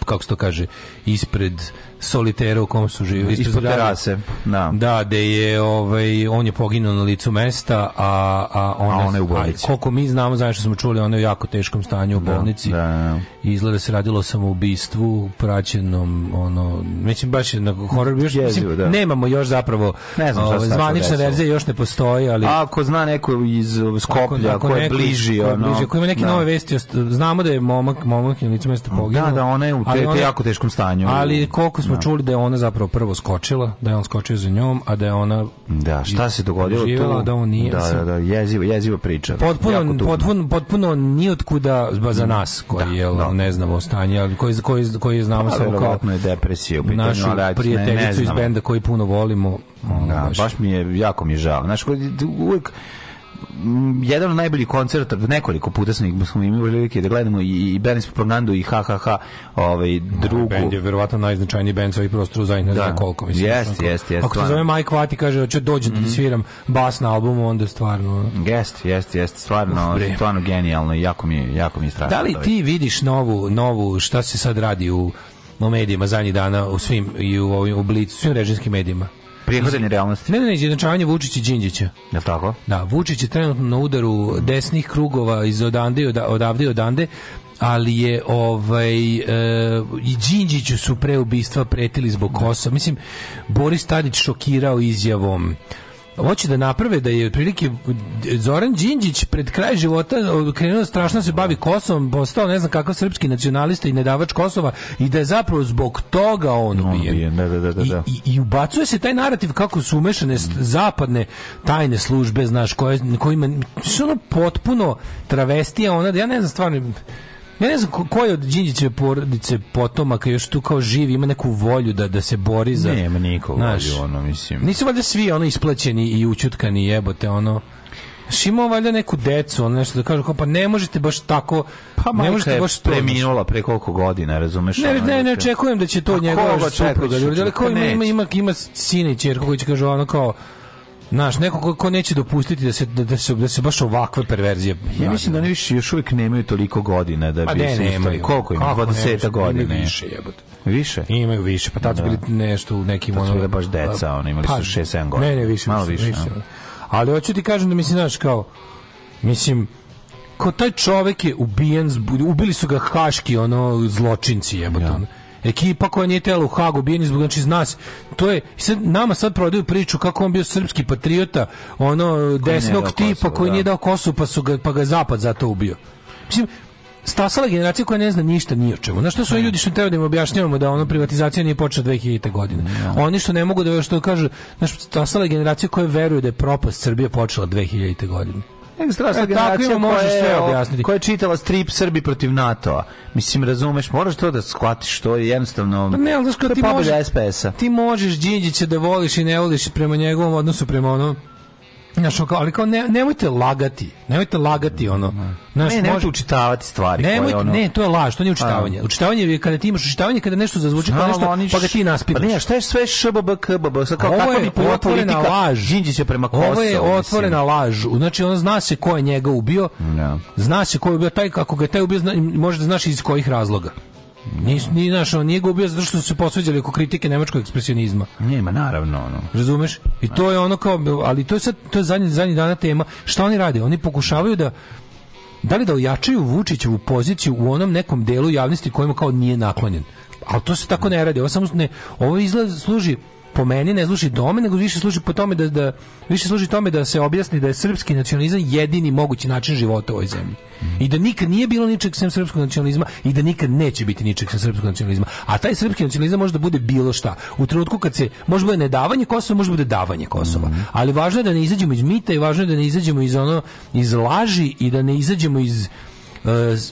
kako se to kaže ispred solitera u kom su živeli. Ispod terase, da. Da, da je, ovaj, on je poginuo na licu mesta, a, a, ona, a ona je u bolnici. A, koliko mi znamo, znaš što smo čuli, ona je u jako teškom stanju u da, bolnici. Da, da, Izgleda se radilo o samoubistvu, praćenom, ono, mislim, baš je na horror, još, Jezivo, mislim, da. nemamo još zapravo, ne znam šta ovaj, zvanična verzija još ne postoji, ali... A ako zna neko iz da, Skoplja, ko je bliži, ono... Bliži, ako ima neke da. nove vesti, znamo da je momak, momak na licu mesta poginuo. Da, da, ona je u te, jako teškom stanju. Ali koliko smo smo no. Da. čuli da je ona zapravo prvo skočila, da je on skočio za njom, a da je ona Da, šta se dogodilo tu? Da on nije. Da, da, da, jeziva, jeziva priča. Potpuno potpuno potpuno ni otkuda za nas koji da, jel, da. ne znamo stanje, ali koji koji koji znamo pa, samo kao je depresija, pitanju, našu prijateljicu iz benda koji puno volimo. Da, baš mi je jako mi je žao. Znaš, uvijek jedan od najboljih koncerta, nekoliko puta smo, smo imali velike da gledamo i, i Berlins propagandu i ha, ovaj, da, drugu. Da, bend je verovatno najznačajniji bend sa ovih prostora u zadnjih ne znam da. koliko. Mislim, jest, jest, jest. Ako se zove Mike Vati kaže, hoće dođu mm -hmm. da, da mhm. sviram bas na albumu, onda stvarno... Jest, jest, jest, stvarno, Uf, stvarno genijalno jako mi, jako mi je strašno. Da li ti vidiš novu, novu, šta se sad radi u, u medijima zadnjih dana, u svim, i u, ovim u Blicu, svim režimskim medijima? Prihodanje realnosti. Ne, ne, ne, izjednačavanje Vučića i Đinđića. Je tako? Da, Vučić je trenutno na udaru desnih krugova iz odande i oda, odavde i odande, ali je ovaj e, i Đinđiću su pre ubistva pretili zbog Kosova. Mislim Boris Tadić šokirao izjavom hoće da naprave da je otprilike Zoran Đinđić pred kraj života krenuo strašno da se bavi Kosovom, postao ne znam kakav srpski nacionalista i nedavač Kosova i da je zapravo zbog toga on ubijen. Da, da, da, da I, da. i, I, ubacuje se taj narativ kako su umešane zapadne tajne službe, znaš, koje, kojima su ono potpuno travestija ona, ja ne znam stvarno Ja ne znam ko, ko je od Đinđićeve porodice potomaka još tu kao živi, ima neku volju da da se bori za... Nema niko volju, ono, mislim. Nisu valjda svi ono isplaćeni i učutkani jebote, ono... Znaš, imao valjda neku decu, ono nešto da kažu, kao, pa ne možete baš tako, pa ne možete baš to. preminula pre koliko godina, razumeš? Ne, ono, ne, ne, očekujem da će to pa njegova supruga, da ali kao ima, ima, ima, ima sine i čerku koji će kažu ono kao, Znaš, neko ko, ko, neće dopustiti da se, da, da, se, da se baš ovakve perverzije... Ja mislim da oni više još uvijek nemaju toliko godina da pa bi ne, se ustali. Koliko ima? 20 godina. Imaju više jebote. Više? Imaju više, pa tad su da. bili nešto u nekim... Tad su bili baš deca, oni imali su 6-7 godina. Pa, ne, ne, više. Malo više. više. Ali hoću ti kažem da mislim, znaš, kao... Mislim, ko taj čovek je ubijen, ubili su ga haški ono zločinci jebote. Ja. Ekipa koja nije tela u Hagu, bijeni zbog, znači, nas, to je, sad, nama sad prodaju priču kako on bio srpski patriota, ono, desnog tipa Kosovo, koji da. nije dao Kosovo, pa, su ga, pa ga zapad zato ubio. Mislim, stasala generacija koja ne zna ništa ni o čemu. Na što su ljudi što treba da im objašnjavamo da ona privatizacija nije počela 2000. godine. Ja. Da. Oni što ne mogu da što kažu, znači stasala generacija koja veruje da je propast Srbije počela 2000. godine. E, tako generacija možeš koja, sve objasniti. Koja je čitala strip Srbi protiv NATO-a. Mislim, razumeš, moraš to da shvatiš, to je jednostavno... Pa ne, ali znaš, ti, može, ti možeš Đinđića da voliš i ne voliš prema njegovom odnosu prema onom Znaš, ali kao ne, nemojte lagati. Nemojte lagati ono. Znaš, ne, nemojte učitavati stvari. Nemojte, koje ono... Ne, to je laž, to nije pa, da. učitavanje. Učitavanje je kada ti imaš učitavanje, kada nešto zazvuči kada nešto, pa ga ti naspiraš. Pa ne, šta je sve šbb, kbb, kao kako bi politika otvorena laž. Đinđić prema Kosovu. Ovo je otvorena laž. Znači, on zna se ko je njega ubio, da. zna se ko je ubio, taj, kako ga je taj ubio, zna, može da znaš iz kojih razloga. Nis, ni znaš, on nije gubio zato što su se posveđali oko kritike nemačkog ekspresionizma. Nema, naravno. Ono. Razumeš? I to je ono kao, ali to je sad, to je zadnji, zadnji dana tema. Šta oni rade? Oni pokušavaju da, da li da ojačaju Vučićevu poziciju u onom nekom delu javnosti kojemu kao nije naklonjen. Ali to se tako ne radi. Ovo samo ne, ovo izgled služi po meni ne služi tome, nego više služi po tome da, da više služi tome da se objasni da je srpski nacionalizam jedini mogući način života u ovoj zemlji. I da nikad nije bilo ničeg sem srpskog nacionalizma i da nikad neće biti ničeg sem srpskog nacionalizma. A taj srpski nacionalizam može da bude bilo šta. U trenutku kad se može bude nedavanje Kosova, može bude davanje Kosova. Mm. Ali važno je da ne izađemo iz mita i važno je da ne izađemo iz ono iz laži i da ne izađemo iz eh,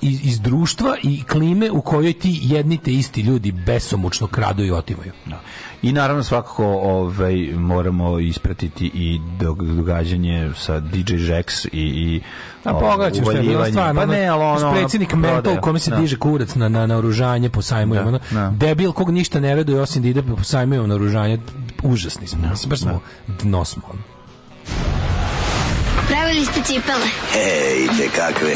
iz, iz, društva i klime u kojoj ti jedni te isti ljudi besomučno kradu i otimaju. No. Da. I naravno svakako ovaj, moramo ispratiti i događanje sa DJ Jax i, i a pogledaj što je bilo stvarno. Pa ne, ali ono... Predsjednik Menta u da, kome se da. diže kurac na, na oružanje po sajmu. Da, ono, da. Debil kog ništa ne raduje osim da ide po sajmu na oružanje, Užasni smo. Da, Mislim, smo da. dno smo. Pravili ste cipele. Ej, te kakve.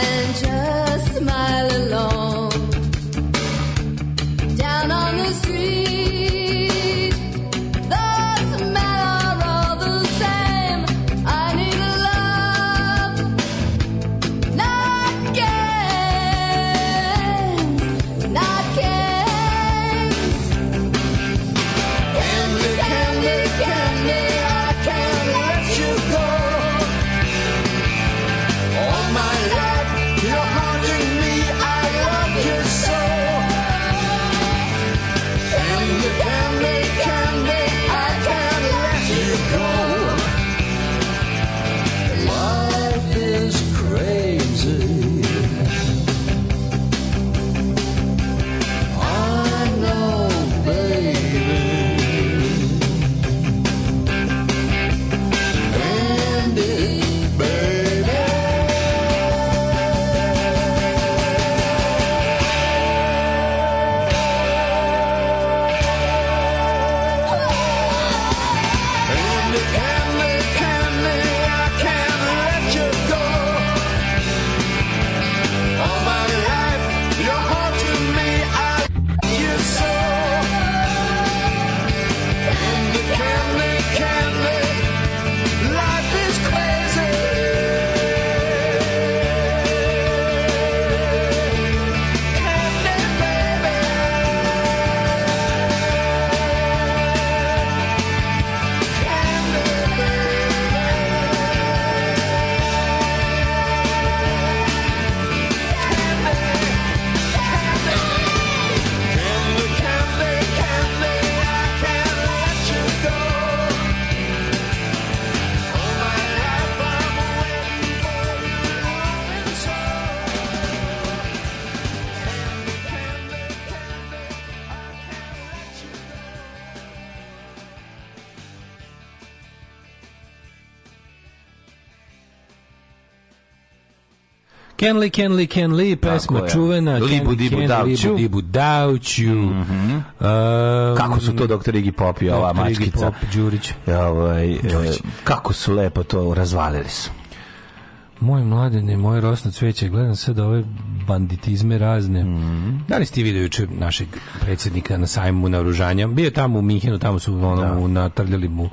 看着。Kenli, Kenli, Kenli, pesma Tako, čuvena. Ja. Libu, dibu, dauću. Libu, dibu, dauću. Mm -hmm. um, kako su to doktor Igi Pop i ova mačkica? Pop, Đurić. Ovaj, e, Đurić. kako su lepo to razvalili su. Moj mladene, moj rosno cveće, gledam sad ove banditizme razne. Mm -hmm. Da li ste vidio juče našeg predsednika na sajmu na naoružanja? Bio tamo u Mihinu, tamo su ono, da. natrljali mu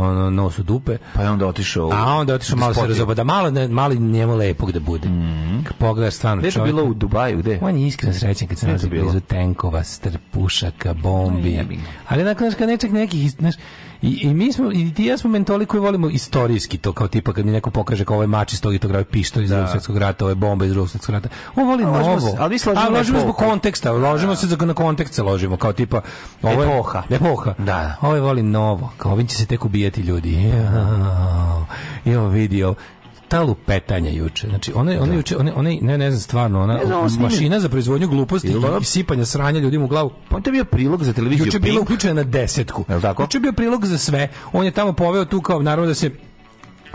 ono, nos u dupe. Pa je onda otišao... A onda otišao malo se razoba, da malo, mali njemu lepog da bude. Mm -hmm. stvarno čovjeka. Gde bilo u Dubaju, gde? On je iskreno srećen kad se nalazi blizu tenkova, strpušaka, bombi. Ali na znaš, kad nekih, znaš, I, i mi smo, i ti ja smo mentoli koji volimo istorijski to, kao tipa kad mi neko pokaže kao ovo ovaj je mač iz tog i tog pištolj iz da. drugog svetskog rata, ove bombe iz drugog svetskog rata. On voli novo. Ložimo se, ali mi složimo A, ložimo zbog konteksta, ložimo da. se za, na kontekst se ložimo, kao tipa ovo ovaj- je, epoha. Epoha. Da. Ovo ovaj je voli novo, kao ovim će se tek ubijati ljudi. Jo, jo, vidio ta lupetanja juče. Znači ona ona da. juče ona ona ne ne znam stvarno ona ne znam, mašina za proizvodnju gluposti i sipanja sranja ljudima u glavu. Pa on je bio prilog za televiziju. Juče bio uključen na desetku. tako? Juče bio prilog za sve. On je tamo poveo tu kao naravno da se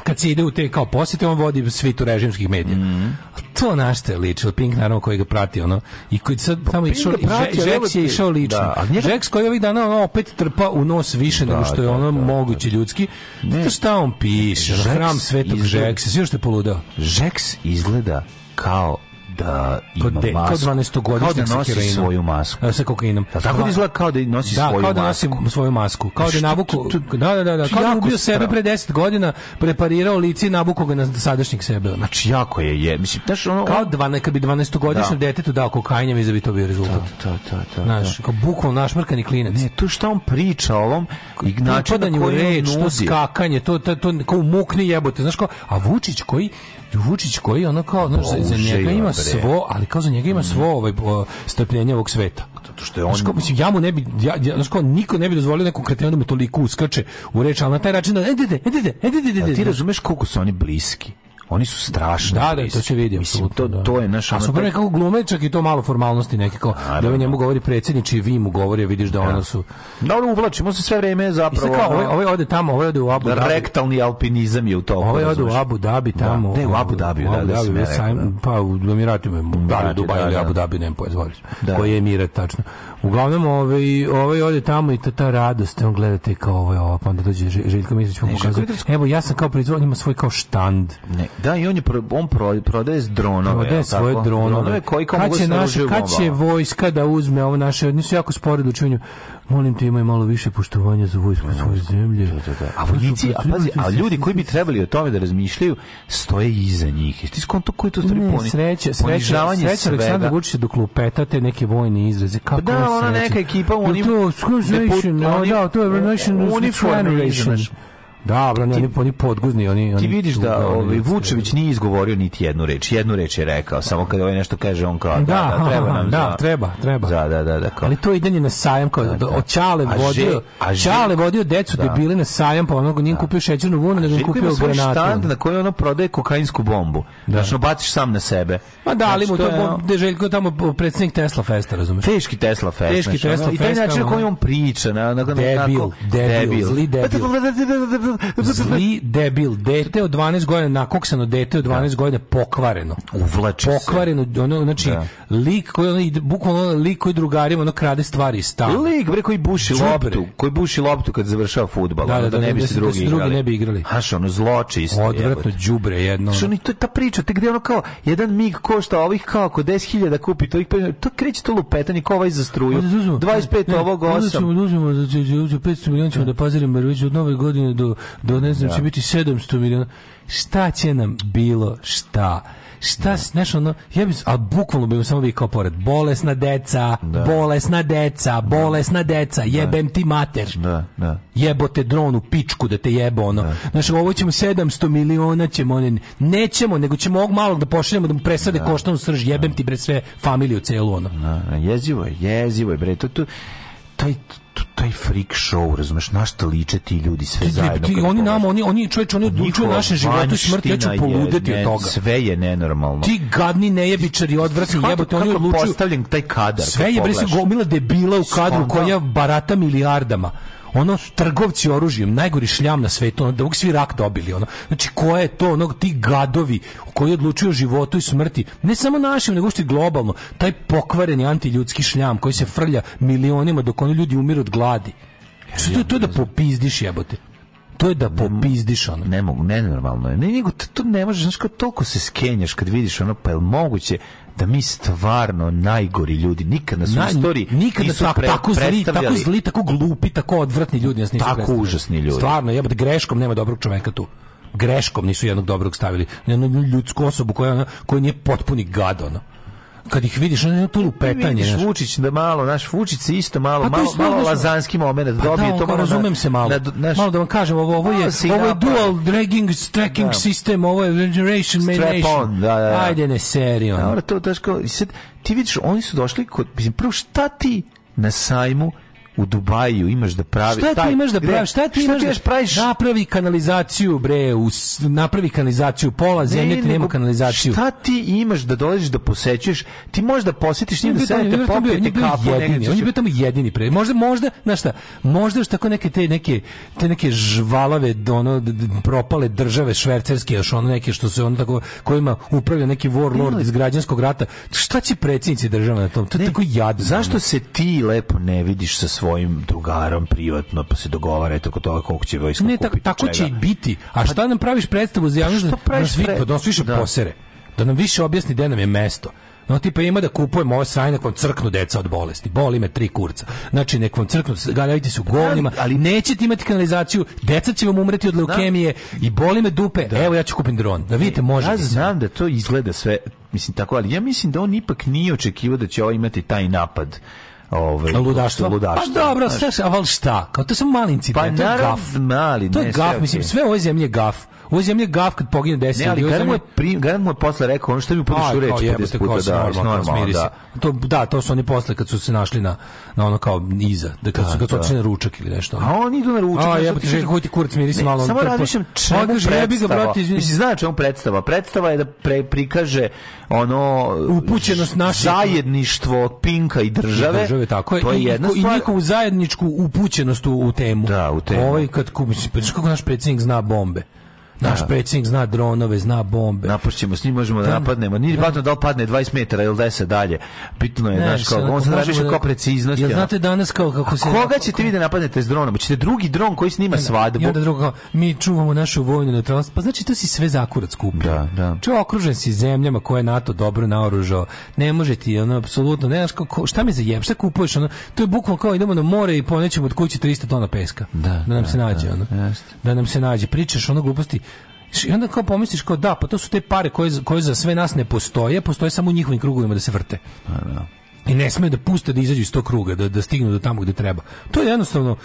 kad se ide u te kao posjete, on vodi tu režimskih medija. Mm. To na šta Pink naravno koji ga prati, ono, i koji sad tamo pa išao, i Žeks je, išao lično. Da, njega... Žeks koji ovih dana ono, opet trpa u nos više da, nego što je da, ono da, da, moguće ljudski. Ne. šta on piše? Žeks Hram svetog izgleda... Žeksa, sve što je poludao. Žeks izgleda kao da ima kod de, masku. Kod 12 godišnjak da nosi svoju masku. Da, sa kokainom. Da, tako da izgleda kao da nosi da, svoju masku. Da, kao da nosi masku. svoju masku. Kao da je nabuku, da, da, da, da, kao da ubio sebe pre 10 godina, preparirao lice i nabuku ga na sadašnjeg sebe. Znači, jako je, je. Mislim, daš, ono, kao dva, neka bi 12 godišnjem da. detetu dao kokainjem i da bi to bio rezultat. Da, da, da. da Znaš, da. kao bukvalno našmrkani klinac. Ne, tu šta on priča ovom, i način na koji reč, to skakanje, to, to, to, kao mukni jebote. Znaš, kao, a Vučić koji Vučić koji ono kao, znaš, za njega ima svo, ali kao za njega ima svo mm. ovaj, strpljenje ovog sveta. Pa to što je on... Znaš, mislim, ja mu ne bi, ja, ja, znaš, niko ne bi dozvolio nekom kretenu da mu toliko uskače u reč, al na taj način da, e, dede, e, dede, e, dede, Ti razumeš koliko su oni bliski? Oni su strašni. Da, da, to se vidi. Mislim, to, da. to je naš... A su prvo nekako glumečak i to malo formalnosti neke, kao Da on ovaj njemu govori predsjednič i vi mu govori, vidiš da, da ono su... Da, Dobro, uvlačimo se sve vreme zapravo... Isto kao, ovaj, ovaj ode tamo, ovaj ode u Abu Dhabi. Rektalni alpinizam je u to. Ovaj ode u Abu Dhabi da. tamo. Ne, u Abu Dhabi, da, da, da, Pa u Emiratima, da u Dubaj ili Abu Dhabi, nemam pojma, zvoriš. Koji je Emirat, tačno. Uglavnom, ovaj, ovaj ode tamo i ta, ta radost, on gledate kao ovaj, pa onda dođe Željko Mislić, pa mu pokazuje. Evo, ja sam kao proizvodnjima svoj kao štand. Ne, Da, i on je pro, on pro, prodaje s dronove. Prodaje svoje tako? dronove. dronove koji kad će, naš, kad će vojska da uzme ovo naše, oni jako sporedni u čunju. Molim te, imaj malo više poštovanja za vojsku no, svoje da, da, da. zemlje. Da, da, da. A, vojnici, a, pazi, a ljudi koji bi trebali o tome da razmišljaju, stoje iza njih. Jeste skonto koji to stvari poni, sreće, sreće, sreće Aleksandar Vučić do klupeta te neke vojne izraze. Pa Kako da, ona neka ekipa oni... onim... To, to je Revolution, no, da, to je Revolution, Uniform Revolution. Da, bre, oni oni podguzni, oni oni... Ti vidiš da da, ovaj Vučević nije izgovorio niti jednu reč. Jednu reč je rekao, samo kad ovaj nešto kaže on kao da, da, da treba da, nam da, za, treba, treba. Da, da, da, da kao. Ali to je ide na sajam kao da, da. očale vodio, a že, čale vodio decu da. debile na sajam, pa onog njim da. kupio šećernu vunu, nego kupio granatu. štand na kojoj ono prodaje kokainsku bombu. Da. Znači, baciš sam na sebe. Ma da, ali znači, mu to je, de Željko tamo predsjednik Tesla Festa, razumeš? Teški Tesla Festa. Teški znači, Tesla Festa. I taj način na koji on priča, na na na debil, debil, zli pa debil. Zli debil, dete od 12 godina, nakoksano dete od 12 godina pokvareno. Uvlači pokvareno, se. ono znači da. lik koji ono bukvalno ono, lik koji drugarima ono krade stvari iz stana. Lik bre koji buši Čubre. loptu, koji buši loptu kad završava fudbal, da, da, da, da, ne bi se drugi, da drugi igrali. ne bi igrali. Haš, ono zločisto. Odvratno đubre jedno. Što ni to ta priča, te gde ono kao jedan mig košta ovih kao oko 10.000 kupi, to ih to kreće to lupetanje kao ovaj za struju. 25 ovog 8. Uzmemo, uzmemo, 500 miliona ćemo da pazirimo Marvić od nove godine do do ne znam, da. će biti 700 miliona. Šta će nam bilo šta? Šta, da. znaš, ono, ja bi, a bukvalno bi mu samo vikao pored, bolesna deca, da. bolesna deca, da. bolesna deca, da. jebem ti mater. Da, da. Jebo te dron u pičku da te jebo, ono. Da. Znaš, ovo ćemo 700 miliona ćemo, ne, nećemo, nego ćemo ovog malog da pošaljemo da mu presade da. koštanu srž, jebem ti bre sve familiju celu, ono. Da, jezivo je, jezivo je, bre, to, tu, taj taj freak show, razumeš, na šta liče ti ljudi sve ti, zajedno. Ti, oni nam, oni, oni čovječ, oni odlučuju našem životu i smrti, ja ću poludeti od toga. Sve je nenormalno. Ti gadni nejebičari, odvratni jebote, oni odlučuju. postavljen taj kadar. Sve je, bre, gomila debila u kadru koja barata milijardama ono trgovci oružjem, najgori šljam na svetu, ono, da uvijek svi rak dobili, ono. Znači, ko je to, ono, ti gadovi koji odlučuju o životu i smrti, ne samo našim, nego što i globalno, taj pokvareni antiljudski šljam koji se frlja milionima dok oni ljudi umiru od gladi. Što to, to je da popizdiš jebote to je da popizdiš ono. Ne mogu, nenormalno je. Ne, nego to, ne možeš, znaš, kao toliko se skenjaš kad vidiš ono, pa je moguće zaista da mi stvarno najgori ljudi nikad nas Na, u istoriji nikad nisu tako, pre, tako zli tako zli tako glupi tako odvratni ljudi nas nisu tako užasni ljudi stvarno jebote greškom nema dobrog čoveka tu greškom nisu jednog dobrog stavili jednu ljudsku osobu koja, koja nije potpuni gad ono kad ih vidiš ono to lupetanje vidiš Vučić da malo naš Vučić se isto malo pa malo, malo lazanski momenat pa da, dobije da, to malo razumem se malo na, naš... malo da vam kažem ovo ovo je ovo je dual dragging stacking da. system ovo je generation nation da, da, da. ajde ne serio da, to teško ti vidiš oni su došli kod mislim prvo šta ti na sajmu u Dubaju imaš da pravi šta ti imaš da pravi šta ti imaš da praviš napravi kanalizaciju bre u, napravi kanalizaciju pola zemlje ne, nema kanalizaciju šta ti imaš da dođeš da posećuješ ti možeš da posetiš njim da se popijete kafu jedini on je tamo jedini pre možda možda znaš šta možda još tako neke te neke te neke žvalave dono propale države švercerske još ono neke što se ono tako kojima upravlja neki warlord iz građanskog rata šta će predsjednici države na tom to tako jadno zašto se ti lepo ne vidiš sa svojim drugarom privatno pa se dogovara eto oko toga koliko će vojska ne, kupiti. Ne, tako, tako će i biti. A pa šta nam praviš predstavu za javnost? Pa što praviš predstavu? Da nas više da. posere. Da nam više objasni gde nam je mesto. No tipa ima da kupujemo ovo sranje, nek vam crknu deca od bolesti. Boli me tri kurca. Znači nek vam crknu, galjavite se u govnima, ali, da, ali nećete imati kanalizaciju, deca će vam umreti od da. leukemije i boli me dupe. Da. Evo ja ću kupim dron. Da vidite, e, može. Ja da znam da to izgleda sve, mislim tako, ali ja mislim da on ipak nije očekivao da će ovo ovaj imati taj napad ovaj ludaštva. ludaštva. Pa dobro, sve, ali šta? Kao to su samo mali incident. Pa naravno, mali, ne, to je gaf, mislim, sve ove zemlje gaf. Ovo zemlje gav kad pogine 10 ljudi. Ne, ali Garan mu je, pri, Garan mu je posle rekao, on što bi podišu pa, reč po 10 puta, da, normalno, normalno, da. To, da, to su oni posle kad su se našli na, na ono kao iza, da kad, su, da, kad su da. otišli na ručak ili nešto. A oni idu na ručak. A jebote, čekaj, da koji ti kurac miri se malo. Samo pa- razmišljam pa, čemu predstava. Mislim, znači on predstava. Predstava je da pre, prikaže ono upućenost naše zajedništvo Pinka i države. I države tako je. To je jedna I njihovu zajedničku upućenost u, temu. Da, u temu. Ovaj kad kupi, kako naš predsjednik zna bombe. Naš da. predsjednik zna dronove, zna bombe. Napušćemo s njim, možemo da napadnemo. Nije važno da. da li padne 20 metara ili 10 dalje. Bitno je, ne, znaš, kao, on se traži da- kao preciznosti. Jel znate danas kao kako se... Koga ćete vi da napadnete s dronom? Hoćete drugi dron koji snima svadbu? I onda drugo kao, mi čuvamo našu vojnu neutralnost. Pa znači, to si sve zakurac kupio. Da, da. Čo, okružen si zemljama koje NATO dobro naoružao. Ne može ti, ono, apsolutno, ne znaš, kako, šta mi zajeb, šta kupuješ, ono, to je bukvalno kao idemo na more i ponećemo od kuće 300 tona peska. Da, da nam da, se nađe, da, ono. Jest. Da nam se nađe. Pričaš ono gluposti I onda kao pomisliš kao da, pa to su te pare koje, koje za sve nas ne postoje, postoje samo u njihovim krugovima da se vrte. A, pa da i ne sme da puste da izađu iz tog kruga, da, da stignu do tamo gde treba. To je jednostavno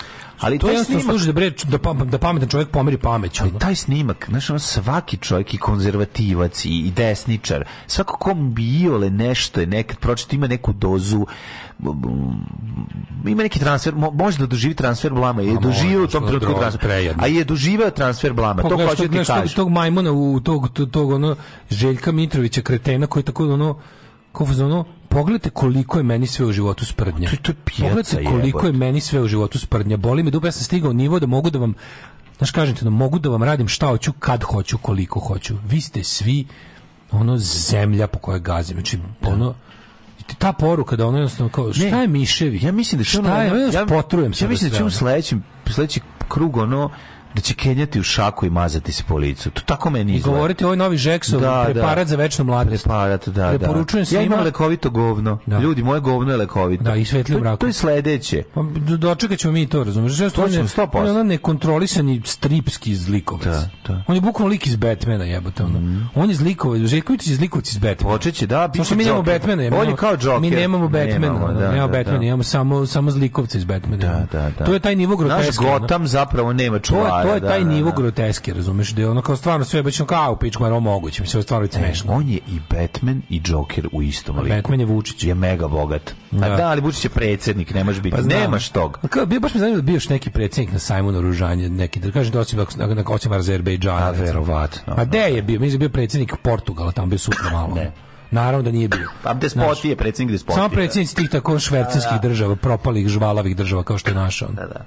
ali to je jednostavno snimak, služi da, bre, da, pa, da pametan čovjek pomeri pameć. Ali taj snimak, znaš, ono svaki čovjek i konzervativac i, i desničar, svako kom biole nešto je nekad pročito, ima neku dozu ima neki transfer, može da doživi transfer blama, je doživio u tom trenutku transfer, a je doživio transfer blama, to hoće da ti kaži. Tog majmuna, u tog, tog, tog ono, Željka Mitrovića, kretena koji tako ono, kao ono, pogledajte koliko je meni sve u životu sprdnja. To, to je pijaca, pogledajte koliko je, je meni sve u životu sprdnja. Boli me dupe, ja sam stigao nivo da mogu da vam Znaš, kažem ti, da mogu da vam radim šta hoću, kad hoću, koliko hoću. Vi ste svi ono zemlja po kojoj gazim. Znači, da. ono, ta poruka da ono jednostavno kao, šta je miševi? Ja mislim da će ono, ja, ja, potrujem ja, da ja mislim da će u sledećem, sledeći krug ono, da će kenjati u šaku i mazati se po licu. To tako meni izgleda. Govorite ovaj novi Žeksov, da, da, preparat da. za večnu mladost. Preparat, da, da. Preporučujem da. Svima... Ja imam lekovito govno. Da. Ljudi, moje govno je lekovito. Da, i svetli u mraku. To je sledeće. Pa, dočekat ćemo mi to, razumiješ? Ja to ćemo, 100%. On je on nekontrolisani stripski zlikovac. Da, da. On je bukvalno lik iz Batmana, jebote. Ono. Mm. On je zlikovac, Žeković je zlikovac iz Batmana. Počeće, da, biće mi nemamo Batmana. Ja, on je kao Joker. Mi nemamo Batmana. Nemamo, da, da, Batmana, imamo samo, samo zlikovce iz Batmana. Da, da, da. To je taj nivo groteska. Naš Gotham zapravo nema čuvara to je da, taj da, nivo da. groteske, razumeš, da je ono kao stvarno sve bačno kao u pičku, ali moguće, mislim, stvarno je smešno. on je i Batman i Joker u istom liku. Batman je Vučić. Je mega bogat. Da. A da, ali Vučić je predsjednik, nemaš biti, pa nemaš tog. Kao, bio, baš mi zanima da bio još neki predsednik na sajmu naružanja, neki, da kažem da osim, na, na, osim Azerbejdžana. A verovatno. A gde je bio? Mislim, bio predsednik Portugala, tamo bio super malo. ne. Naravno da nije bio. Pa despoti je predsednik despoti. Samo predsjednici tih tako švercinskih država, propalih, žvalavih država kao što je naša. Da, da.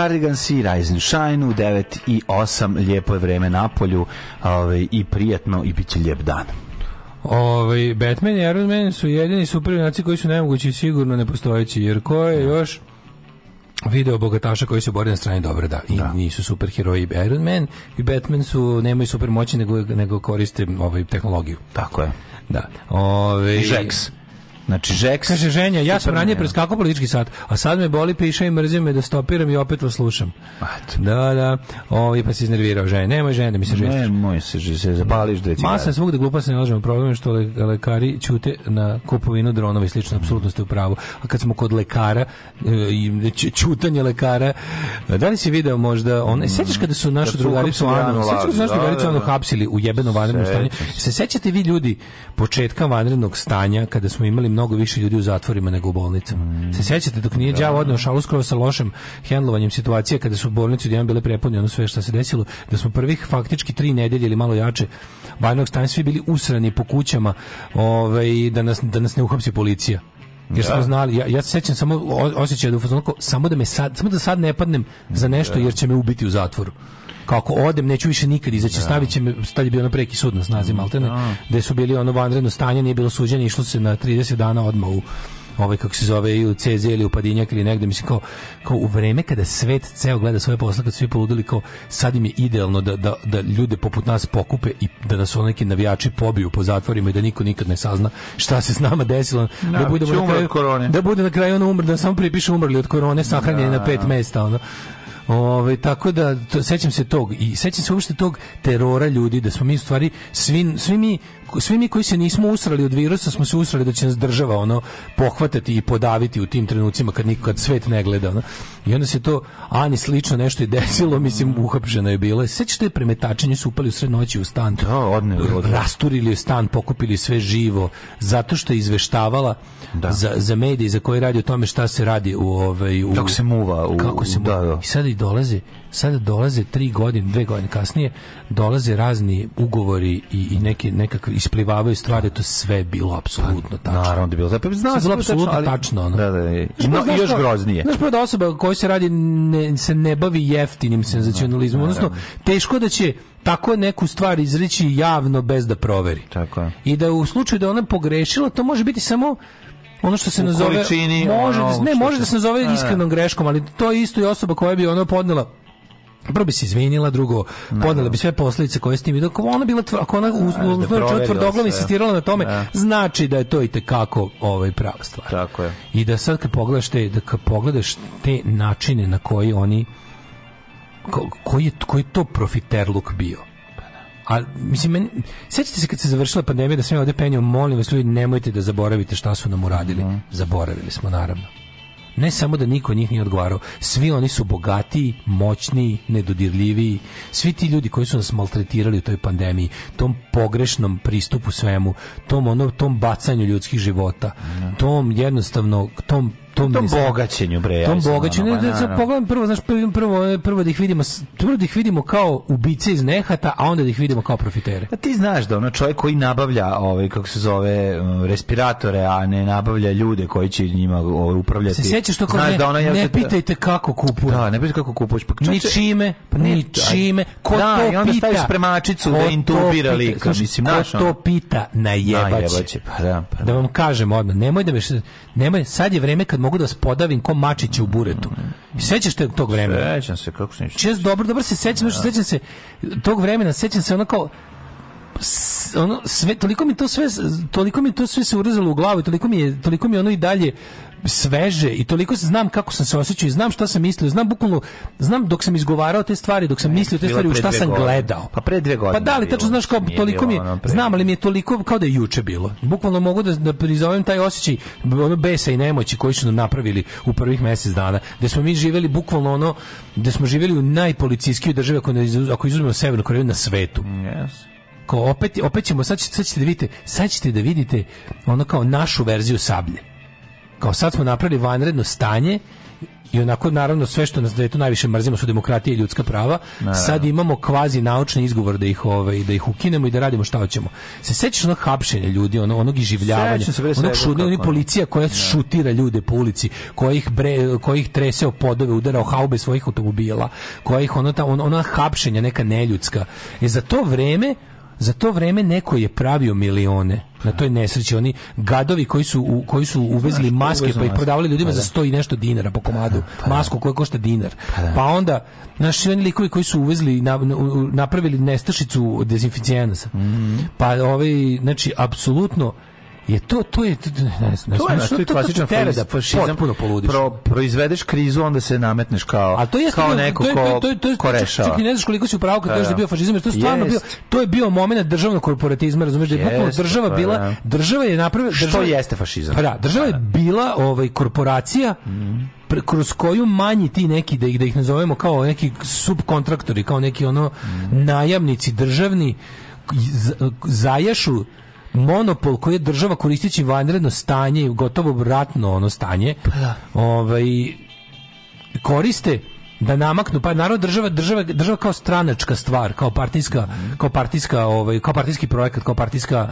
Cardigans i Rise and Shine u 9 i 8. Lijepo je vreme na polju ove, i prijatno i bit će lijep dan. Ove, Batman i Iron Man su jedini superjunaci koji su nemogući i sigurno nepostojeći, jer ko je da. još video bogataša koji se bori na strani dobra, da i da. nisu superheroji Iron Man i Batman su nemaju super moći nego nego koriste ovaj tehnologiju tako je da ovaj Žeks Znači, Žeks... Kaže, ženja, ja sam ranije preskakao politički sat, a sad me boli, piše i mrzim me da stopiram i opet vas slušam. At. Da, da. O, je pa si iznervirao žene. Nemoj žene mi se žestiš. Nemoj se, že se zapališ da je cigara. Masa svugde glupa se ne lažemo. Problem je što le, lekari ćute na kupovinu dronova i slično. Apsolutno ste u pravu. A kad smo kod lekara, e, ćutanje lekara, da li si video možda... On, mm, sećaš kada su našu kad drugaricu Anu, sećaš kada su našu da, drugaricu da, Anu da. hapsili u jebeno vanrednom stanju? Se sećate vi ljudi početka vanrednog stanja kada smo imali mnogo više ljudi u zatvorima nego u bolnicama. Mm. Se sjećate dok nije da. đavo odneo šalu sa lošim hendlovanjem situacije kada su bolnice odjednom bile prepune, ono sve što se desilo, da smo prvih faktički tri nedelje ili malo jače vanjog stanja svi bili usrani po kućama, ovaj da nas da nas ne uhapsi policija. Jer da. smo znali, ja, ja se sećam samo osjećaj da u fazonu samo da me sad, samo da sad ne padnem za nešto da. jer će me ubiti u zatvoru kako odem neću više nikad izaći da. stavit će me tad je bio na preki sud na snazi da. maltene da. gde su bili ono vanredno stanje nije bilo suđenje išlo se na 30 dana odmah u ovaj kako se zove i u CZ ili u Padinjak ili negde mislim kao, kao u vreme kada svet ceo gleda svoje posle kad svi poludili kao sad im je idealno da, da, da ljude poput nas pokupe i da nas ono neki navijači pobiju po zatvorima i da niko nikad ne sazna šta se s nama desilo da, da budemo na kraju, da bude na kraju ono umr da samo pripiše umrli od korone sahranjeni da, na pet mesta ono Ove, tako da, to, sećam se tog i sećam se uopšte tog terora ljudi, da smo mi u stvari, svi, svi mi svi mi koji se nismo usrali od virusa smo se usrali da će nas država ono pohvatati i podaviti u tim trenucima kad nikad svet ne gleda. Ono. I onda se to Ani slično nešto i desilo, mislim uhapšeno je bilo. Sećate te premetačenje su upali u sred noći u stan. Da, odne, Rasturili Rasturili stan, pokupili sve živo zato što je izveštavala da. za, za medije za koji radi o tome šta se radi u ovaj u kako se muva u, kako se da, muva. Da, da. I sad i dolaze sad dolaze tri godine, dve godine kasnije, dolaze razni ugovori i, i neke, nekakve isplivavaju stvari, to sve bilo apsolutno pa, tačno. Naravno da je bilo. Pa, znaš, bilo da apsolutno ali, tačno. Ono. Da, da, da. No, znaš, još groznije. Znaš, prvo da osoba koja se radi ne, se ne bavi jeftinim senzacionalizmom, da, odnosno da, teško da će tako neku stvar izreći javno bez da proveri. Tako je. I da u slučaju da ona pogrešila, to može biti samo ono što se u nazove može ono, ne može se... da se nazove e. iskrenom greškom, ali to je isto i osoba koja bi ono podnela prvo bi se izvinila, drugo no. podnela bi sve posledice koje s tim idu. Ako ona bila ako ona da, da, tvrdoglav insistirala na tome, ne. Da. znači da je to i te kako ovaj prava stvar. Tako je. I da sad kad pogledaš te, da kad pogledaš te načine na koji oni ko, koji je, koji to profiterluk bio. A mislim meni, sećate se kad se završila pandemija da sam ja ovde penjao, molim vas ljudi, nemojte da zaboravite šta su nam uradili. Mm. Zaboravili smo naravno. Ne samo da niko njih nije odgovarao, svi oni su bogatiji, moćniji, nedodirljiviji. Svi ti ljudi koji su nas maltretirali u toj pandemiji, tom pogrešnom pristupu svemu, tom ono tom bacanju ljudskih života, tom jednostavno tom tom, tom bogaćenju bre. Tom bogaćenju, ono, da, pogledam prvo, znaš, prvo, prvo, prvo da ih vidimo, prvo da ih vidimo kao ubice iz nehata, a onda da ih vidimo kao profitere. A ti znaš da ono čovjek koji nabavlja, ovaj kako se zove, um, respiratore, a ne nabavlja ljude koji će njima ovaj, upravljati. Se sećaš što kao ne, da ono, ne, ne pitajte kako kupuje. Da, ne pitajte kako kupuješ, pa ni čime pa ne, ničime. Ko da, to i onda pita? staviš premačicu da intubira lika, mislim, znaš. Ko to pita, na Najebaće, pa da, pa da. Da vam kažem odmah, nemoj da me nemoj, sad je vreme kad mogu da vas podavim ko mačiće u buretu. Sećaš te tog vremena? Sećam se, kako se ništa. Čest, dobro, dobro se sećam, da. sećam se tog vremena, sećam se onako ono sve toliko mi to sve toliko mi to sve se urezalo u glavu toliko mi je toliko mi ono i dalje sveže i toliko se znam kako sam se osjećao i znam šta sam mislio, znam bukvalno, znam dok sam izgovarao te stvari, dok sam ne, mislio te stvari, u šta sam godine. gledao. Pa pre dve godine. Pa da li tačno znaš kao toliko mi je, znam, ali mi je toliko kao da je juče bilo. Bukvalno mogu da, da prizovem taj osjećaj ono besa i nemoći koji su nam napravili u prvih mjesec dana, da smo mi živeli bukvalno ono, da smo živeli u najpolicijskijoj državi ako, ne, ako izuzmemo Severnu Koreju na svetu. Yes kao opet, opet ćemo, sad, ćete, sad ćete da vidite, sad ćete da vidite ono kao našu verziju sablje kao sad smo napravili vanredno stanje i onako naravno sve što nas da je to najviše mrzimo su demokratije i ljudska prava. Naravno. Sad imamo kvazi naučni izgovor da ih ovaj da ih ukinemo i da radimo šta hoćemo. Se sećaš onog hapšenja ljudi, ono, onog iživljavanja, onog šudne, oni policija koja ne. Da. šutira ljude po ulici, koja ih bre, koja ih trese o podove, udara o haube svojih automobila, koja ih ono ta on, ona hapšenja neka neljudska. E za to vreme Za to vreme neko je pravio milione na toj nesreći oni gadovi koji su u, koji su uvezli maske pa ih prodavali ljudima pa za 100 da. i nešto dinara po komadu pa da, pa da. masku koja košta dinar pa onda naši oni likovi koji su uvezli napravili nestašicu dezinficijenasa mhm. pa ovaj znači apsolutno je to to je ne znam to je, znaš, to klasičan tera da fašizam puno poludiš pro, proizvedeš krizu onda se nametneš kao A to je kao neko to je, ko to je, to je, ko rešava čak i ne znaš koliko si upravo kad da, kažeš da je da. bio fašizam jer to je stvarno bio to je bio momenat državnog korporatizma razumeš da je bukvalno država pa bila da. država je napravila što jeste fašizam pa da država je bila ovaj korporacija kroz koju manji ti neki da ih da ih nazovemo kao neki subkontraktori kao neki ono najamnici državni zajašu monopol koji je država koristeći vanredno stanje, i gotovo ratno ono stanje, pa da. ovaj, koriste da namaknu pa narod država država država kao stranačka stvar kao partijska kao partijska ovaj kao partijski projekat kao partijska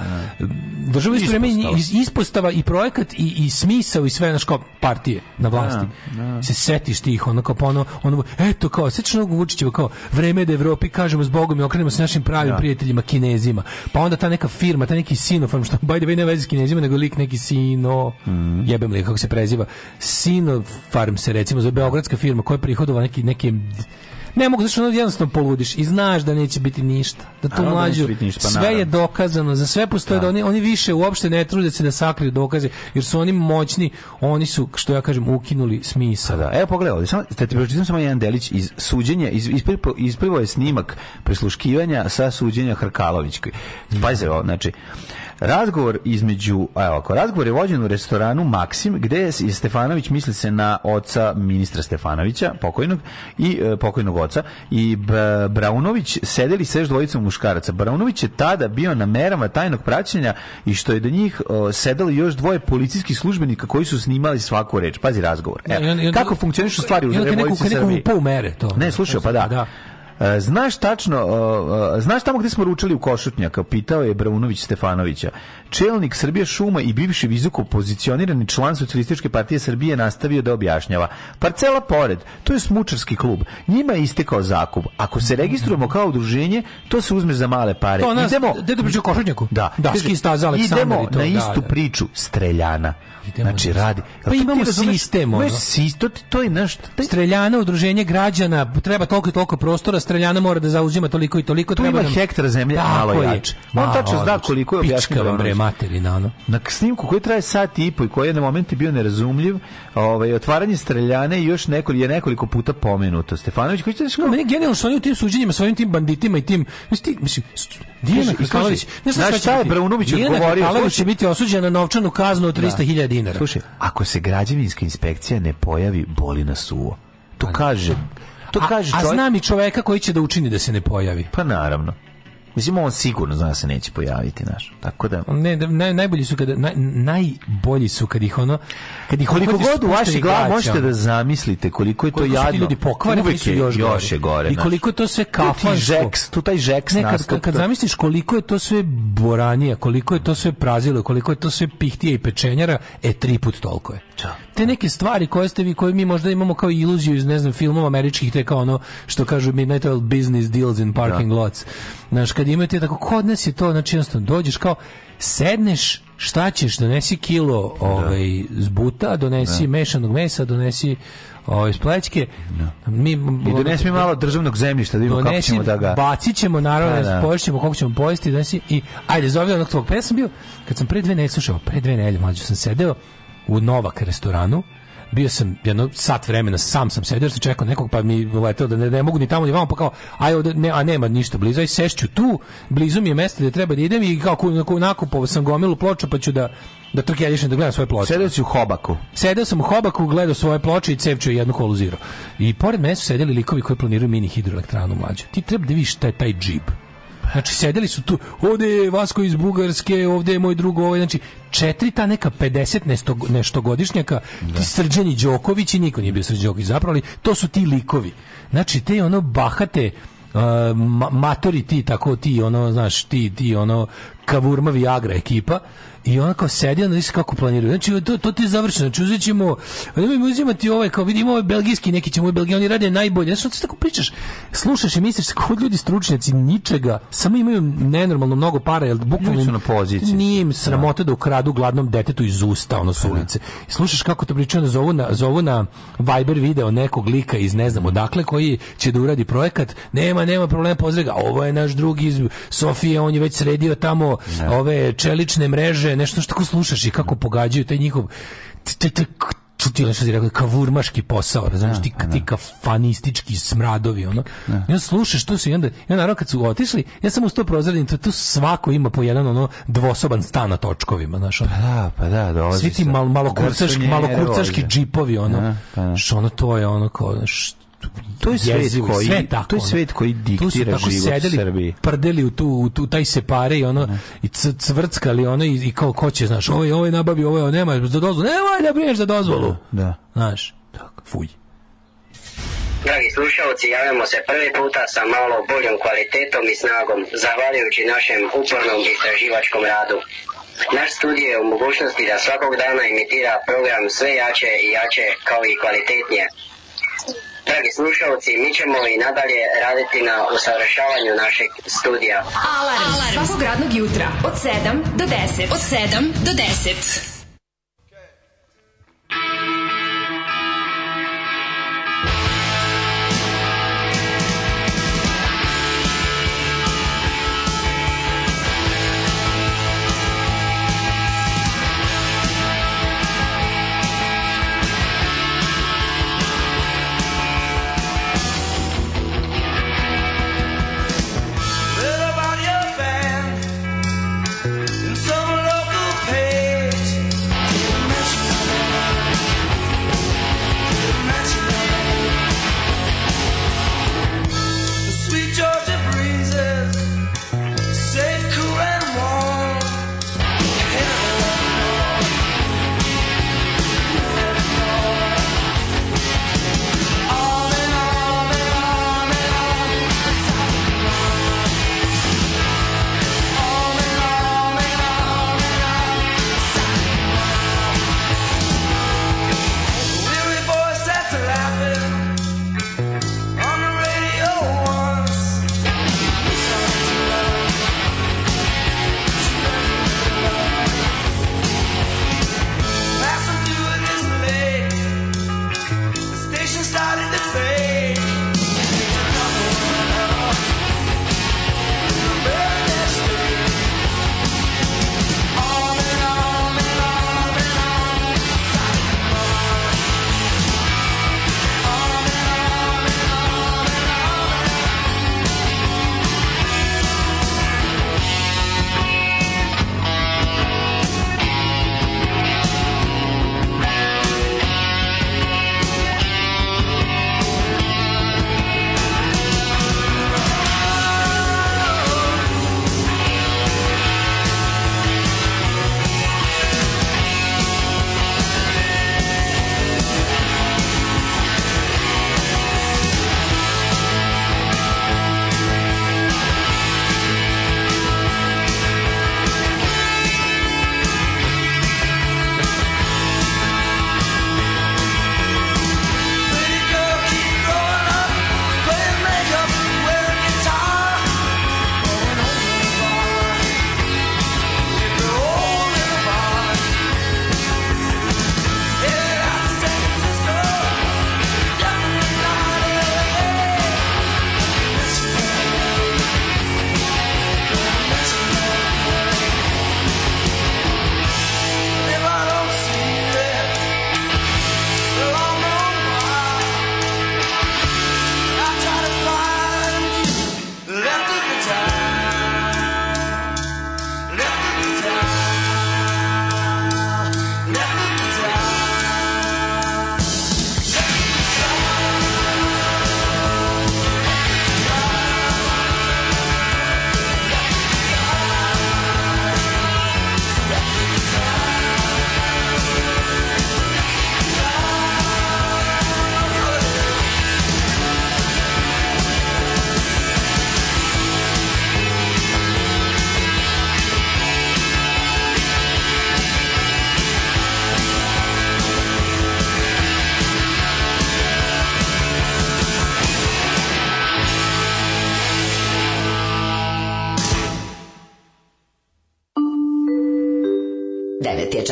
država ispostava. ispostava i projekat i, i smisao i sve naš kao partije na vlasti da, da. se setiš tih ono kao pa ono, ono eto kao sećno Vučićeva kao vreme da Evropi kažemo zbogom i okrenemo se našim pravim da. prijateljima Kinezima pa onda ta neka firma ta neki Sinopharm što by the way ne veze Kinezima nego lik neki Sino mm. jebem li kako se preziva Sinopharm se recimo za beogradska firma koja prihodova neki neki, neke ne mogu, zašto ono jednostavno poludiš i znaš da neće biti ništa. Da to da mlađu, ništa, pa sve je dokazano, za sve postoje da. da, oni, oni više uopšte ne trude se da sakriju dokaze, jer su oni moćni, oni su, što ja kažem, ukinuli smisa. Pa da, evo pogledaj ovdje, samo, te ti pročitam samo jedan delić iz suđenja, iz, iz, iz, isprivo je snimak prisluškivanja sa suđenja Hrkalovićkoj. Pazi, znači, Razgovor između, evo ako, razgovor je vođen u restoranu Maksim, gde je Stefanović, misli se na oca ministra Stefanovića, pokojnog, i e, pokojnog oca, i B Braunović sedeli se još dvojicom muškaraca. Braunović je tada bio na merama tajnog praćenja i što je do njih e, sedali još dvoje policijskih službenika koji su snimali svaku reč. Pazi razgovor. Evo, kako funkcionišu stvari u Republici Srbiji? Neko, neko, neko, neko, neko, neko, neko, neko, neko, neko, E, znaš tačno, znaš tamo gde smo ručali u Košutnjaka? Pitao je Braunović Stefanovića čelnik Srbije šuma i bivši vizuk pozicionirani član Socijalističke partije Srbije nastavio da objašnjava. Parcela pored, to je smučarski klub. Njima je istekao zakup. Ako se registrujemo kao udruženje, to se uzme za male pare. To nas, idemo, da košarnjaku. Da, da kaže, staza idemo to, na da, istu da, priču streljana. Idemo znači radi. Pa imamo sistem, ono. Sisto, to je naš taj... streljana udruženje građana, treba toliko i toliko prostora, streljana mora da zauzima toliko i toliko, tu treba ima nam... Da- hektara zemlje, malo jače. On tačno zna koliko je objašnjeno materina, ono. Na snimku koji traje sat i po i koji je na moment bio nerazumljiv, ovaj, otvaranje streljane i još nekoliko, je nekoliko puta pomenuto. Stefanović, koji će da Meni je genijalno što oni u tim suđenjima, svojim tim banditima i tim... Mislim, mislim, Dijana Hrkalović, ne znam šta, šta je Braunović odgovorio. Dijana će biti osuđena na novčanu kaznu od 300.000 da. dinara. Slušaj, ako se građevinska inspekcija ne pojavi, boli na suvo. To pa kaže to kaže a, a znam i čoveka koji će da učini da se ne pojavi. Pa naravno. Mislim, on sigurno zna da se neće pojaviti, znaš. Tako da... Ne, naj, najbolji su kada, naj, najbolji su kad ih ono... Kad ih koliko god u vaši glavi možete da zamislite koliko je to koliko jadno. ljudi pokvareni Uvijek su još, još je gore. I koliko je to sve kafansko. Žeks, tu taj žeks ne, kad, kad, kad zamisliš koliko je to sve boranija, koliko je to sve prazilo, koliko je to sve pihtija i pečenjara, e, tri put toliko je. Da. Te neke stvari koje ste vi, koje mi možda imamo kao iluziju iz, ne znam, filmova američkih, te kao ono što kažu Midnight Oil Business Deals in Parking da. Lots Znaš, kad imate tako, kod nas je to, znači, jednostavno, dođeš kao, sedneš, šta ćeš, donesi kilo da. ovaj, zbuta, donesi da. mešanog mesa, donesi ovaj, splećke. Da. Mi, I donesi mi malo državnog zemljišta, da vidimo kako ćemo da ga... Bacit ćemo, naravno, da, da. da. poješćemo kako ćemo pojesti, donesi i, ajde, zove onog tvog, pa ja sam bio, kad sam pre dve ne slušao, pre dve nelje, mlađo sam sedeo u Novak restoranu, bio sam jedno sat vremena sam sam sedeo sam čekao nekog pa mi letelo da ne, ne mogu ni tamo ni vamo pa kao aj ovde ne a nema ništa blizu aj sešću tu blizu mi je mesto gde treba da idem i kao kako nakupovao sam gomilu ploča pa ću da da trkelješem da gledam svoje ploče. Sedeo si u Hobaku. Sedeo sam u Hobaku, gledao svoje ploče i cevčio jednu kolu zero. I pored mene su sedeli likovi koji planiraju mini hidroelektranu mlađe. Ti treba da vidiš taj, taj džib Znači, sedeli su tu, ovde je Vasko iz Bugarske, ovde je moj drugo, ovaj, znači, četiri ta neka 50 nešto, nešto godišnjaka, ti da. Srđani Đoković i niko nije bio Srđan Đoković zapravo, ali to su ti likovi. Znači, te ono bahate, Uh, matori ti tako ti ono znaš ti ti ono kavurma Viagra ekipa I ona kao sedi, ona znači kako planiraju. Znači, to, to ti je završeno. Znači, uzet ćemo, nemojmo uzimati ovaj, kao vidimo ovaj belgijski, neki ćemo ovaj belgijski, oni rade najbolje. Znači, ti tako pričaš, slušaš i misliš, kako ljudi stručnjaci ničega, samo imaju nenormalno mnogo para, jer bukvalno su na poziciji. Nije im sramota da. da ukradu gladnom detetu iz usta, ono, s da. ulice. I slušaš kako to pričaju, ono, zovu na, zovu na Viber video nekog lika iz ne znam odakle, koji će da uradi projekat, nema, nema problema, pozdraga, ovo je naš drugi iz Sofije, on je već sredio tamo ne. Da. ove čelične mreže, nešto što tako slušaš i kako pogađaju taj njihov čuti nešto ti rekao, kavurmaški posao, da, znaš, ti, da. ti kafanistički smradovi, ono. Ja. Da. slušaš, to su i onda, ja naravno kad su otišli, ja sam uz to prozredim, to, tu svako ima po jedan, ono, dvosoban stan na točkovima, znaš, ono. Pa da, pa da, dolazi Svi ti mal, malo, kurcaški, malo kurcaški džipovi, ono. Ja, pa da. Što ono, to je ono kao, znaš, to je svet jezivo, koji sve tako, to je svet koji diktira tako život sedeli, Srbiji. Prdeli u tu u tu taj se pare i ono ne. Da. i cvrckali ono i, i kao ko će znaš, ovaj ovaj nabavi, ovaj on nema za dozvolu. nema da brineš za dozvolu. Da. da. Znaš, tako fuj. Dragi slušalci, javljamo se prvi puta sa malo boljom kvalitetom i snagom, zahvaljujući našem upornom istraživačkom radu. Naš studij je u mogućnosti da svakog dana imitira program sve jače i jače kao i kvalitetnije. Dragi slušalci, mi ćemo i nadalje raditi na usavršavanju našeg studija. Alarm, Alarm. svakog radnog jutra od 7 do 10. Od 7 do 10.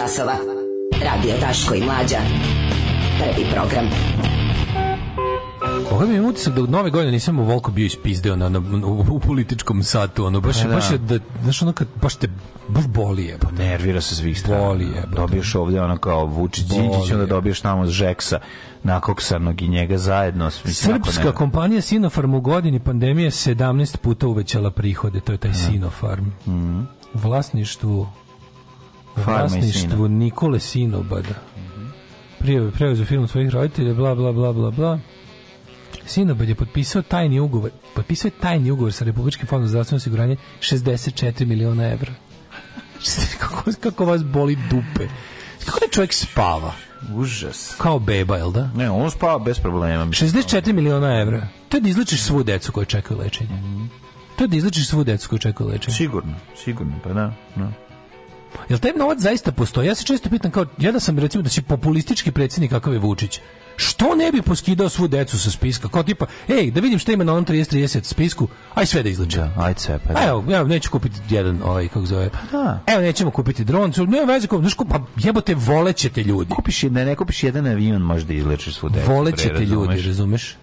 časova. Radio Daško i Mlađa. Prvi program. Boga mi imam utisak da u nove godine nisam ovoliko bio ispizdeo na, na, u, u političkom satu, ono, baš, pa da. baš je, da, znaš, ono, kad, baš te, baš boli je. Pa Nervira se svih strana. Boli je. Dobiješ ovdje, ono, kao Vučić Đinđić, onda dobiješ tamo Žeksa nakoksanog i njega zajedno. Srpska kompanija Sinofarm u godini pandemije 17 puta uvećala prihode, to je taj mhm. Sinofarm. Mm -hmm. U vlasništvu vlasništvu Nikole Sinobada. Prijeve Prije film svojih roditelja, bla, bla, bla, bla, bla. Sinobad je potpisao tajni ugovor, potpisao je tajni ugovor sa Republičkim fondom za zdravstveno 64 miliona evra. kako, kako vas boli dupe? Kako da čovjek spava? Užas. Kao beba, jel da? Ne, on spava bez problema. 64 miliona evra. To je da izličiš svu decu koja čekaju lečenje. Mm -hmm. To je da izličiš svu decu koja čekaju lečenje. Sigurno, sigurno, pa da, da. No. Jel taj novac zaista postoji? Ja se često pitam kao ja da sam recimo da si populistički predsjednik kakav je Vučić. Što ne bi poskidao svu decu sa spiska? Kao tipa, ej, da vidim šta ima na onom 30-30 spisku, aj sve da izluče. Da, aj sve, pa da. Evo, ja neću kupiti jedan, ovaj, kako zove. Pa da. Evo, nećemo kupiti dron, ne veze, kao, pa jebote, volećete ljudi. Kupiš, ne, ne kupiš jedan avion, možda izlečeš svu decu. Volećete ljudi, razumeš?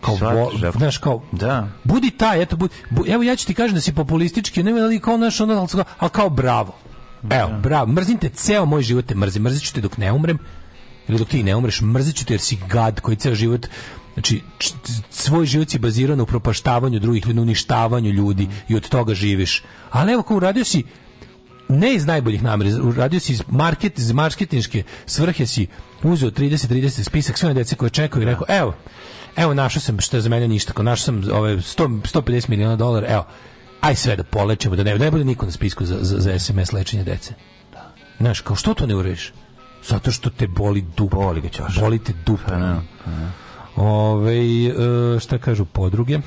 kao vo, znaš kao da budi taj eto budi, bu, evo ja ću ti kažem da si populistički ne ali kao naš ono al kao bravo Evo, da. bravo, mrzim te, ceo moj život te mrzim, mrzit ću te dok ne umrem, ili dok ti ne umreš, mrzit ću te jer si gad koji ceo život Znači, svoj život si baziran na upropaštavanju drugih ljudi, na uništavanju ljudi i od toga živiš. Ali evo, kao uradio si, ne iz najboljih namera, uradio si iz, market, iz marketinške svrhe si uzeo 30-30 spisak svoje djece koje čekaju i rekao, evo, evo našao sam što je za mene ništa, našao sam ove 100, 150 miliona dolara, evo, aj sve da polečemo, da ne, ne bude niko na spisku za, za, za SMS lečenje dece. Da. Znaš, kao što to ne ureš? Zato što te boli dupa. Boli ga ćoša. Boli te dupa. Pa, ha, da, ha. Pa, da. Ove, e, šta kažu podruge?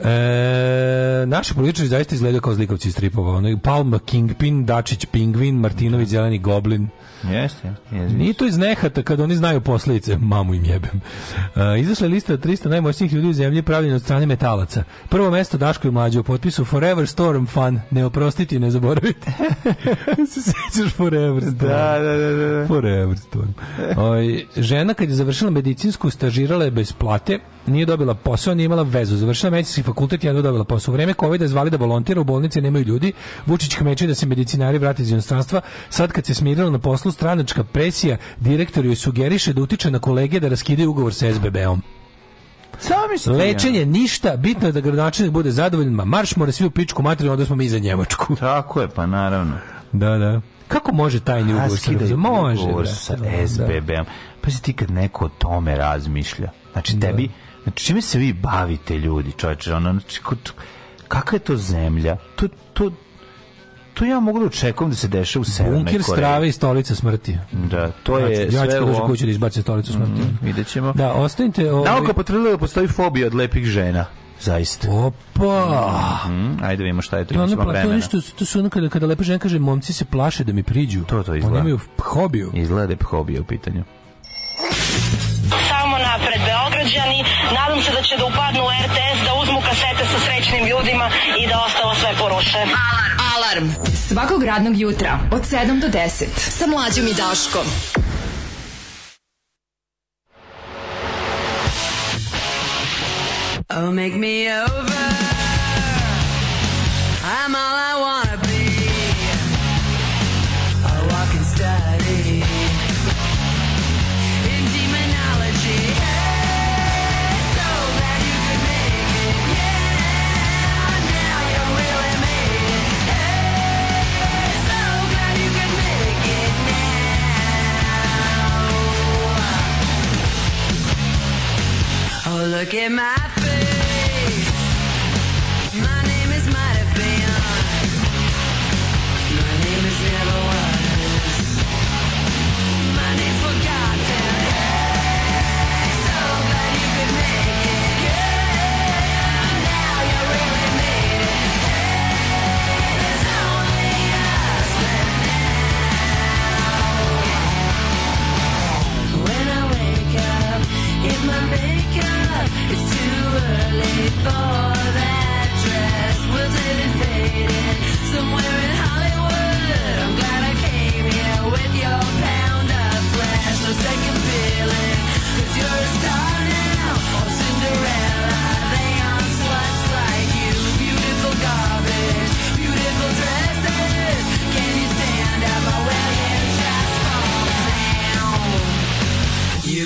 E, naši političari zaista izgledaju kao zlikovci iz stripova. Ono, Palma, Kingpin, Dačić, Pingvin, Martinović, da. Zeleni, Goblin. Jeste, jeste. Nije to iz nehata kada oni znaju posljedice, mamu im jebem. Uh, izašla je lista 300 najmoćnijih ljudi u zemlji pravljena od strane metalaca. Prvo mesto Daško i Mlađe u potpisu Forever Storm Fun, ne oprostiti, ne zaboravite. Se sjećaš Forever Storm. Da, da, da, da. da. Forever Storm. Oj, žena kad je završila medicinsku, stažirala je bez plate, nije dobila posao, nije imala vezu. Završila medicinski fakultet i jedno dobila posao. U vreme COVID-a zvali da volontira, u bolnici nemaju ljudi. Vučić hmeče da se medicinari vrate iz inostranstva. Sad kad se smirilo na poslu, stranačka presija direktor joj sugeriše da utiče na kolege da raskide ugovor sa SBB-om. Lečenje ja. ništa, bitno je da gradonačelnik bude zadovoljan, ma marš mora svi u pičku materiju, onda smo mi za Njemačku. Tako je, pa naravno. Da, da. Kako može tajni ugovor sa Može, ugovor sa da. SBB-om. Pa si ti kad neko o tome razmišlja. Znači, da. tebi, znači, čime se vi bavite ljudi, čovječe, ono, znači, kako je to zemlja? To, to, to ja mogu da očekujem da se deša u Severnoj Koreji. Bunker strave i stolica smrti. Da, to znači, je ja ću, sve. Ja ću u... kuću da izbaci stolicu smrti. Mm, vidjet Da, ostanite... Da, ovaj... Nauka potvrdila da postoji fobija od lepih žena. Zaista. Opa! Mm Ajde da vidimo šta je to. Ono, pa, to, nešto, to su ono kada, kada lepa žena kaže momci se plaše da mi priđu. To to izgleda. Oni imaju hobiju. Izgleda da je hobija u pitanju. Samo napred Beograđani. Nadam se da će da upadnu u RTS, da uzmu kasete sa srećnim ljudima i da ostalo sve poruše. Alarm! Alarm svakog radnog jutra od 7 do 10 sa mlađom i Daškom. Oh, make me over. I'm all look at my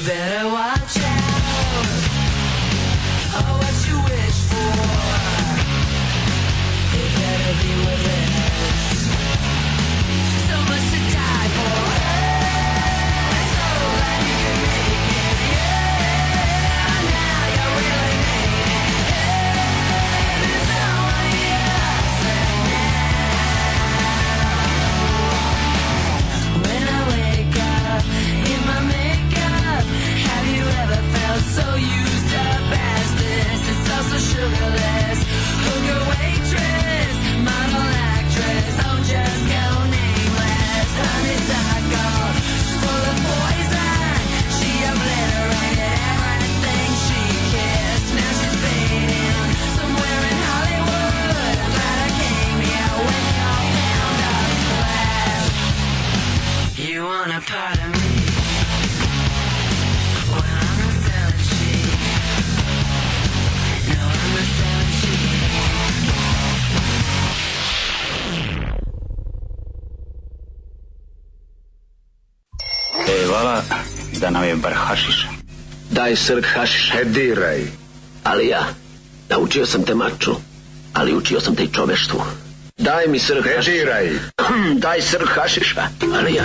better a part of me. Well, I'm a selling sheep. No, I'm a selling e, da nam je bar hašiš. Daj srk hašiš. E, diraj. Ali ja, naučio sam te maču, ali učio sam te i čoveštvu. Daj mi srh e, hašiša. Daj srh hašiša. Ali ja.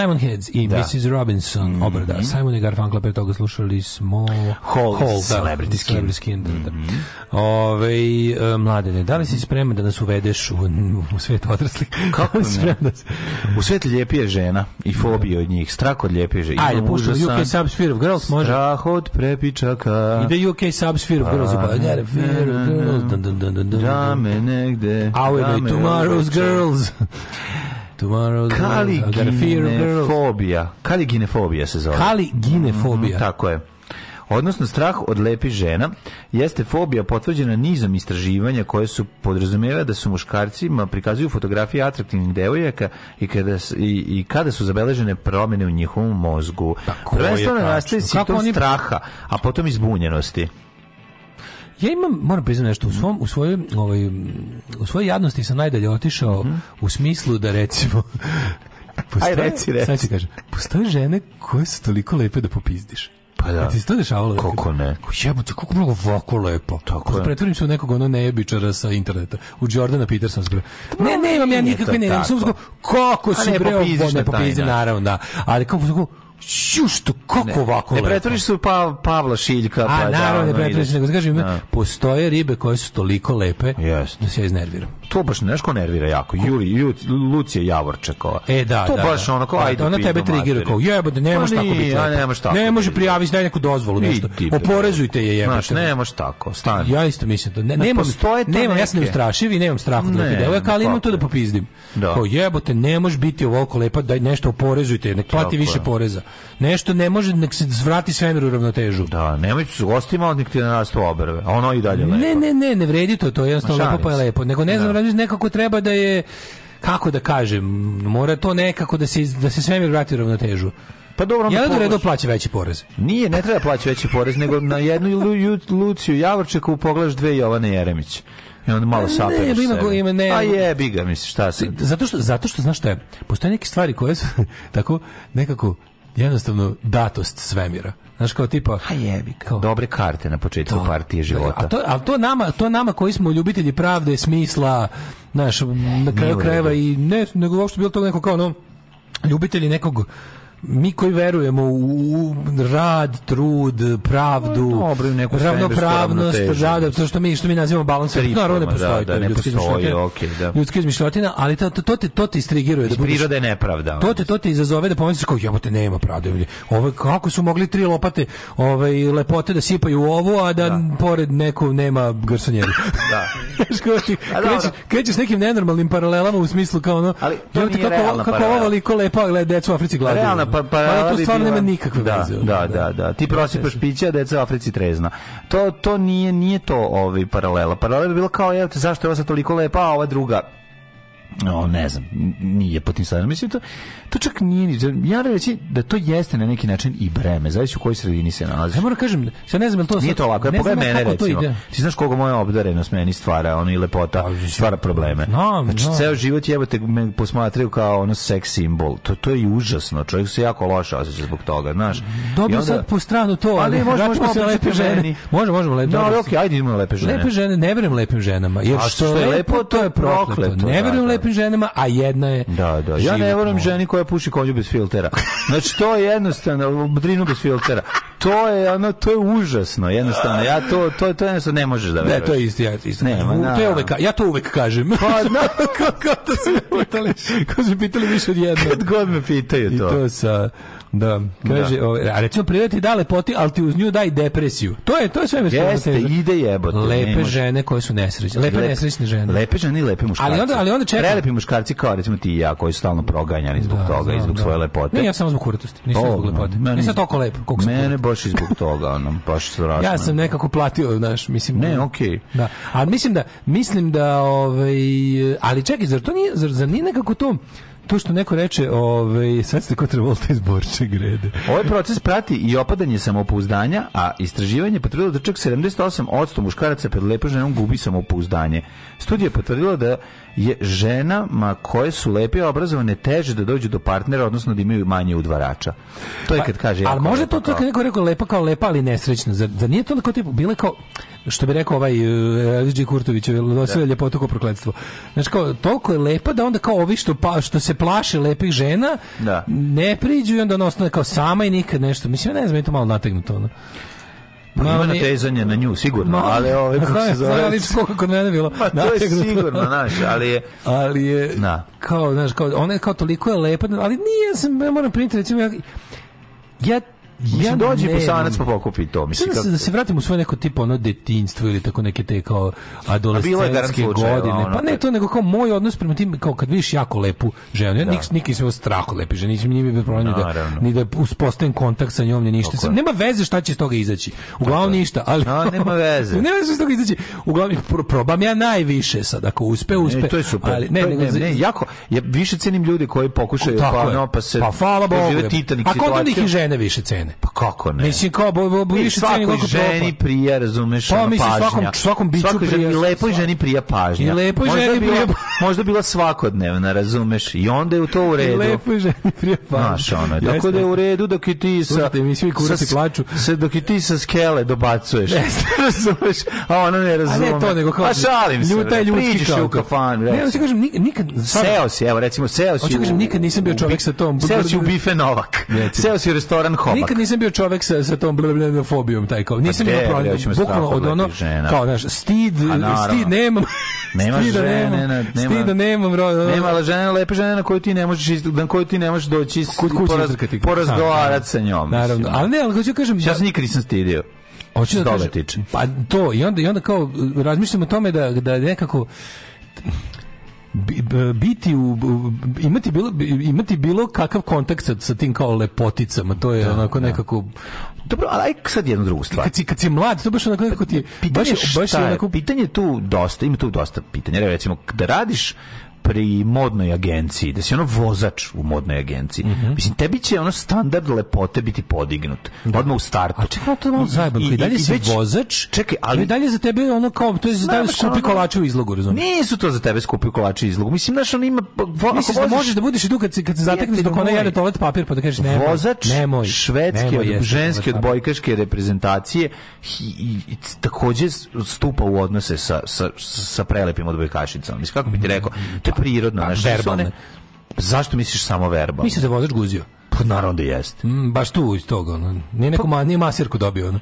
Lemonheads i da. Mrs. Robinson, mm -hmm. obrada. Mhm. Simon i Garfunkel, pre toga slušali smo... Hall, Hall da, Celebrity Skin. Celebrity Skin, da, da. Mm -hmm. Ove, e, mladene, da li si spreman da nas uvedeš u, u svet odrasli? Kako ne? da si... U svet ljepije žena i fobije od njih, strah od ljepije žena. Ajde, pušta UK Subsphere of Girls, može? Strah od prepičaka. Ide UK Subsphere of pa, Girls, pa gara, fear of girls, dun, dun, dun, dun, dun, dun. Dame negde. Hour by tomorrow's girls. Tomorrow's Kaliginefobija. Kaliginefobija se zove. Kaliginefobija. Mhm, mm, tako je odnosno strah od lepih žena, jeste fobija potvrđena nizom istraživanja koje su podrazumijeva da su muškarcima prikazuju fotografije atraktivnih devojaka i kada, i, i kada su zabeležene promjene u njihovom mozgu. Pa Prvenstveno nastaje simptom oni... straha, a potom izbunjenosti. Ja imam, moram priznati nešto, u, svom, u, svojoj, ovaj, u svojoj jadnosti sam najdalje otišao mm -hmm. u smislu da recimo... Postoje, Aj, reci, reci. Sad kažem, postoje žene koje su toliko lepe da popizdiš. Pa da. A ti se to dešavalo? Kako ne? Jebote, kako mnogo vako lepo. Tako je. Pretvorim se u nekog ono nejebičara sa interneta. U Jordana Petersona zbro. Ne, ne, imam ja nikakve ne, ne, sam zbro. Kako si bre, ne popizdiš, naravno, da. Ali kako, kako, Ću što kako ne, ovako ne pretvoriš se pa Pavla Šiljka a, pa a naravno da, ne pretvoriš nego kažem no. Da. postoje ribe koje su toliko lepe yes. da se ja iznerviram to baš znaš ko nervira jako. Juli, Juli Lucija Javorčekova. E da, to da. To baš da. kao, da, ajde. Ona tebe trigira kao jebote, ne može tako biti. Ja ne možeš tako. Ne može prijaviti daj neku dozvolu nešto. Oporezujte je jebote. Znaš, ne može tako. Stani. Ja isto mislim da ne, nemam nemam ja sam neustrašiv i nemam strah od da nekih devojaka, ali imam to da popizdim. Da. Kao jebote, ne može biti ovoliko lepa, daj nešto oporezujte, nek plati više poreza. Nešto ne može, nek se zvrati svemir u ravnotežu. Da, nemoj se gostima, nek ti narastu obrve, a ono i dalje lepo. Ne, ne, ne, ne vredi to, to je jednostavno lepo pa je lepo. Nego ne znam Francis nekako treba da je kako da kažem, mora to nekako da se da se svemir vrati u ravnotežu. Pa dobro, onda Jel da plaća veći porez? Nije, ne treba plaći veći porez, nego na jednu Luciju Javorčekovu pogledaš dve Jovane Jeremić. I onda malo saperaš ne, ima, ima, ne, A jebi ga, misliš, šta se... Zato što, zato što, znaš šta je, postoje neke stvari koje su tako nekako jednostavno datost svemira. Znaš kao tipa ha pa jebi kao dobre karte na početku to, partije života. A to al to nama to nama koji smo ljubitelji pravde, smisla, znaš, na kraju krajeva i ne nego uopšte bilo to neko kao no ljubitelji nekog mi koji verujemo u rad, trud, pravdu, no, pa, dobro, neku ravnopravnost, da, da, to što mi što mi nazivamo balans, naravno ne da, postoji, da, da, ne ljudski postoji, okay, da. Ljudska izmišljotina, ali to to te to te istrigiruje da budeš priroda je nepravda. To te to te izazove da pomisliš kako jebote nema pravde. Ove kako su mogli tri lopate, ovaj lepote da sipaju u ovo, a da, da. pored neko nema garsonjeru. da. Škoti, krećeš, krećeš nekim nenormalnim paralelama u smislu kao ono, ali to jebote, kako, kako ovo liko lepa gleda decu u Africi gladuju pa, pa, pa to stvarno nema nikakve da, veze. Da, da, da. da. Ti prosipaš pića, deca u Africi trezna. To, to nije, nije to ovaj paralela. Paralela je bila kao, evo, zašto je ova sad toliko lepa, a ova druga no, ne znam, nije po tim stvarima. Mislim, to, to čak nije ni... Ja reći da to jeste na neki način i breme, zavisi u kojoj sredini se nalazi. Ja moram kažem, ja ne znam, to sad, nije to ovako, ja pogledaj mene recimo. Ti znaš koga moja obdarenost meni stvara, ono i lepota, A, pa, stvara probleme. No, znači, no. ceo život jebate me posmatraju kao ono seks symbol. To, to je užasno, čovjek se jako loše osjeća zbog toga, znaš. Dobro onda, sad po stranu to, ali, ali možemo, možemo se lepe žene. Meni. Možemo, možemo lepe. No, okej, okay, ajde idemo lepe žene. Lepe žene, ne verujem lepim ženama, jer što, što je lepo, to je prokleto. Ne da, verujem da. lepim lepim ženama, a jedna je Da, da. Ja ne volim ženi koja puši konju bez filtera. Znači to je jednostavno drinu bez filtera. To je ono to je užasno, jednostavno. Ja to to to jednostavno ne možeš da veruješ. Ne, to je isto, ja isto. Nema, da. to uvek, ja to uvek kažem. Pa, da, kako to se pitali? Kako se pitali više od jednog. Kad god me pitaju to. I to sa Da. Kaže, da. Ove, a recimo priroda ti da lepoti, ali ti uz nju daj depresiju. To je to je sve Jeste, ide jebote. Lepe nemoš. žene koje su nesrećne. Lepe, lepe nesrećne žene. Lepe žene i lepi muškarci. Ali onda ali onda čeka. Prelepi muškarci kao recimo ti i ja koji su stalno proganjani zbog da, toga i zbog da. svoje lepote. Ne, ja samo zbog kuratosti, nisam zbog lepote. Meni, nisam e toliko lep koliko sam. Mene baš zbog toga, onam baš strašno. Ja sam nekako platio, znaš, mislim. Ne, okej. Okay. Da. A mislim da mislim da ovaj ali čekaj, zar to nije zar, zar nije nekako to to što neko reče, ovaj, sad ste kod revolta iz Borče grede. Ovaj proces prati i opadanje samopouzdanja, a istraživanje potvrdilo da čak 78% muškaraca pred lepom ženom gubi samopouzdanje. Studija je potvrdila da je žena ma koje su lepe i obrazovane teže da dođu do partnera, odnosno da imaju manje udvarača. To je pa, kad kaže... al može to, to kao... neko rekao lepa kao lepa, ali nesrećna. za zar nije toliko tipa, bile kao što bi rekao ovaj Đi uh, eh, Kurtović, eh, sve da. ljepotu kao prokletstvo. Znaš kao, toliko je lepa da onda kao ovi što, pa, što se plaše lepih žena da. ne priđu i onda ona ostane kao sama i nikad nešto. Mislim, ne znam, je to malo nategnuto. Ono. Pa ima natezanje na nju, sigurno, no, ali ove ovaj, kako se zove. Ali koliko kod mene bilo. Pa to je sigurno, znaš, ali je... Ali je, na. kao, znaš, kao, ona je kao toliko je lepa, ali nije, ja sam, ja moram primiti, recimo, ja, ja Mislim, ja dođe bosanac pa pokupi to. Mislim, da, se, da se vratimo u svoje neko tipo ono detinjstvo ili tako neke te kao adolescenske godine. Ono, pa ne to, nego kao moj odnos prema tim, kao kad vidiš jako lepu ženu. Ja da. nik, se nisam strako lepi ženu, nisam nije bilo problem da- ni da, uspostavim kontakt sa njom, ni ništa. Sam, nema veze šta će iz toga izaći. Uglavnom ništa, ali... A, nema veze. nema veze šta će izaći. Uglavnom, probam ja najviše sad, ako uspe, uspe. Ne, to je super. Ali, ne, ne, ne, jako, ja više cenim ljude koji pokušaju, pa, no, pa se... Pa, hvala Bogu. Titanik A kod onih i žene više cene žene. Pa kako ne? Mislim kao bo, bo, bo više svakoj koliko ženi propa. prija, razumeš, pa, ono, mislim, pažnja. Svakom, svakom biću svakoj prija. I lepoj ženi prija pažnja. I lepo možda ženi bila, prija Možda bila svakodnevna, razumeš, i onda je u to u redu. I lepoj ženi prija pažnja. Znaš, ono, Jeste. tako da je u redu dok i ti sa... Slušajte, mi svi kurati plaču. Sa, dok i ti sa skele dobacuješ. Ne, razumeš, a ona ne razume. A ne to, nego kao... A pa šalim se, ljuta je ljudski kao. u kafan, Ne, ja ti kažem, nikad... Seo si, evo, recimo, seo si... Hoću kažem, nikad nisam bio čovjek sa tom. Seo si u bife Novak. Seo si u restoran Hobak nisam bio čovjek sa, sa tom blablabla taj kao. Nisam bio pa problem. Bukvalno od ono, kao, znaš, stid, pa stid nemam. Nema da žene, nema, da nema, stida nemam, bro. Nema žene, lepe žene na koju ti ne možeš, na koju ti ne možeš doći, poraz, porazgovarati da, sa njom. Naravno, Al ne, al hoću kažem... Ja se nikad nisam stidio. Hoću da kažem, pa to, i onda, i onda kao, razmišljamo o tome da, da nekako biti u, imati bilo imati bilo kakav kontakt sa, sa tim kao lepoticama to je da, onako da. nekako dobro, ali sad jednu drugo stvar. Kad si, kad si mlad, to baš onako nekako ti... Pitanje baš, baš je onako... pitanje tu dosta, ima tu dosta pitanja. Recimo, kada radiš pri modnoj agenciji, da si ono vozač u modnoj agenciji. Mm -hmm. Mislim, tebi će ono standard lepote biti podignut. Da. Odmah u startu. A čekaj, to je malo zajebano. I, i, dalje i, si već, vozač, čekaj, ali... I dalje za tebe ono kao, to je za tebe skupi kolače kolači u izlogu, razumiješ? Nisu to za tebe skupi kolači u izlogu. Mislim, znaš, on ima... Vo, Misliš da možeš da budeš i tu kad, kad se zatekneš dok ona jede toalet papir, pa da kažeš nemoj. Vozač nemoj, švedske, nemoj, od, ženske odbojkaške reprezentacije i, i, takođe stupa u odnose sa, sa, sa prelepim odbojkašicama. Mislim, kako bi ti mhm. rekao, jeste prirodno, znači verbalne. Zašto misliš samo verbalno? Mislim da vozač guzio. Pa naravno da jeste. Mm, baš tu iz toga, ono. Nije neko, pa, nije masirku dobio, ono.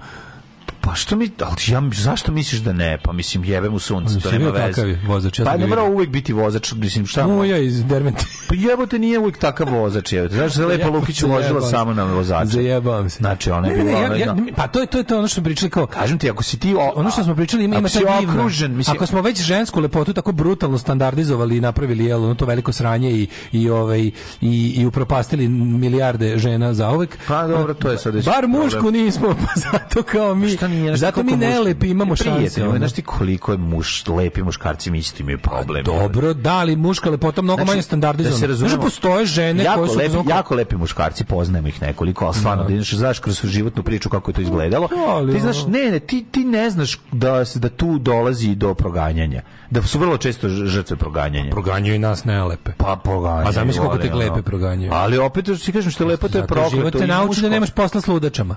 Pa što mi, ali ja, zašto misliš da ne? Pa mislim, jebem u sunce, mislim, to nema veze. Takav je vozač, ja pa ne mora uvek biti vozač, mislim, šta? No, ja iz Dervente. Pa jebote, nije uvek takav vozač, jebote. Znaš, da se Lepa Lukić uložila samo na vozača. Zajebam se. Znači, ona je bila... Ne, ne, ja, ja, pa to je, to je to ono što pričali kao... Kažem ti, ako si ti... O, ono što smo pričali ima, ima taj divno. Okružen, mislim, ako smo već žensku lepotu tako brutalno standardizovali i napravili, jel, ono to veliko sranje i, i, ovaj, i, i upropastili milijarde žena za zauvek. Pa dobro, to je sad... Bar mušku nismo, pa zato kao mi... Pa nije. Znači, Zato mi ne lepi imamo šanse. Ono. Znaš koliko je muš, lepi muškarci mi isto imaju pa problem. dobro, da, li muška lepota mnogo znači, manje standardizovana. Da se razumemo, postoje žene koje su... Lepi, Jako lepi muškarci, poznajemo ih nekoliko, ali stvarno, da. znaš, kroz životnu priču kako je to izgledalo. Da, ti znaš, ne, ne, ti, ti ne znaš da, se da tu dolazi do proganjanja. Da su vrlo često žrtve proganjanja. Proganjaju i nas nelepe. Pa proganjaju. A zamisli koliko te lepe proganjaju. Ali opet, ti kažeš što lepo, to je prokleto. Život te nauči da nemaš posla s ludačama.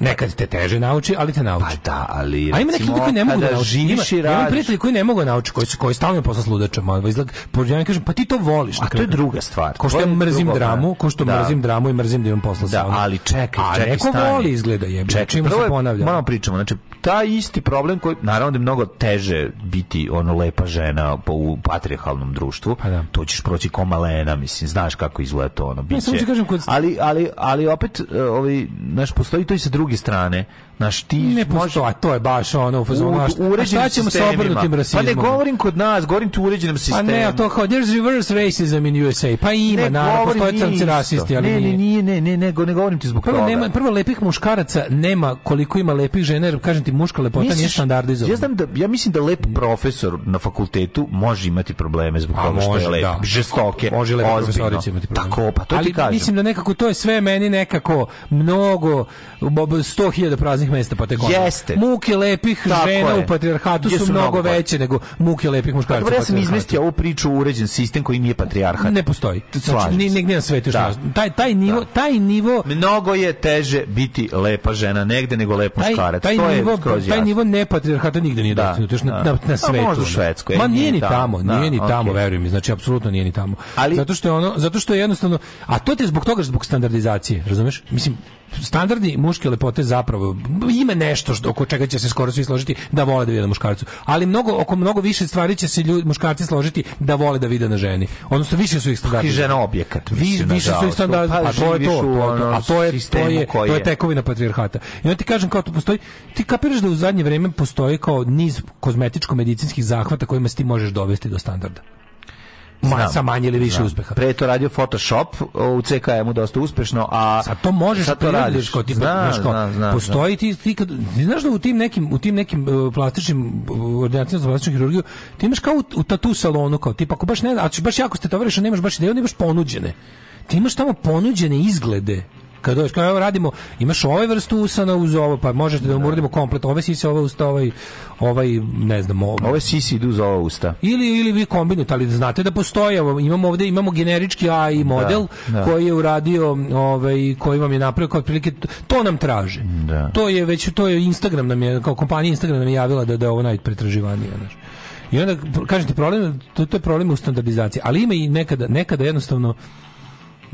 Nekad te teže nauči, ali te nauči. Pa da, ali A ima neki koji ne mogu da nauči. Ima, ima prijatelji koji ne mogu da nauči, koji su koji stalno posle sludačama, da izlag, ja kažem, pa ti to voliš. A to je druga stvar. Ko što ja mrzim drugo, dramu, ko što da. mrzim dramu i mrzim da imam posla Da, ali čekaj, čekaj, A neko stani. voli izgleda je. Čekaj, prvo, se ponavlja. Moramo pričamo, znači ta isti problem koji naravno da je mnogo teže biti ono lepa žena po u patrijarhalnom društvu. Pa da. To ćeš proći ko malena, mislim, znaš kako izgleda to ono biće. Ja, kažem kod... ali, ali, ali opet e, ovaj naš postoji to i sa druge strane. Naš ti ne može, a to je baš ono u fazonu naš. u ćemo sa Pa ne govorim kod nas, govorim tu uređenom sistemu. Pa ne, a to kao there's reverse racism in USA. Pa ima, na naravno, postoje crnci rasisti, ali ne, ne, Ne, ne, ne, ne, ne govorim ti zbog prvo, toga. Nema, prvo lepih muškaraca nema koliko ima lepih žena, jer kažem ti muška lepota Misliš, nije standardizovana. Ja znam da ja mislim da lep profesor na fakultetu može imati probleme zbog pa toga što je lep, da. žestoke, može lep profesorica imati probleme. Tako, pa to Ali, ti kažem. mislim da nekako to je sve meni nekako mnogo 100.000 praznih mesta pa tako. Jeste. Muke lepih tako žena je. u patrijarhatu su, mnogo pa. veće nego muke lepih muškaraca. Dobro, da ja sam izmestio ovu priču uređen sistem koji nije patrijarhat. Ne postoji. Znači, ni nigde na svetu što. Da. Taj taj nivo, da. taj nivo mnogo je teže biti lepa žena negde nego lep muškarac. Taj, taj to nivo skroz jasno. Taj nivo ne patrijarhata nigde nije da, dostignut, još na, da. na, na svetu. Pa možda u Švedskoj. Ma nije ni tamo, nije ni da. tamo, da, verujem mi, znači apsolutno nije ni tamo. Zato što je ono, zato što je jednostavno, a to ti je zbog toga, zbog standardizacije, razumeš? Mislim, standardni muške lepote zapravo ima nešto što oko čega će se skoro svi složiti da vole da vide na muškarcu. Ali mnogo oko mnogo više stvari će se ljudi muškarci složiti da vole da vide na ženi. Odnosno više su ih pa standardi. I žena objekat. Vi, više su ih standardi. Pa, a to je to. Ono a to je to je, koje... to je tekovina patrijarhata. I onda ti kažem kao to postoji. Ti kapiraš da u zadnje vreme postoji kao niz kozmetičko-medicinskih zahvata kojima se ti možeš dovesti do standarda ma, sa manje ili više znam. uspeha. Pre to radio Photoshop, u CKM-u dosta uspešno, a sad to možeš sad to radiš. Ko, tipa, znam, znaš, postoji ti, ti kad, znaš da u tim nekim, u tim nekim uh, plastičnim ordinacijama za plastičnu hirurgiju, ti imaš kao u, u tatu salonu, kao tipa, ako baš ne, a baš jako ste tovariš, nemaš baš ideju, nemaš ponuđene. Ti imaš tamo ponuđene izglede kad dođeš, kao evo radimo, imaš ovaj vrstu usana uz ovo, pa možete da vam da. uradimo komplet, ove sise, ove usta, ovaj, ovaj ne znam, ovo. Ove sisi idu uz ova usta. Ili, ili vi kombinujete, ali znate da postoje, imamo ovde, imamo generički AI da, model da, da. koji je uradio, ovaj, koji vam je napravio kao otprilike, to nam traže. Da. To je već, to je Instagram nam je, kao kompanija Instagram nam je javila da, da je ovo najpretraživanije, znaš. I onda, kažete, problem, to, to je problem u standardizaciji, ali ima i nekada, nekada jednostavno,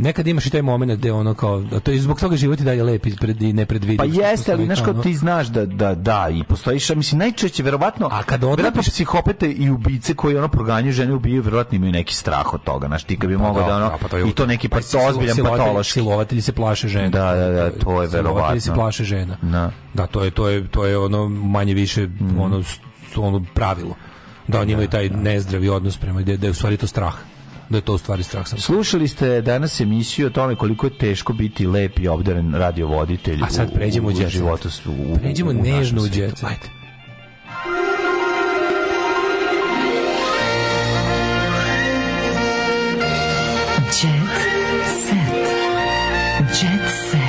nekad imaš i taj momenat gde ono kao to je zbog toga život i dalje lep ispred i nepredvidiv. Pa jeste, ali znaš kao ti znaš da da da i postojiš, a mislim najčešće verovatno a kad odlepiš psihopate i ubice koji ono proganjaju žene ubijaju, verovatno imaju neki strah od toga, znači ti kad bi pa mogao da, da ono pa to je, i to neki pa, pa ozbiljan patološki silovatelji se plaše žena. Da, da, da, to je verovatno. se plaše žena. Da. Da, to je to je to je ono manje više mm. ono ono pravilo. Da oni imaju da, taj da. nezdravi odnos prema da da je u stvari to strah da je to u stvari strah sam. Slušali ste danas emisiju o tome koliko je teško biti lep i obdaren radiovoditelj. A sad pređemo u, u, u, u životu. U, pređemo nežno u djecu. Ajde. Jet set. Jet set.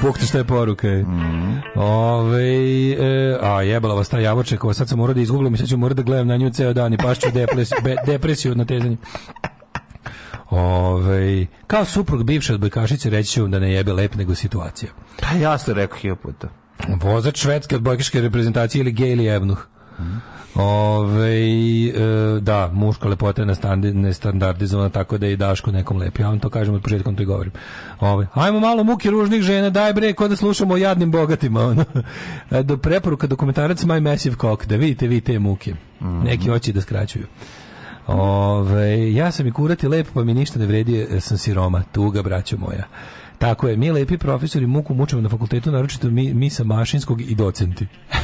pukte što je poruka. Mm. E. Ove, e, a jebala vas ta javorčekova, sad sam morao da izguglam i sad ću morati da gledam na nju ceo dan i pašću depres, depresiju na natezanja. Ove, kao suprug bivše Bojkašice reći ću da ne jebe lep nego situacija. Pa ja sam rekao hiljoput. Vozač švedske Bojkaške reprezentacije ili gej ili jevnuh. Mm. Ove, e, da, muška lepota je nestandardizovana tako da je i Daško nekom lepi. Ja vam to kažem od početka, to i govorim. Ove, ajmo malo muke ružnih žena, daj bre, kod da slušamo o jadnim bogatima. Ono. E, do preporuka dokumentarac My Massive Cock, da vidite vi te muke. Mm -hmm. Neki oči da skraćuju. Ove, ja sam i kurati lep, pa mi ništa ne vredi, e, sam siroma, tuga, braćo moja. Tako je, mi lepi profesori muku mučamo na fakultetu, naročito mi, mi sa mašinskog i docenti.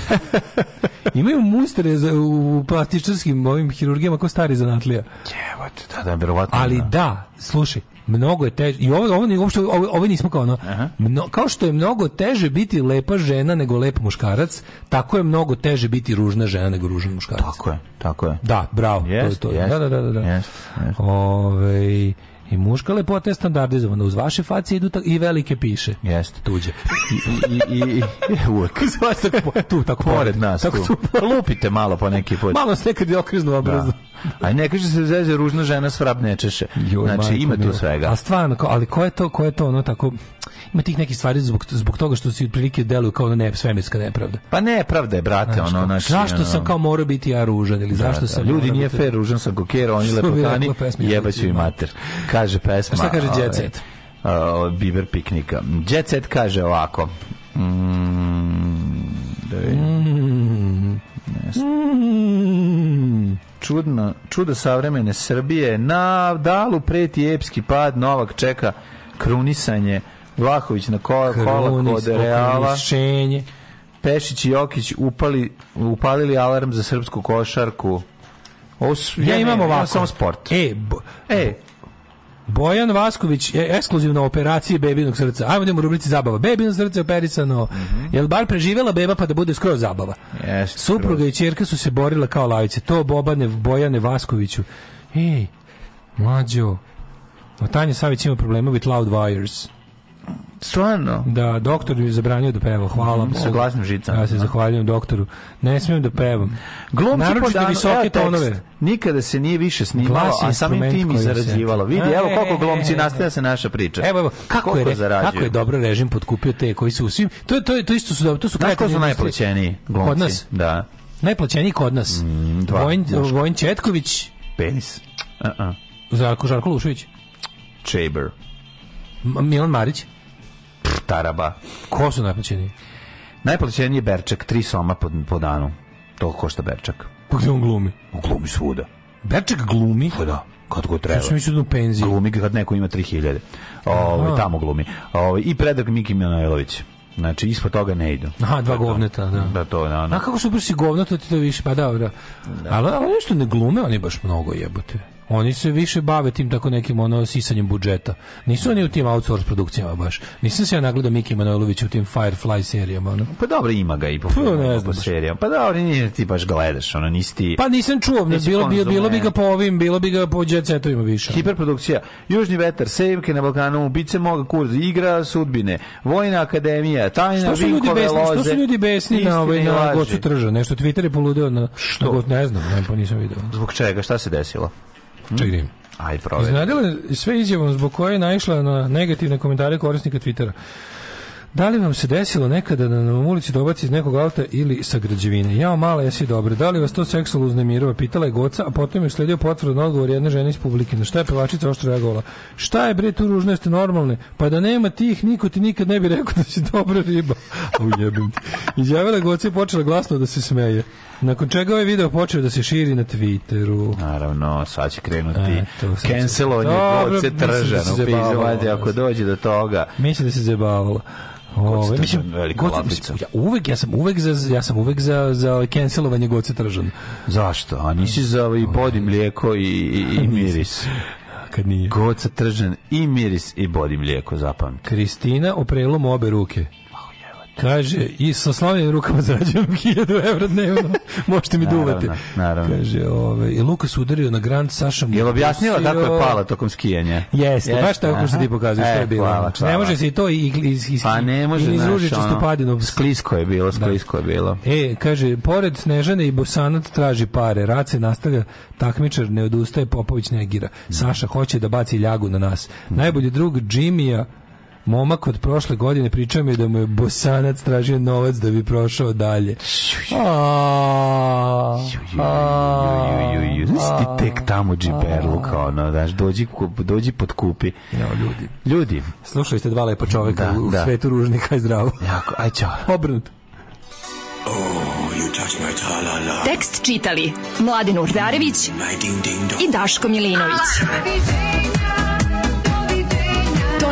Imaju mustre za, u plastičarskim ovim hirurgijama kao stari zanatlija. Jebote, da, da, verovatno. Ali da, da slušaj, mnogo je teže i ovo ovo uopšte ovo, ovo nismo kao ono mno, kao što je mnogo teže biti lepa žena nego lep muškarac tako je mnogo teže biti ružna žena nego ružan muškarac tako je tako je da bravo yes, to je to yes, da da da da yes, da. Ove, I muška lepota je standardizovana. Uz vaše facije idu i velike piše. Jeste. Tuđe. I, i, i, i uvek. tako, tu, tako pored, nas. Tako, tu. Lupite malo po neki put. Malo se nekad je okrizno obrazno. Da. A ne kaže se zeze ružna žena svrab ne češe. Znači ima tu svega. A stvarno, ali ko je to, ko je to ono tako ima tih nekih stvari zbog, zbog toga što se otprilike deluju kao ne svemirska nepravda. Pa nepravda je brate, znači, ono znači... Zašto ono, sam kao morao biti ja ružan ili da, zašto da. sam ljudi nije biti... fer ružan sam kokero, oni lepotani, jebaću i mater. Kaže pesma. A šta kaže Jet od ovaj, Biber piknika. Jet Set kaže ovako. Mm, da vidim. Mm čudno, čudo savremene Srbije, na dalu preti epski pad, Novak čeka krunisanje, Vlahović na kola, kola kod Reala. Pešić i Jokić upali, upalili alarm za srpsku košarku. Ovo ja, ja imam ovako. Ja samo sport. E, bo, e Bojan Vasković, e, ekskluzivna operacija bebinog srca. Ajmo idemo u rubrici zabava. Bebino srce operisano. Mm -hmm. Jel bar preživela beba pa da bude skroz zabava? Yes, Supruga skroz. i čerka su se borila kao lavice. To Bobane, Bojane Vaskoviću. Ej, mlađo, Tanja Savić ima problema with loud wires. Stvarno? Da, doktor mi je zabranio da pevam. Hvala mu. Mhm. Saglasno žicama. Ja se zahvaljujem doktoru. Ne smijem da pevam. Glumci podano, visoke tonove. Nikada se nije više snimalo, a samim tim i Vidi, evo e. koliko glumci nastavlja se naša priča. Evo, evo, kako, kako je, zarađuju? kako je dobro režim potkupio te koji su u svim... To, to, to isto su... To su Znaš ko su najplaćeniji glumci? Kod nas? Da. Najplaćeniji kod nas. Mm, dva, Vojn, Vojn Četković. Penis. Uh -uh. Žarko, Žarko Lušević. Čeber. Milan Marić pff, taraba. Ko su najplaćeniji? Najplaćeniji je Berčak, tri soma po, po danu. To košta Berčak. Pa gde on glumi? On glumi svuda. Berčak glumi? Pa da kad god treba. Sam mislio da u penziji. Glumi kad neko ima 3000. Ovaj tamo glumi. Ovaj i predak Miki Milanović. Znači, ispod toga ne idu. Aha, dva da, govneta, da. Da, to, da, ono. A kako su brsi govneta, ti to više, pa da, da. da. Ali, ali nešto ne glume, oni baš mnogo jebote. Oni se više bave tim tako nekim ono sisanjem budžeta. Nisu oni u tim outsource produkcijama baš. Nisam se ja nagledao Miki Manojlović u tim Firefly serijama. Ono. Pa dobro, ima ga i po, pa, ne po serijama. Pa dobro, nije ti baš gledaš, ono, nisi ti... Pa nisam čuo, ne, bilo, bilo, bilo bi ga po ovim, bilo bi ga po jet setovima više. Hiperprodukcija. Južni vetar, Sejmke na Balkanu, Ubice moga kurza, Igra sudbine, Vojna akademija, Tajna što su ljudi besni, loze, Što su ljudi besni na, ovaj, na Gocu Trža? Nešto Twitter je poludeo na... Što? Na, ne znam, ne, pa nisam video. Zbog čega? Šta se desilo? Hm? Čekaj, hmm? Aj, proveri. Iznadila je sve izjavom zbog koje je naišla na negativne komentare korisnika Twittera. Da li vam se desilo nekada da na ulici dobaci iz nekog auta ili sa građevine? Jao, mala, jesi dobro. Da li vas to seksualno uznemirava? Pitala je Goca, a potom je sledio potvrdan odgovor jedne žene iz publike. Na šta je pevačica oštro reagovala? Šta je bre, tu ružno ste normalne? Pa da nema tih, niko ti nikad ne bi rekao da si dobra riba. Ujebim ti. Izjavila Goca i počela glasno da se smeje. Nakon čega ovaj video počeo da se širi na Twitteru. Naravno, sad će krenuti Eto, sad cancelovanje Goce Tržan. Da ako dođe do toga. Mislim da se zabavalo. Ove, mislim, velika goce, mislim, ja uvek ja sam uvek za ja sam uvek za za cancelovanje Goce Tržan. Zašto? A nisi za i bodi mlijeko i, i, i miris. Kad nije. Goca Tržan i miris i bodi mlijeko zapam. Kristina mu obe ruke. Kaže, i sa slavljenim rukama zarađujem 1000 evra dnevno, možete mi naravno, duvati. Naravno. Kaže, ove, ovaj, i Luka se udario na Grand Saša Jel objasnila kako je pala tokom skijanja? Jeste, Jeste baš tako što ti pokazuje što je e, bilo. Hvala, znači, hvala. Ne može se i to i, i, i, pa ne može, i iz Ružića znači, ono, Sklisko je bilo, da. sklisko da. je bilo. E, kaže, pored Snežane i Bosanat traži pare, rad se nastavlja, takmičar ne odustaje, Popović negira. Mm. Saša hoće da baci ljagu na nas. Mm. Najbolji drug Džimija, Momak od prošle godine pričao mi da mu je bosanac tražio novac da bi prošao dalje. Znaš ti tek tamo džiberluka, ono, daš, dođi, dođi pod kupi. Ja, ljudi. Ljudi. Slušali ste dva lepa čoveka da, u da. svetu ružnika i zdravo. Jako, aj čao. Obrnut. Oh, you touch my Tekst čitali Mladin Urdarević i Daško Milinović